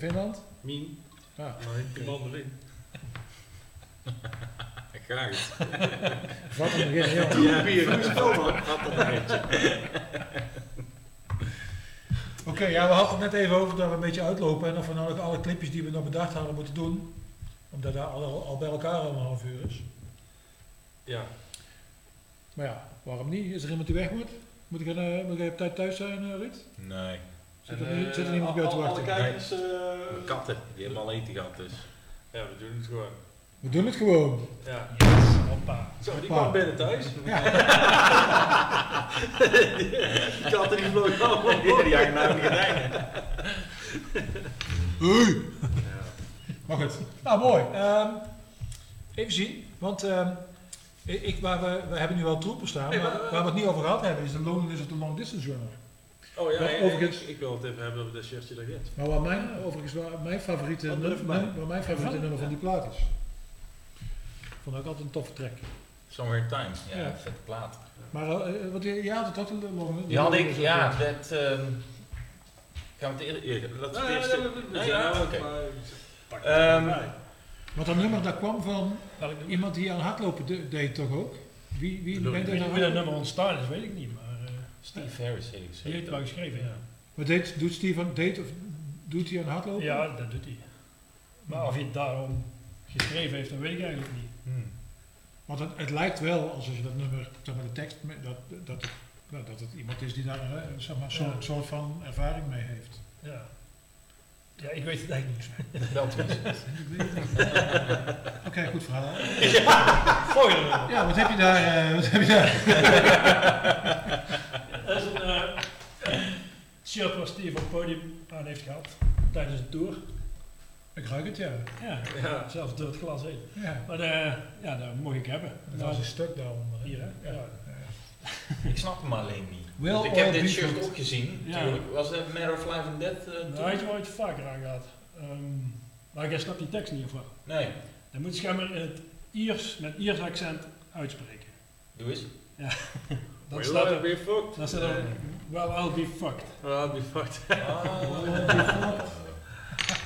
Finland? Mien. Ja. De mandarin. Graag. Wat een begin, ja. Ja, bier. Goed spel, man. Wat een eindje. Oké, ja, we hadden het net even over dat we een beetje uitlopen en of we nou alle clipjes die we nog bedacht hadden moeten doen. Omdat dat al, al bij elkaar al een half uur is. Ja. Maar ja, waarom niet? Is er iemand die weg moet? Moet ik, uh, moet ik op tijd thuis zijn, uh, Ruud? Nee. Zit er, niet- zit er niemand op jou te wachten? kijkers, eh, katten, die hebben al eten gehad dus. Ja, we doen het gewoon. We doen het gewoon. Ja. Hoppa. Zo, die kwam binnen thuis. Ja. die katten die vlogen allemaal Ja, die hangen in de gordijnen. Hey. Maar goed. Nou, mooi. Ehm, even zien, want ehm, ik, waar we, we hebben nu wel troepen staan, Nee, maar maar- waar we het niet over gehad hebben is de loneliness of the long distance runner. Oh ja, Wat ja, overigens- ik, ik wil het even hebben over dat shirtje dat get. Maar waar mijn, overigens, waar mijn favoriete, Wat nummer, er mijn favoriete Ja. nummer van die plaat is. Vond ik altijd een toffe track. Somewhere in Time, ja, Ja. vette plaat. Maar uh, wat, je had het ook een long Die had ik, ja, dat... ehm gaan we het eerder... eerder dat het eerste... nee, ja, oké. maar- Ehm, Want dat nummer dat kwam van iemand die aan hardlopen de- deed toch ook? Wie, wie er nou hoe dat nummer ontstaan is, weet ik niet. Maar eh, Steve Harris heet ik die heeft er wel geschreven, ja. Maar deed, doet Steve aan, deed, of doet hij aan hardlopen? Ja, dat doet hij. Maar of hij het daarom geschreven heeft, dat weet ik eigenlijk niet. Hmm. Want het, het lijkt wel alsof je dat nummer, zeg maar de tekst, dat, dat, het, nou, dat het iemand is die daar eh, zeg maar, zo'n Ja. soort van ervaring mee heeft. Ja. Ja, ik weet het eigenlijk niet. Wel. Oké, goed verhaal. Nummer. Ja, wat heb je daar? eh, wat heb je daar? Dat is een eh, shirt waar Steve op het podium aan heeft gehad tijdens de tour. Ik ruik het, ja. Ja, Ja. zelfs door het glas heen. Ja. Maar eh, ja, dat mocht ik hebben. Dat was een stuk daaronder. Hier, hè? Ja. Ik snap hem alleen niet. Ik heb dit shirt good? ook gezien. Ja. Natuurlijk. Was het Matter of Life and Death? eh, toen? Daar had je wel iets vaker aan gehad. Ehm, maar ik snap die tekst niet of wat. Nee. Dan moet je schijnbaar in het Iers, met Iers accent uitspreken. Doe eens. Ja. Dan Will staat I er, be fucked? dan staat er, well, I'll be fucked. Well, I'll be fucked.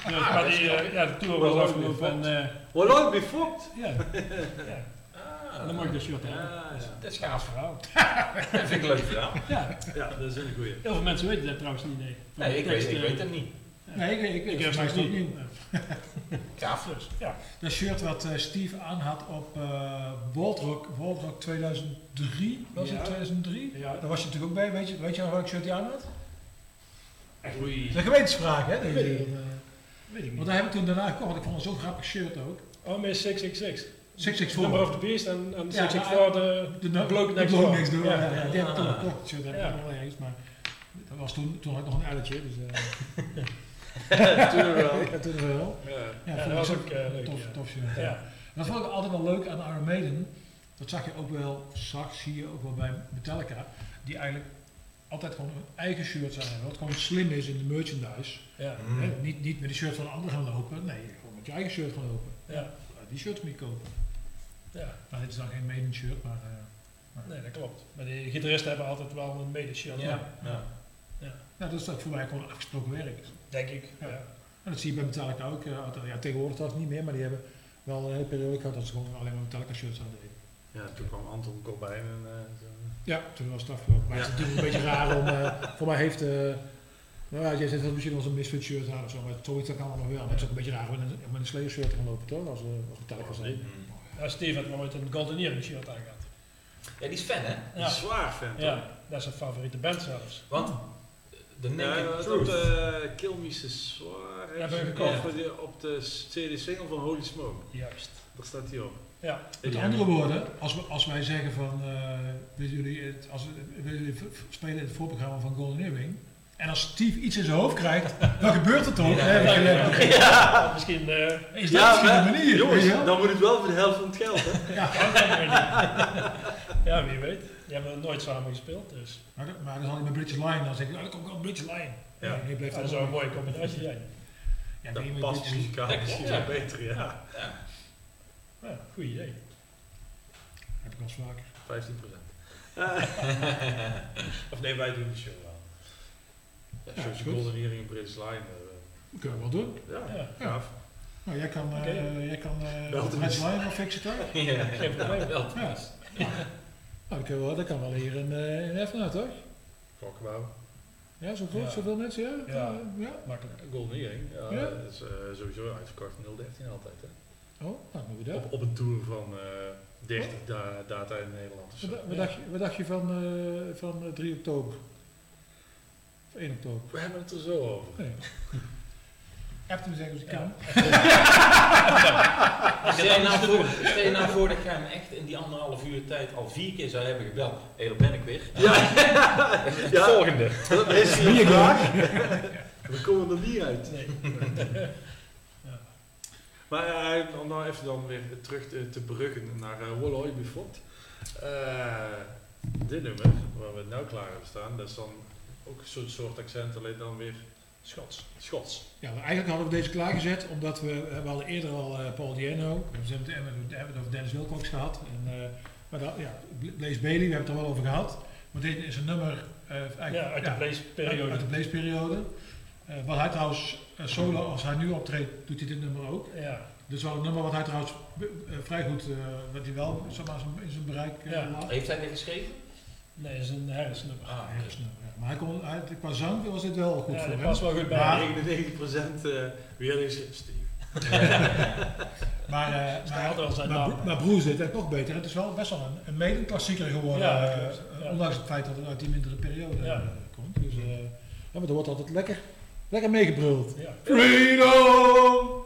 Dus, maar die, eh, ja, de tour was Well, I'll be afgelopen en fucked. eh, Well, I'll be fucked. ja. ja. En dan mag ik de shirt hebben. Ja, Dus, ja. Dat is gaaf gaaf. verhaal. Dat vind ik een leuk verhaal. Ja, Ja, dat is een goeie. heel veel mensen weten dat trouwens niet. Nee, Van Nee, ik weet, ik eh, weet het niet. Nee, ik, ik, Ik ik het niet. opnieuw. Gaaf. Dus, ja. Dat shirt wat eh, Steve aan had op uh, World Rock, World Rock 2003, was Ja. het 2003? Ja. Daar was je natuurlijk ook bij, weet je, weet je nog welk shirt hij aan had? Oei. Dat is een gewetensvraag, hè? Weet ik Eh, Weet ik want niet. daar heb ik toen daarna gekocht, want ik vond het zo'n grappig shirt ook. Oh, maar 666. 664. Number of the Beast en, en Ja, 664 de, De, de bloke de next door. next door. Ja. Ja, ja, die heb ik toen gekocht. Het shirt heb ik Ja. nog wel eens, maar dat was toen, toen had ik nog een uiltje. Dus, eh, Toen wel. ja, toen wel. Ja. Ja, dat was ook eh, leuk. tof, ja. tof shirt. Ja. Dat vond ik altijd wel leuk aan Iron Maiden. Dat zag je ook wel, zag, zie je ook wel bij Metallica. Die eigenlijk altijd gewoon hun eigen shirt zijn. Wat gewoon slim is in de merchandise. Ja. Mm. Hè, niet, niet met de shirt van een ander gaan lopen. Nee, gewoon met je eigen shirt gaan lopen. Ja. Die shirts moet je kopen. ja. Nou, dit is dan geen Maiden shirt, maar... eh, Nee, dat klopt. Maar de gitaristen hebben altijd wel een medeshirt. Ja. Ja. ja. ja, dat is voor mij gewoon afgesproken werk. Denk ik. Ja. Ja. En dat zie je bij Metallica ook. eh, ja, tegenwoordig trouwens niet meer, maar die hebben wel een hele periode gehad dat ze gewoon alleen maar Metallica shirts aan deden. Ja, toen kwam Anton Corbijn en eh, zo. Ja, toen was het afgelopen. Maar Ja. het is natuurlijk een beetje raar om... eh, voor mij heeft... eh nou ja, jij zegt dat misschien wel eens een misfit shirt aan of zo, maar zoiets dat kan allemaal wel. Maar het is ook een beetje raar om met een, Slayer shirt te gaan lopen, toch? Als, we als Metallica zijn. Mm. Ja, Steve had nooit een Golden Earring shirt aangehad. Ja, die is fan, hè? Ja. Zwaar fan, toch? Ja, dat is zijn favoriete band zelfs. Want de Ja, Naked dat is Truth. op de Kill Me Zwaar. Hebben we Ja, gekocht. op de- Op de CD-single van Holy Smoke. Juist. Daar staat hij op. Ja. Met andere woorden, als, we, als wij zeggen van, eh willen jullie, het, als, willen jullie spelen in het voorprogramma van Golden Earring, en als Steve iets in zijn hoofd krijgt, dan gebeurt het toch? Ja. Ja, Ja. ja, misschien... eh Is dat misschien de manier? jongens, dan moet het wel voor de helft van het geld, hè? Ja, wie weet. Die hebben nooit samen gespeeld, dus... Maar, dan- maar dan zal hij met British Lion, dan zeg ik, oh, dan kom ik wel British Lion. Ja. Nee, blijft Ja, dat is wel een mooie combinatie zijn. Ja, Dat nee, past British- muzikaal misschien wel ja. beter, ja. Ja. Ja, goed idee. Heb ik eens vaker. 15% of nee, wij doen de show wel. Ja, Ja, je goed. Golden Earring en British Line. eh, Dat kunnen we wel doen. ja, Ja. gaaf. Nou, jij kan, eh Oké. jij kan eh eens. Lion wel fixen, toch? Ja, Geen probleem. wel. Ja. Nou, dat kan wel, dat kan wel hier in, eh in Efteling, toch? Ja, zoveel, Ja. zoveel mensen, ja? Ja. Eh, ja? Makkelijk. Golden Earring. Ja, Ja? dat is eh, sowieso uitverkocht in 013 altijd. Hè. Oh, nou, dat. Op, op een tour van eh 30 da- data in Nederland. of zo. Wat, wat, dacht je, wat dacht je van, van eh, 3 oktober? Of 1 oktober? We hebben het er zo over. Nee. App me zeggen als ik kan. Stel je, nou voor, stel je nou voor dat jij hem echt in die anderhalf uur tijd al vier keer zou hebben gebeld. Hé, daar ben ik weer. Ja. Ja. Volgende. Dat is. We komen er niet uit. Nee. Maar eh, om nou even dan weer terug te, te bruggen naar uh, Wolloy Befot. dit nummer, waar we nou klaar hebben staan, dat is dan ook een soort, soort accent, alleen dan weer Schots. Schots. Ja, eigenlijk hadden we deze klaargezet omdat we, eh, we hadden eerder al eh, Paul Dieno we hebben, het over Dennis Wilcox gehad. En, uh, maar dat, ja, Blaze Bailey, we hebben het er wel over gehad. Maar dit is een nummer ja, uit, de ja, Blaze-periode. Uit, wat hij trouwens solo, als hij nu optreedt, doet hij dit nummer ook. Ja. Dus wel een nummer wat hij trouwens vrij goed, wat hij wel zomaar in zijn bereik ja. Heeft hij dit geschreven? Nee, het is een herfstnummer. Ah, ah herfstnummer. Maar hij kon, hij, qua zang was dit wel goed voor hem. was wel goed bij. 99% uh, weer Steve. maar, uh, maar, maar, maar, Broes het nog beter. Het is wel best wel een, een mede klassieker geworden. Eh, ondanks het feit dat het uit die mindere periode eh, komt. Dus, maar er wordt altijd lekker, lekker meegebruld. Freedom!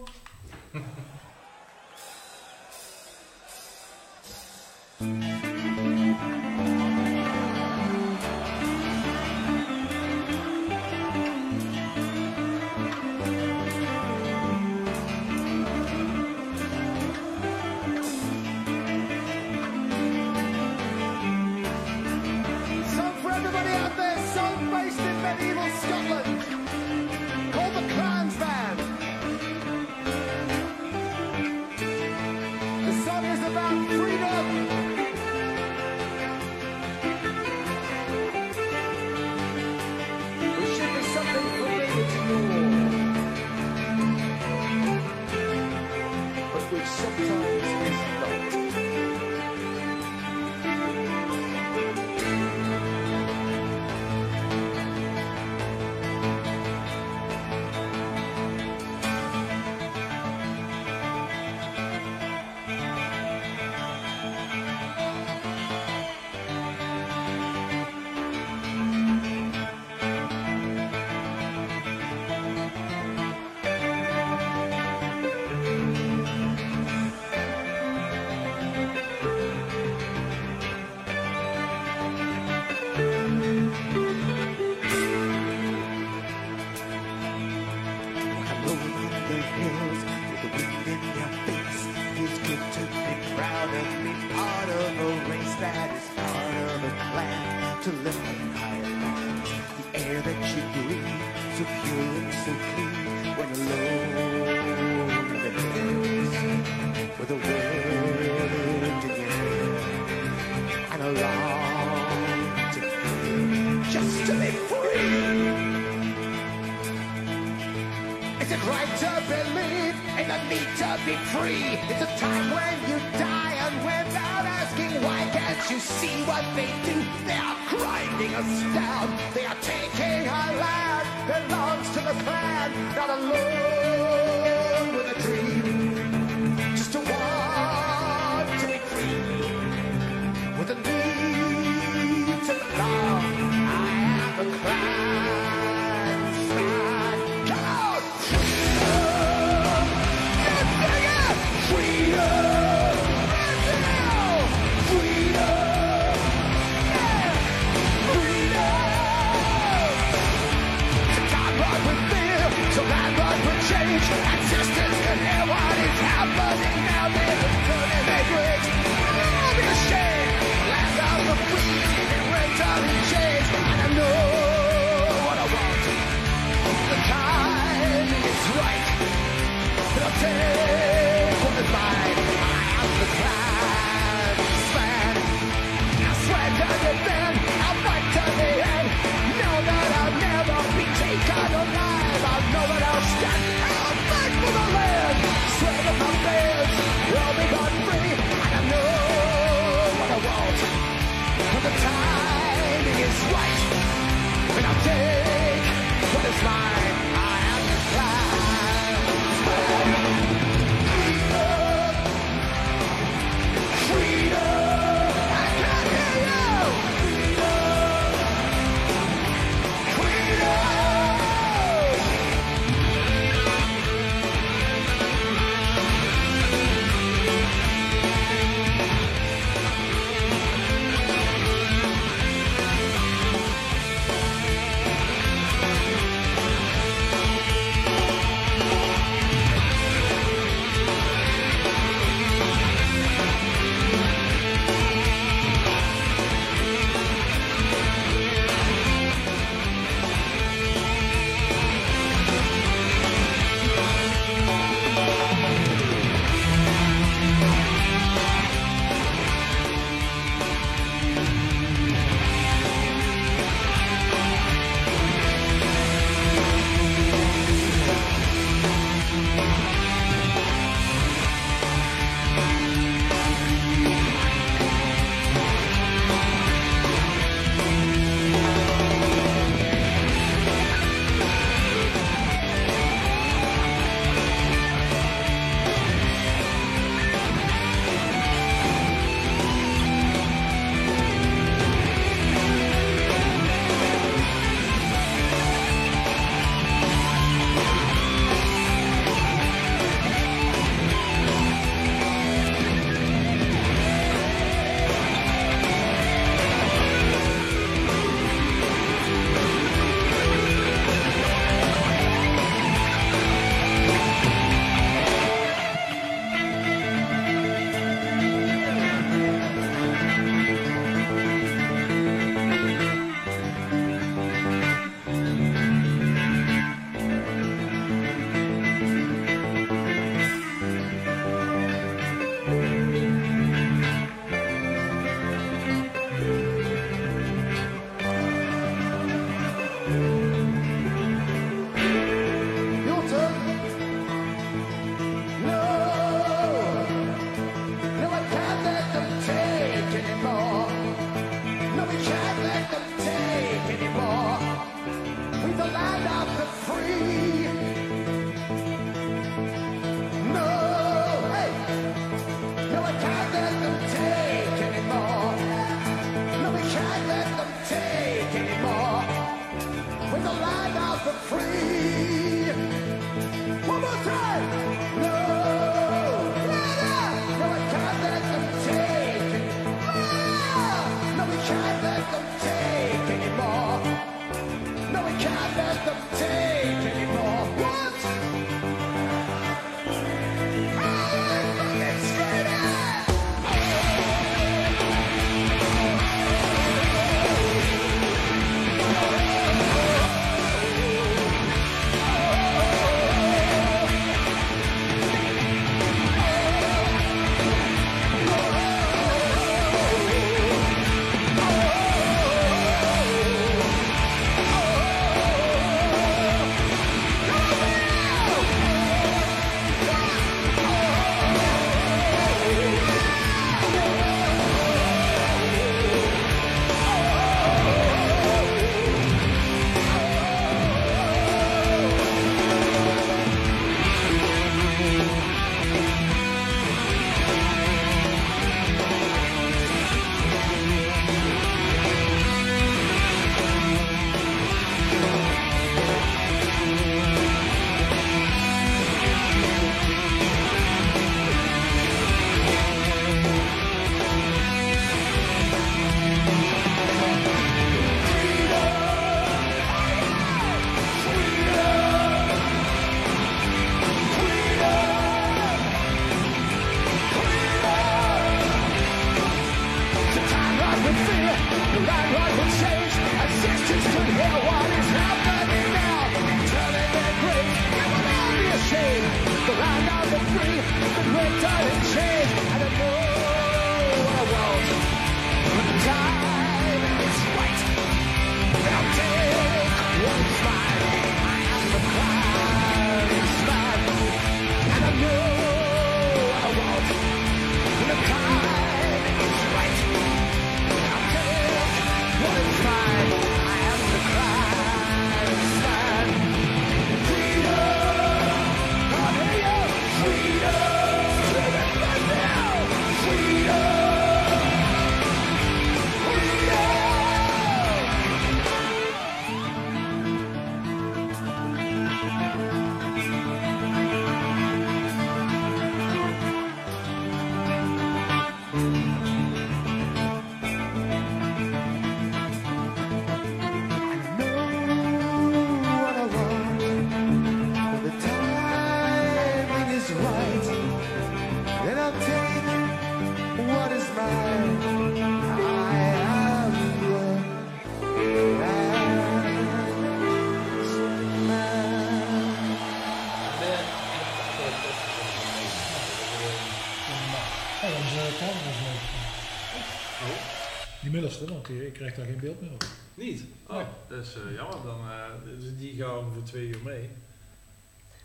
Middelste, want die- ik krijg daar geen beeld meer op. Niet? Oh, Nee. dat is eh, jammer. Dan, eh, dus die gaan we voor twee uur mee.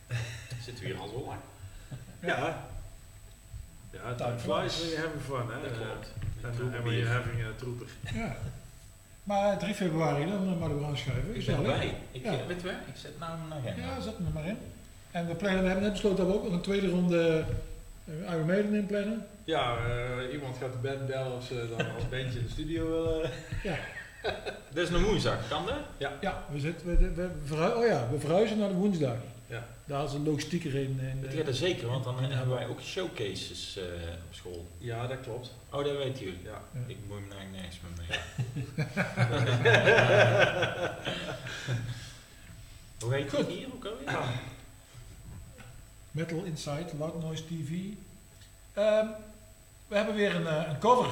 Zitten we hier al zo lang? Ja. Ja, time flies when you're having fun, hè. Dat klopt. En en when you're having a trooper. Ja. Maar 3 februari, dan eh, moeten we aanschuiven. Ik ben erbij. Ik, ja. eh, Weet je? Ik zet nou een agenda. ja, zet hem er maar in. En we, plannen, we hebben net besloten dat we ook nog een tweede ronde uh, Iron Maiden inplannen. Ja, eh, iemand gaat de band bellen of ze dan als bandje in de studio willen. Ja. Dat is een woensdag, kan dat? Ja. Ja, we, zitten, we, we, verhu- oh ja, we verhuizen naar de woensdag. Ja. Daar is een logistieker in. in Dat gaat er zeker, want dan hebben wij ook showcases eh, op school. Ja, dat klopt. Oh, dat weet jullie. Ja. Ik moet hem eigenlijk nergens meer mee. Hoe heet het hier ook alweer? Metal Insight, Loud Noise TV. Ehm, we hebben weer een, eh, een cover.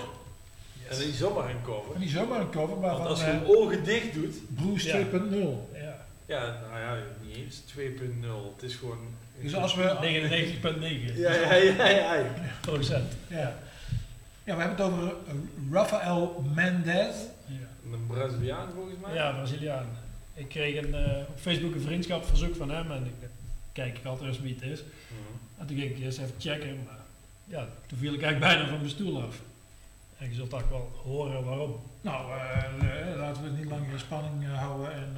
En niet zomaar een cover. En niet zomaar een cover, maar Want van als je eh, hem ogen dicht doet. Bruce Ja. 2.0. Ja. Ja, nou ja, niet eens 2.0. Het is gewoon. Dus als we... 99,9 Ja, ja, ja, ja. procent. Ja. ja, we hebben het over eh, Rafael Mendez. Een Braziliaan volgens mij. Ja, Braziliaan. Ik kreeg een, eh, op Facebook een vriendschapverzoek van hem en ik eh, kijk ik altijd eens wie het is. Mhm. En toen ging ik eerst even checken, maar ja, toen viel ik eigenlijk bijna van mijn stoel af. En je zult ook wel horen waarom. Nou, eh, eh, laten we het niet langer in spanning eh, houden en...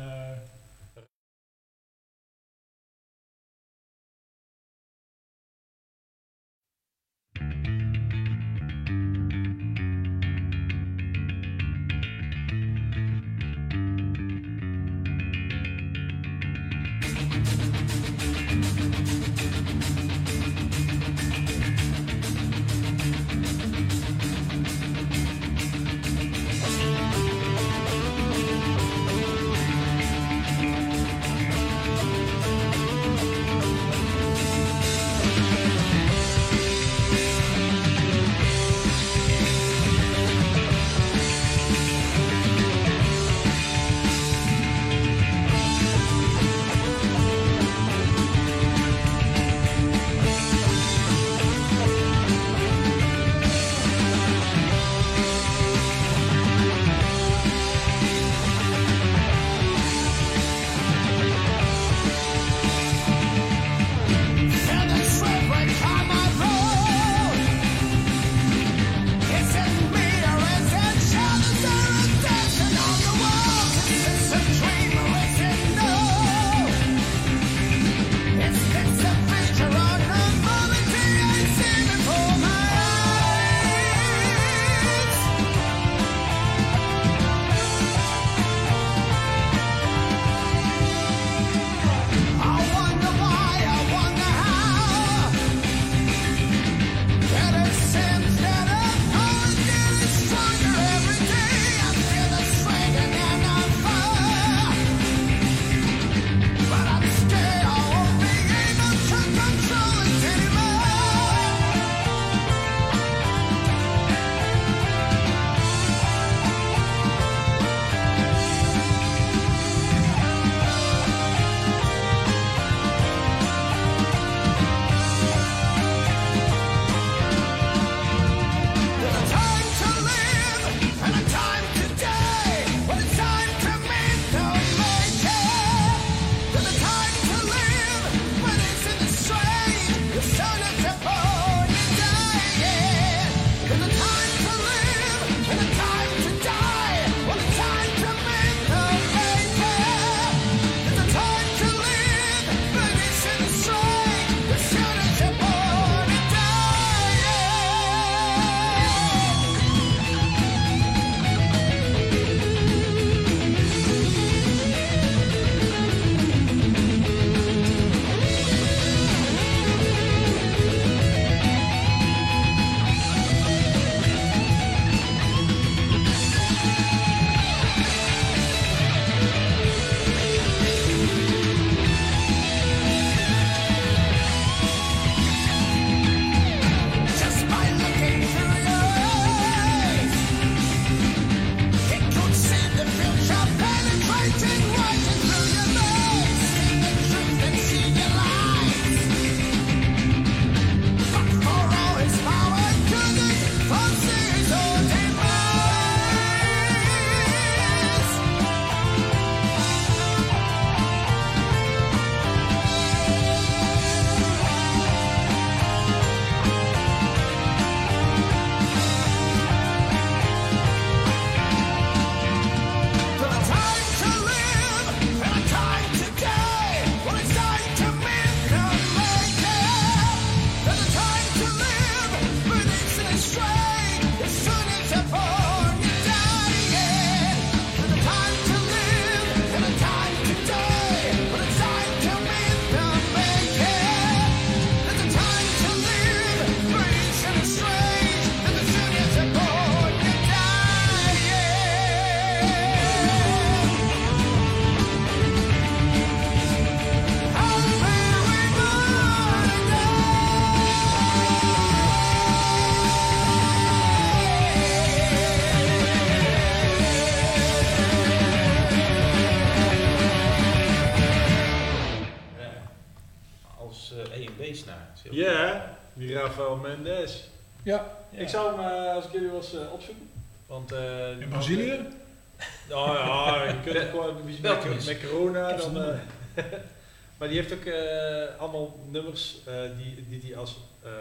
maar die heeft ook eh, allemaal nummers eh, die die, die als eh,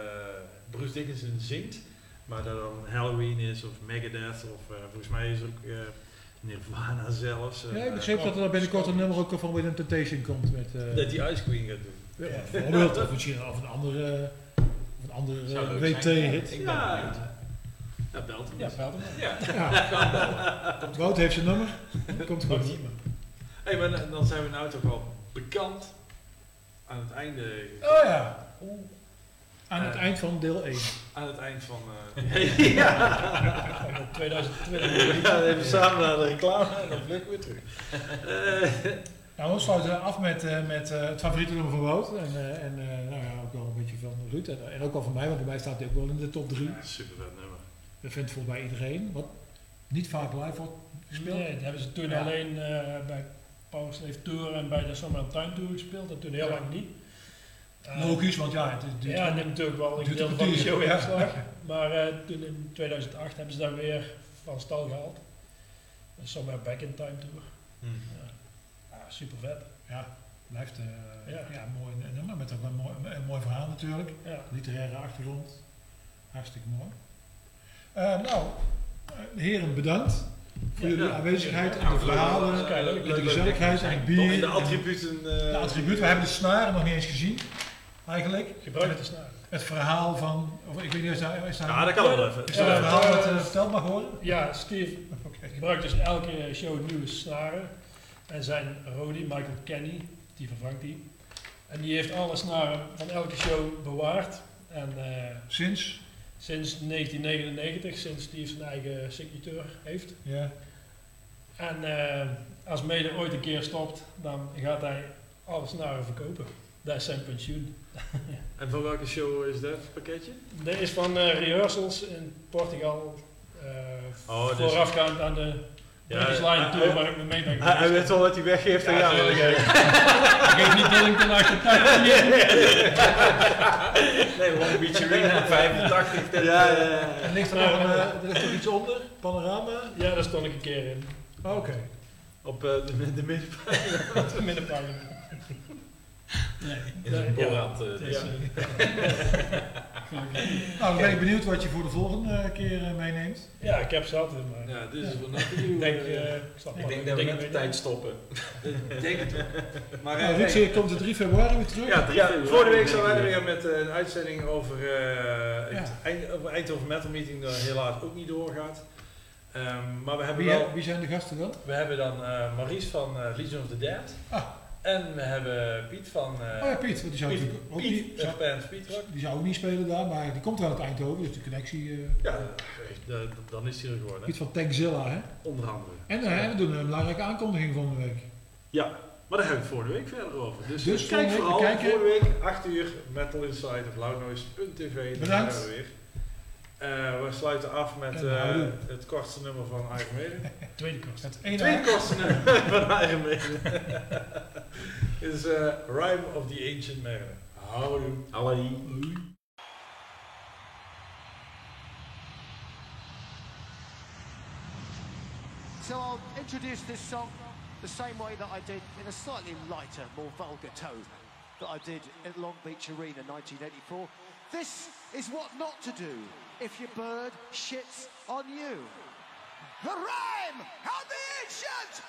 Bruce Dickinson zingt. Maar dat dan Halloween is of Megadeth of eh, volgens mij is ook eh, Nirvana zelfs. Ja, ik begreep dat er binnenkort een nummer ook van Within Temptation komt. Met, eh, dat die Ice Queen gaat doen. ja, bijvoorbeeld, of misschien of een andere, of een andere. WT-hit. Ja. Ja, belt hem. Ja, hem. Ja, Ja. Wout heeft zijn nummer. Komt goed. Hey, maar dan- dan zijn we nou toch al bekend aan het einde. Oh ja. Aan het Eh. eind van deel 1. Aan het eind van. eh ja. Van 2020. Ja, even samen naar de reclame en dan vliegen we weer terug. Eh, Nou, we sluiten af met, eh, met eh, het favoriete nummer van Wout. En, eh, en eh, nou ja, ook wel een beetje van Ruud. En, en ook wel van mij, want bij mij staat hij ook wel in de top 3. super vet nummer. Dat vindt volgens mij iedereen. Wat niet vaak live wordt gespeeld. Nee, dat hebben ze toen Ja. alleen eh, bij Power Slave Tour en bij de Summer of Time Tour gespeeld. En toen heel lang niet. Eh, Logisch, want ja, het duurt ja, neemt natuurlijk wel een deel een van de show in beslag. Maar eh, toen in 2008 hebben ze dat weer van stal gehaald. De Summer Back in Time Tour. Hm. Ja, super vet. Ja, blijft eh, Ja. ja. mooi nummer. Met ook een mooi, een mooi verhaal natuurlijk. Ja. Literaire achtergrond. Hartstikke mooi. Nou, heren bedankt voor jullie ja. aanwezigheid en Ja, de verhalen, leuk, leuk, en de gezelligheid leuk. en het bier. En de en attributen. eh, de attributen. We hebben de snaren nog niet eens gezien, eigenlijk. Gebruik de snaar. Het verhaal van, of ik weet niet, is daar, is daar Ja, dat kan wel even. Is dat een Ja, verhaal eh, dat eh, verteld mag worden? Ja, Steve gebruikt dus elke show nieuwe snaren. En zijn Rody, Michael Kenny, die vervangt die. En die heeft alle snaren van elke show bewaard. En eh, Sinds? Sinds 1999, sinds Steve zijn eigen signature heeft. Ja. En eh, als Mede ooit een keer stopt, dan gaat hij alle snaren verkopen. Dat is zijn pensioen. En van welke show is dat pakketje? Dat is van eh, rehearsals in Portugal. eh Oh, dus- voorafgaand aan de Ja, Line Tour hij- waar ik me mee ben Hij, weet wel wat hij weggeeft aan Ja, jou. Ik geef niet Dillington achter Nee, Long Beach Arena 85. dat, Ja, eh, ja, ja. En ligt er nog, een, eh, er ligt nog iets onder? Panorama? Ja, daar stond ik een keer in. Oké. Op eh, de, de middenpagina. Nee. Borat, is, ja. eh, Nou, dan ben ik benieuwd wat je voor de volgende eh, keer eh, meeneemt. Ja, ik heb ze altijd, maar... Ja, dit is wel net Ik denk, eh, ik snap Ik wel denk dat we de tijd stoppen. Ik denk het wel. Maar Nou, eh, Ruud, nee. je komt de 3 februari weer terug. Ja, Ja, vorige week zijn wij er weer met een uitzending over eh het Ja. eind, over Eindhoven Metal Meeting, dat helaas ook niet doorgaat. Ehm, maar we hebben Wie, wel, wie zijn de gasten dan? we hebben dan eh Maries van Legion of the Dead. Ah. En we hebben Piet van eh Oh ja, Piet. want Die zou, Piet, ook Piet, niet, eh, zou, die zou ook niet spelen daar, maar die komt wel uit Eindhoven, dus de connectie. eh, Ja, dan is hij er gewoon, hè. Piet van Tankzilla, hè? onder andere. En eh, we doen een belangrijke aankondiging volgende week. Ja, maar daar hebben we het vorige week verder over. Dus, Dus kijk volgende week vooral, kijken. vorige week 8 uur, Metal Inside of Loudnoise.tv. Daar Bedankt. zijn we weer. Eh, we sluiten af met En eh, houden. het kortste nummer van Iron Maiden. Tweede kost. Het ene Tweede kortste nummer van Iron Maiden is eh, Rhyme of the Ancient Mariner. Houdoe. Allee. So I'll introduce this song the same way that I did in a slightly lighter, more vulgar tone that I did at Long Beach Arena 1984. This is what not to do if your bird shits on you. The rhyme of the ancient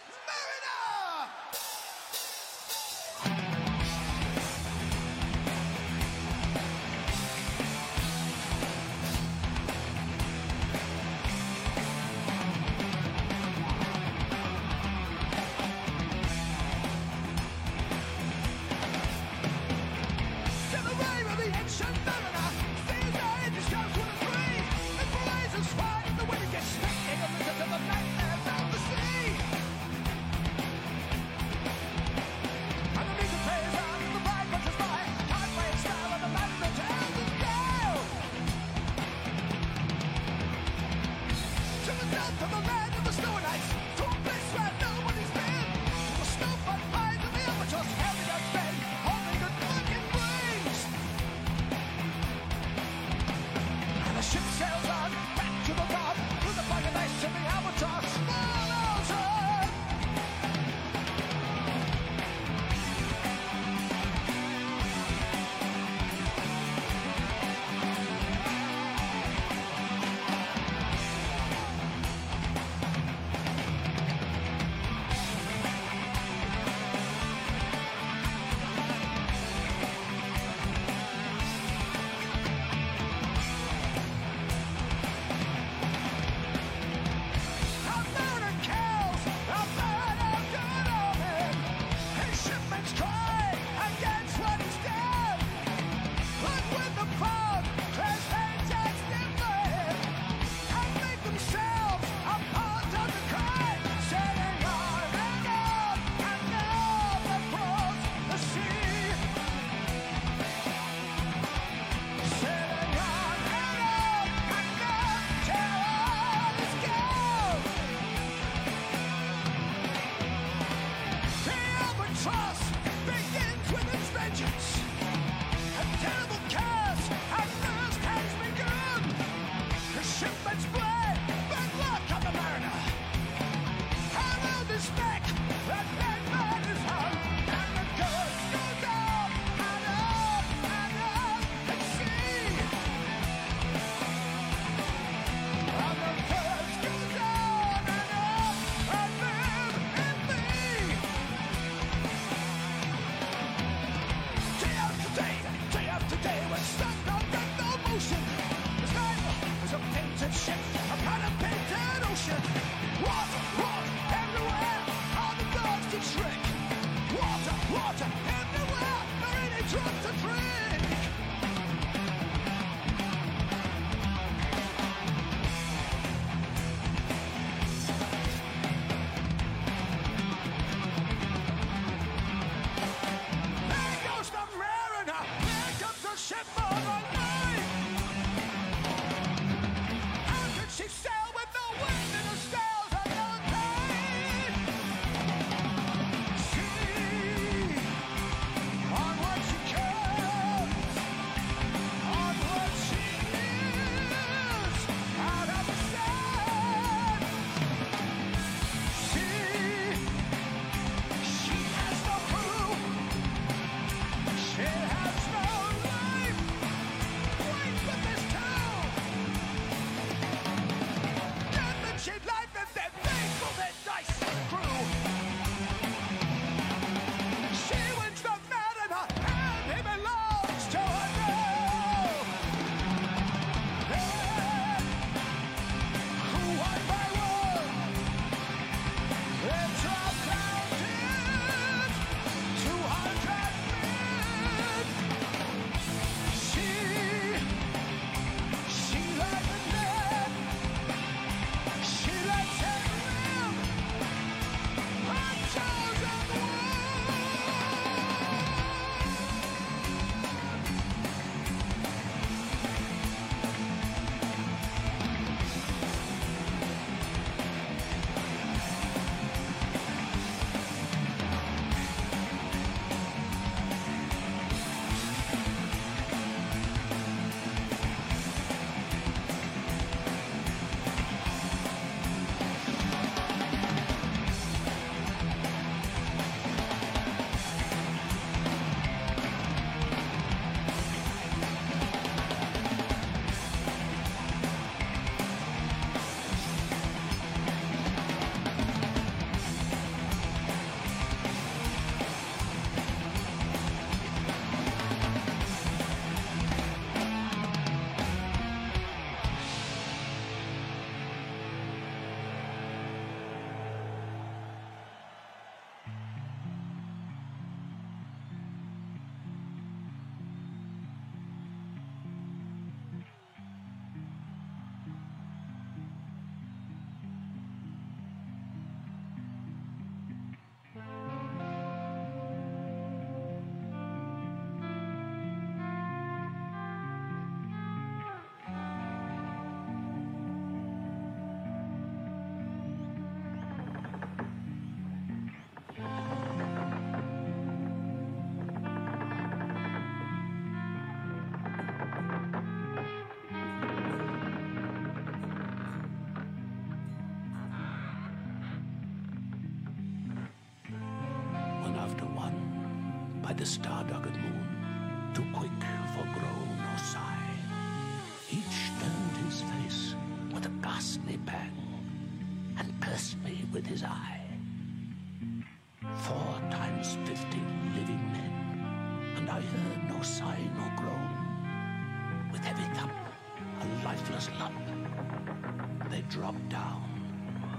dropped down,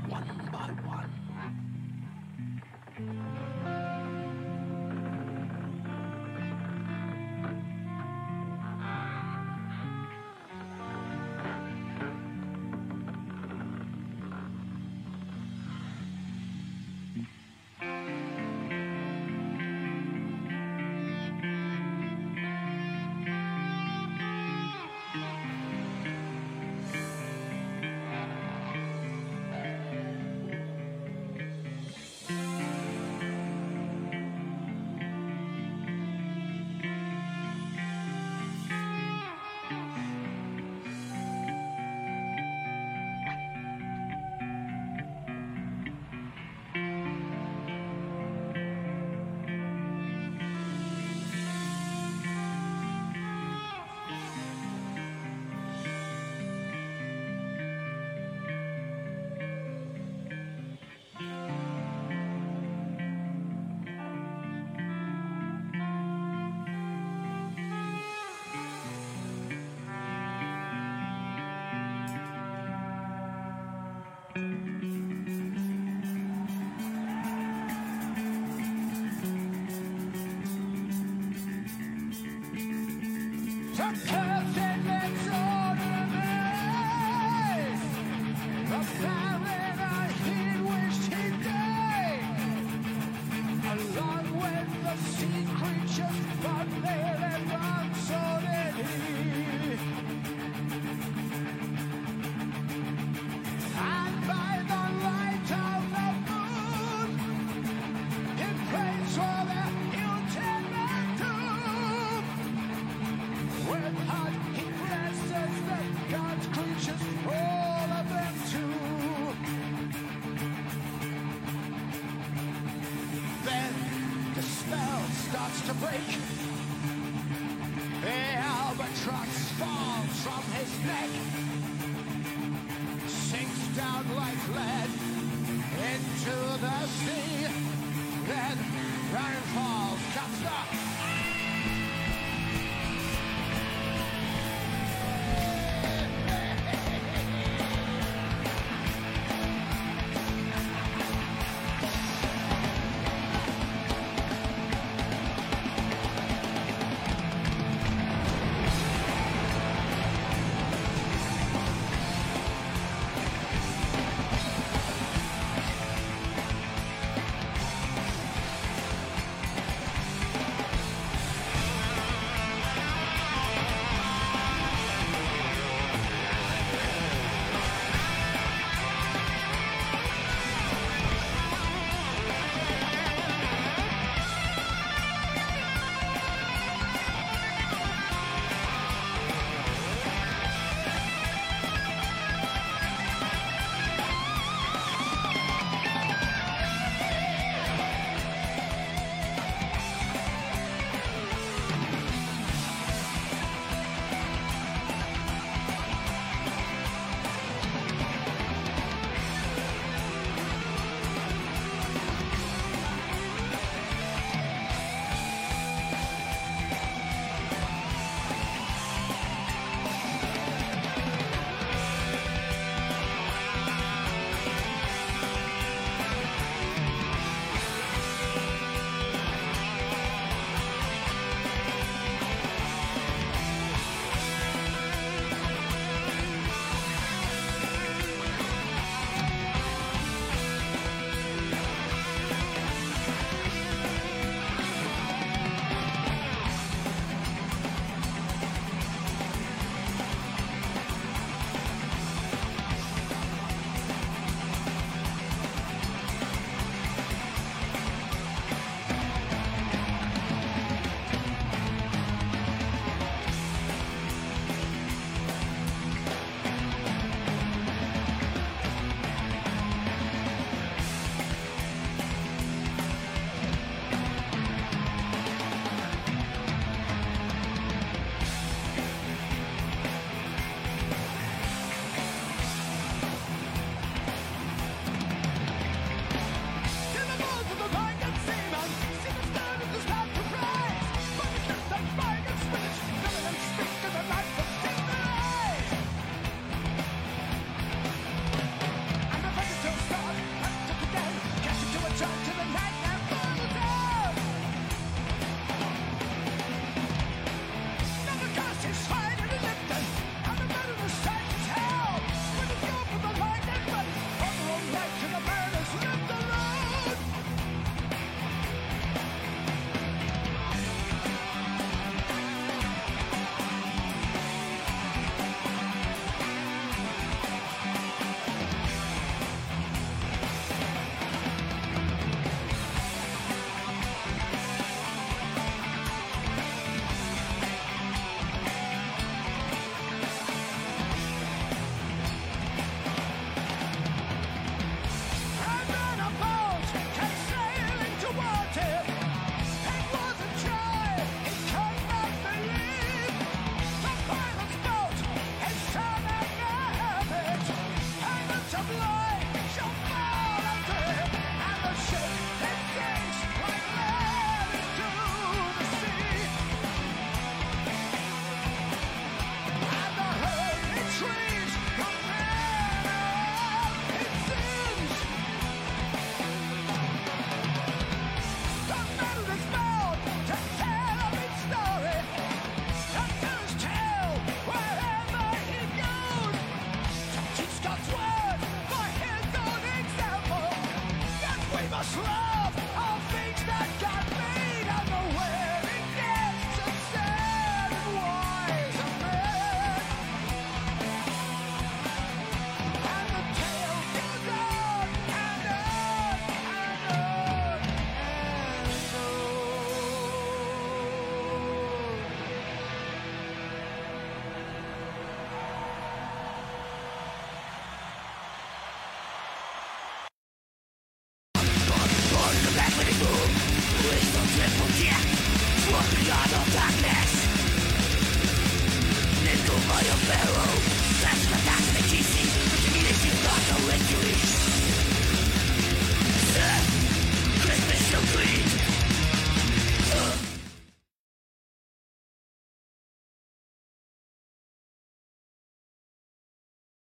one by one. Tuck break.